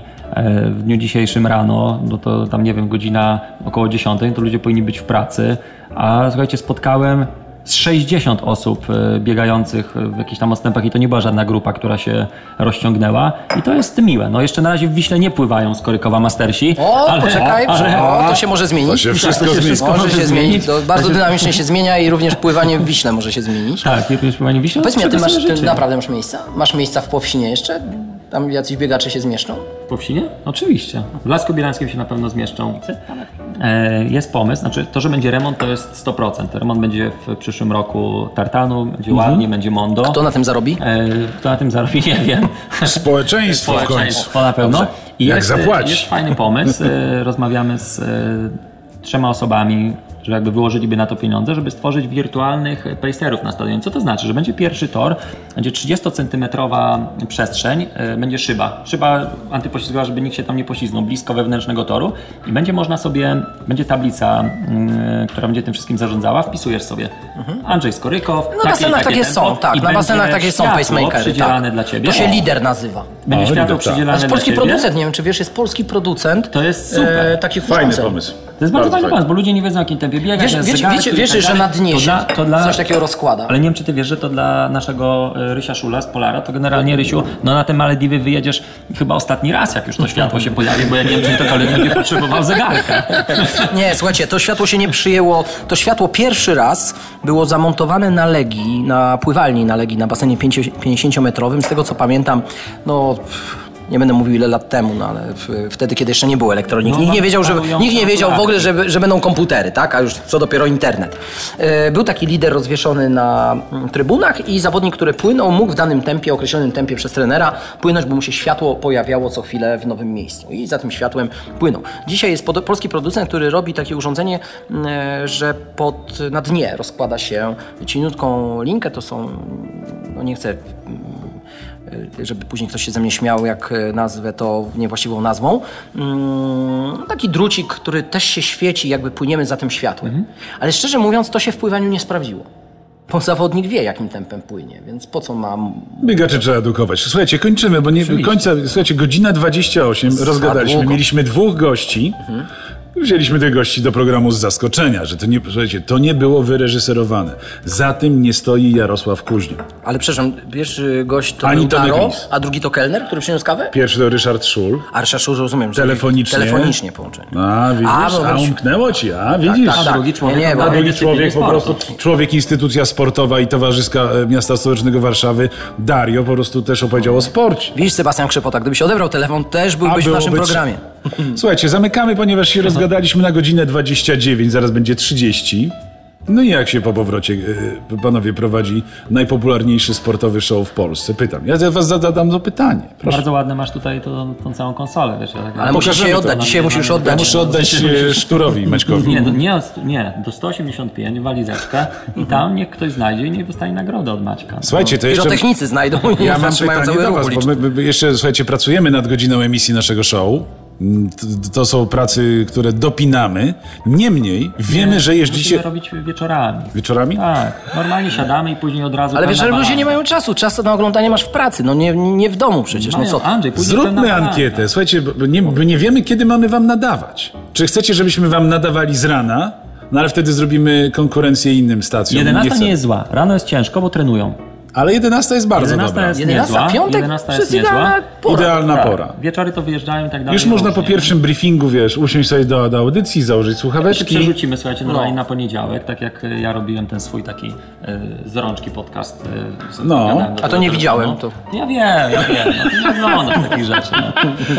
[SPEAKER 4] w dniu dzisiejszym rano, no to tam nie wiem, godzina około 10, to ludzie powinni być w pracy, a słuchajcie, spotkałem z 60 osób e, biegających w jakichś tam odstępach i to nie była żadna grupa, która się rozciągnęła i to jest miłe. No jeszcze na razie w Wiśle nie pływają z Korykowa Mastersi.
[SPEAKER 3] O,
[SPEAKER 4] ale-
[SPEAKER 3] poczekaj,
[SPEAKER 4] ale-
[SPEAKER 3] o, to się może zmienić.
[SPEAKER 2] to się wszystko
[SPEAKER 4] to się
[SPEAKER 2] zmieni.
[SPEAKER 4] wszystko
[SPEAKER 3] Może
[SPEAKER 4] może
[SPEAKER 3] się zmienić.
[SPEAKER 4] zmienić.
[SPEAKER 3] To bardzo dynamicznie się zmienia i również pływanie w Wiśle może się zmienić.
[SPEAKER 4] Tak, nie pływanie Wiśle.
[SPEAKER 3] Powiedz mi, ty masz, ty naprawdę masz miejsca? Masz miejsca w Powsinie jeszcze? Tam jacyś biegacze się zmieszczą?
[SPEAKER 4] Po wsinie? Oczywiście. W Lasku Bielańskim się na pewno zmieszczą. E, Jest pomysł, znaczy to, że będzie remont to jest 100%. Remont będzie w przyszłym roku tartanu, będzie ładnie, będzie mondo.
[SPEAKER 3] Kto na tym zarobi?
[SPEAKER 4] E, Kto na tym zarobi, nie wiem.
[SPEAKER 2] społeczeństwo w końcu.
[SPEAKER 4] Społeczeństwo na pewno. I
[SPEAKER 2] Jak
[SPEAKER 4] jest,
[SPEAKER 2] zapłaci?
[SPEAKER 4] Jest fajny pomysł. E, Rozmawiamy z trzema osobami, że jakby wyłożyliby na to pieniądze, żeby stworzyć wirtualnych pacerów na stadionie. Co to znaczy? Że będzie pierwszy tor, będzie 30-centymetrowa przestrzeń, e, będzie szyba. Szyba antypoślizgowa, żeby nikt się tam nie poślizgnął, blisko wewnętrznego toru i będzie można sobie, będzie tablica, mm, która będzie tym wszystkim zarządzała, wpisujesz sobie Andrzej Skorykow.
[SPEAKER 3] Mhm. No na basenach takie są, tak,
[SPEAKER 4] i
[SPEAKER 3] na basenach takie są pacemakery.
[SPEAKER 4] przydzielane
[SPEAKER 3] Tak.
[SPEAKER 4] dla Ciebie.
[SPEAKER 3] To się lider nazywa.
[SPEAKER 4] Będzie
[SPEAKER 2] O,
[SPEAKER 4] światło
[SPEAKER 2] lider, tak.
[SPEAKER 4] przydzielane
[SPEAKER 3] Nasz
[SPEAKER 4] dla
[SPEAKER 3] polski
[SPEAKER 4] Ciebie.
[SPEAKER 3] producent, nie wiem czy wiesz, jest polski producent
[SPEAKER 4] To jest super.
[SPEAKER 3] e, takich
[SPEAKER 2] Fajny pomysł.
[SPEAKER 4] To jest bardzo fajny pomysł, bo ludzie nie wiedzą, jakim tempie biega.
[SPEAKER 3] Wiesz,
[SPEAKER 4] to jest
[SPEAKER 3] wiecie, wiecie
[SPEAKER 4] tak
[SPEAKER 3] że na dnie
[SPEAKER 4] To
[SPEAKER 3] się
[SPEAKER 4] dla- to dla-
[SPEAKER 3] coś takiego rozkłada.
[SPEAKER 4] Ale nie wiem, czy ty wiesz, że to dla naszego e, Rysia Szula z Polara, to generalnie Rysiu, no na te Malediwy wyjedziesz chyba ostatni raz, jak już to światło się pojawi, bo jak nie wiem, czy ktokolwiek będzie potrzebował zegarka. [laughs]
[SPEAKER 3] Nie, słuchajcie, to światło się nie przyjęło. To światło pierwszy raz było zamontowane na Legii, na pływalni na Legii, na basenie 50-metrowym. Z tego co pamiętam, no... Nie będę mówił ile lat temu, no ale wtedy, kiedy jeszcze nie było elektroniki.
[SPEAKER 4] No,
[SPEAKER 3] nikt nie wiedział, że, nikt nie wiedział w ogóle, że, że będą komputery, tak? A już co dopiero internet. E, Był taki lider rozwieszony na mm, trybunach i zawodnik, który płynął, mógł w danym tempie, określonym tempie przez trenera płynąć, bo mu się światło pojawiało co chwilę w nowym miejscu. I za tym światłem płynął. Dzisiaj jest polski producent, który robi takie urządzenie, mm, e, że pod, na dnie rozkłada się cieniutką linkę, to są, no nie chcę żeby później ktoś się ze mnie śmiał, jak y, nazwę to niewłaściwą nazwą. Mm, Taki drucik, który też się świeci, jakby płyniemy za tym światłem. Ale szczerze mówiąc, to się w pływaniu nie sprawdziło. Bo zawodnik wie, jakim tempem płynie, więc po co mam.
[SPEAKER 2] Biegaczy trzeba edukować. Słuchajcie, kończymy, bo nie końca, słuchajcie, godzina 28, rozgadaliśmy,
[SPEAKER 3] długo.
[SPEAKER 2] mieliśmy dwóch gości. Wzięliśmy tych gości do programu z zaskoczenia, że to nie, słuchajcie, to nie było wyreżyserowane. Za tym nie stoi Jarosław Kuźniuk.
[SPEAKER 3] Ale przepraszam, pierwszy gość to
[SPEAKER 2] Ani
[SPEAKER 3] był
[SPEAKER 2] Tomek
[SPEAKER 3] Daro,
[SPEAKER 2] Lis.
[SPEAKER 3] a drugi to kelner, który przyniósł kawę?
[SPEAKER 2] Pierwszy to Ryszard Szul.
[SPEAKER 3] A Ryszard Szur, rozumiem, że
[SPEAKER 2] Telefonicznie.
[SPEAKER 3] telefonicznie połączenie.
[SPEAKER 2] A, widzisz,
[SPEAKER 3] A,
[SPEAKER 2] a,
[SPEAKER 3] bo już-
[SPEAKER 2] umknęło ci, a widzisz.
[SPEAKER 3] tak,
[SPEAKER 4] A
[SPEAKER 3] tak.
[SPEAKER 4] drugi człowiek,
[SPEAKER 3] Nie, nie,
[SPEAKER 4] no,
[SPEAKER 3] bo
[SPEAKER 2] A drugi człowiek, po prostu człowiek, instytucja sportowa i towarzyska e, miasta stołecznego Warszawy, Dario, po prostu też opowiedział o sporcie.
[SPEAKER 3] Widzisz, Sebastian Krzepota, gdybyś odebrał telefon, też byłbyś
[SPEAKER 2] A
[SPEAKER 3] w naszym
[SPEAKER 2] byłoby
[SPEAKER 3] programie. [laughs]
[SPEAKER 2] Słuchajcie, zamykamy, ponieważ się rozgadaliśmy na godzinę 29, zaraz będzie 30. No i jak się po powrocie, e, panowie, prowadzi najpopularniejszy sportowy show w Polsce? Pytam. Ja was zadam to pytanie. Proszę.
[SPEAKER 4] Bardzo ładne masz tutaj tą, tą całą konsolę, wiesz. Ja tak
[SPEAKER 3] Ale musisz się
[SPEAKER 2] to.
[SPEAKER 3] oddać, dzisiaj
[SPEAKER 4] Mam-
[SPEAKER 3] musisz oddać.
[SPEAKER 2] Ja muszę oddać e, Szturowi Maćkowi.
[SPEAKER 4] Nie, do, nie, nie, do 185 walizeczkę i tam niech ktoś znajdzie i niech dostanie nagrodę od Maćka.
[SPEAKER 2] Słuchajcie, to jeszcze...
[SPEAKER 3] Pirotechnicy znajdą i
[SPEAKER 2] Ja mam pytanie
[SPEAKER 3] cały
[SPEAKER 2] do was, my, my jeszcze, słuchajcie, pracujemy nad godziną emisji naszego show. Mm, To są pracy, które dopinamy. Niemniej wiemy, że jeździcie...
[SPEAKER 4] Musimy robić wieczorami.
[SPEAKER 2] Wieczorami?
[SPEAKER 4] Tak, normalnie siadamy i później od razu
[SPEAKER 3] Ale że ludzie nie mają czasu. Czas na oglądanie masz w pracy, no nie, nie w domu przecież. No co?
[SPEAKER 4] Andrzej,
[SPEAKER 2] Zróbmy ankietę. Słuchajcie, bo nie, bo nie wiemy, kiedy mamy wam nadawać. Czy chcecie, żebyśmy wam nadawali z rana? No ale wtedy zrobimy konkurencję innym stacjom.
[SPEAKER 4] 11
[SPEAKER 2] chcemy.
[SPEAKER 4] nie jest zła. Rano jest ciężko, bo trenują.
[SPEAKER 2] Ale 11 jest bardzo
[SPEAKER 4] 11
[SPEAKER 2] dobra.
[SPEAKER 4] jest
[SPEAKER 3] 11,
[SPEAKER 4] niezła.
[SPEAKER 3] piątek?
[SPEAKER 4] 11
[SPEAKER 3] To
[SPEAKER 4] jest
[SPEAKER 3] idealna
[SPEAKER 4] niezła.
[SPEAKER 3] pora.
[SPEAKER 2] Idealna
[SPEAKER 4] Tak.
[SPEAKER 2] pora.
[SPEAKER 4] Wieczory to wyjeżdżają i tak dalej.
[SPEAKER 2] Już można po pierwszym briefingu, wiesz, usiąść sobie do, do audycji, założyć słuchaweczki.
[SPEAKER 4] przerzucimy, słuchajcie, normalnie
[SPEAKER 3] No.
[SPEAKER 4] na poniedziałek, tak jak ja robiłem ten swój taki e, z rączki podcast. Z-
[SPEAKER 2] No.
[SPEAKER 3] A to nie widziałem, to-
[SPEAKER 4] Ja wiem, ja wiem. No, nie oglądam takich rzeczy.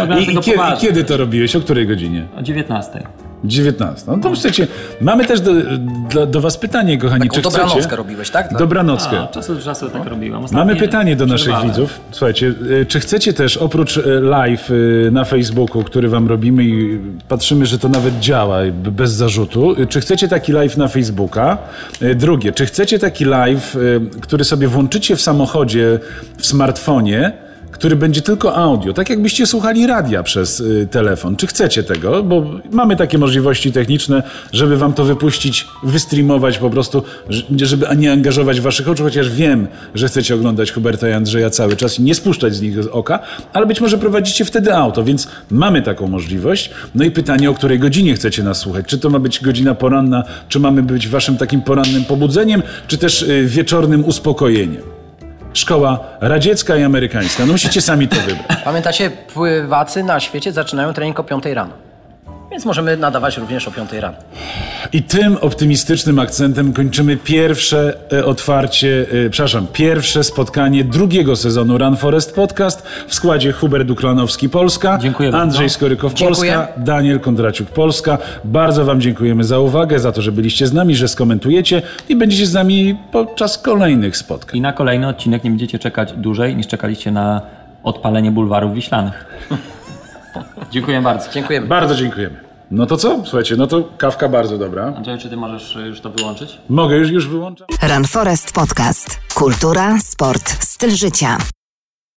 [SPEAKER 4] No.
[SPEAKER 2] I, i, kiedy, I kiedy to robiłeś? O której godzinie?
[SPEAKER 4] O 19.
[SPEAKER 2] 19. No to słuchajcie, mamy też do, do, do was pytanie, kochani.
[SPEAKER 3] Taką
[SPEAKER 2] czy
[SPEAKER 3] dobranockę
[SPEAKER 2] chcecie?
[SPEAKER 3] robiłeś, tak? tak?
[SPEAKER 2] Dobranockę.
[SPEAKER 4] A, czasu do czasu tak robiłem. Ostatnio
[SPEAKER 2] Mamy pytanie do naszych
[SPEAKER 4] przerwałem.
[SPEAKER 2] widzów. Słuchajcie, y, czy chcecie też oprócz y, live y, na Facebooku, który wam robimy i patrzymy, że to nawet działa bez zarzutu, czy chcecie taki live na Facebooka? Drugie, czy chcecie taki live, który sobie włączycie w samochodzie, w smartfonie, który będzie tylko audio, tak jakbyście słuchali radia przez y, telefon. Czy chcecie tego? Bo mamy takie możliwości techniczne, żeby wam to wypuścić, wystreamować po prostu, żeby nie angażować waszych oczu, chociaż wiem, że chcecie oglądać Huberta i Andrzeja cały czas i nie spuszczać z nich oka, ale być może prowadzicie wtedy auto, więc mamy taką możliwość. No i pytanie, o której godzinie chcecie nas słuchać? Czy to ma być godzina poranna, czy mamy być waszym takim porannym pobudzeniem, czy też y, wieczornym uspokojeniem? Szkoła radziecka i amerykańska. No musicie sami to wybrać.
[SPEAKER 3] Pamiętacie, pływacy na świecie zaczynają trening o 5 rano. Więc możemy nadawać również o 5 rano.
[SPEAKER 2] I tym optymistycznym akcentem kończymy pierwsze e, otwarcie, e, przepraszam, pierwsze spotkanie drugiego sezonu Run Forest Podcast w składzie Hubert Duklanowski Polska,
[SPEAKER 4] Dziękuję bardzo.
[SPEAKER 2] Andrzej Skorykow
[SPEAKER 3] Dziękuję.
[SPEAKER 2] Polska, Daniel Kondraciuk Polska. Bardzo Wam dziękujemy za uwagę, za to, że byliście z nami, że skomentujecie i będziecie z nami podczas kolejnych spotkań.
[SPEAKER 4] I na kolejny odcinek nie będziecie czekać dłużej niż czekaliście na odpalenie bulwarów wiślanych. Dziękuję bardzo.
[SPEAKER 3] Dziękujemy.
[SPEAKER 2] Bardzo dziękujemy. No to co? Słuchajcie, no to kawka bardzo dobra.
[SPEAKER 4] Andrzeju, czy ty możesz już to wyłączyć?
[SPEAKER 2] Mogę już, już wyłączać?
[SPEAKER 1] Run Forest Podcast. Kultura, sport, styl życia.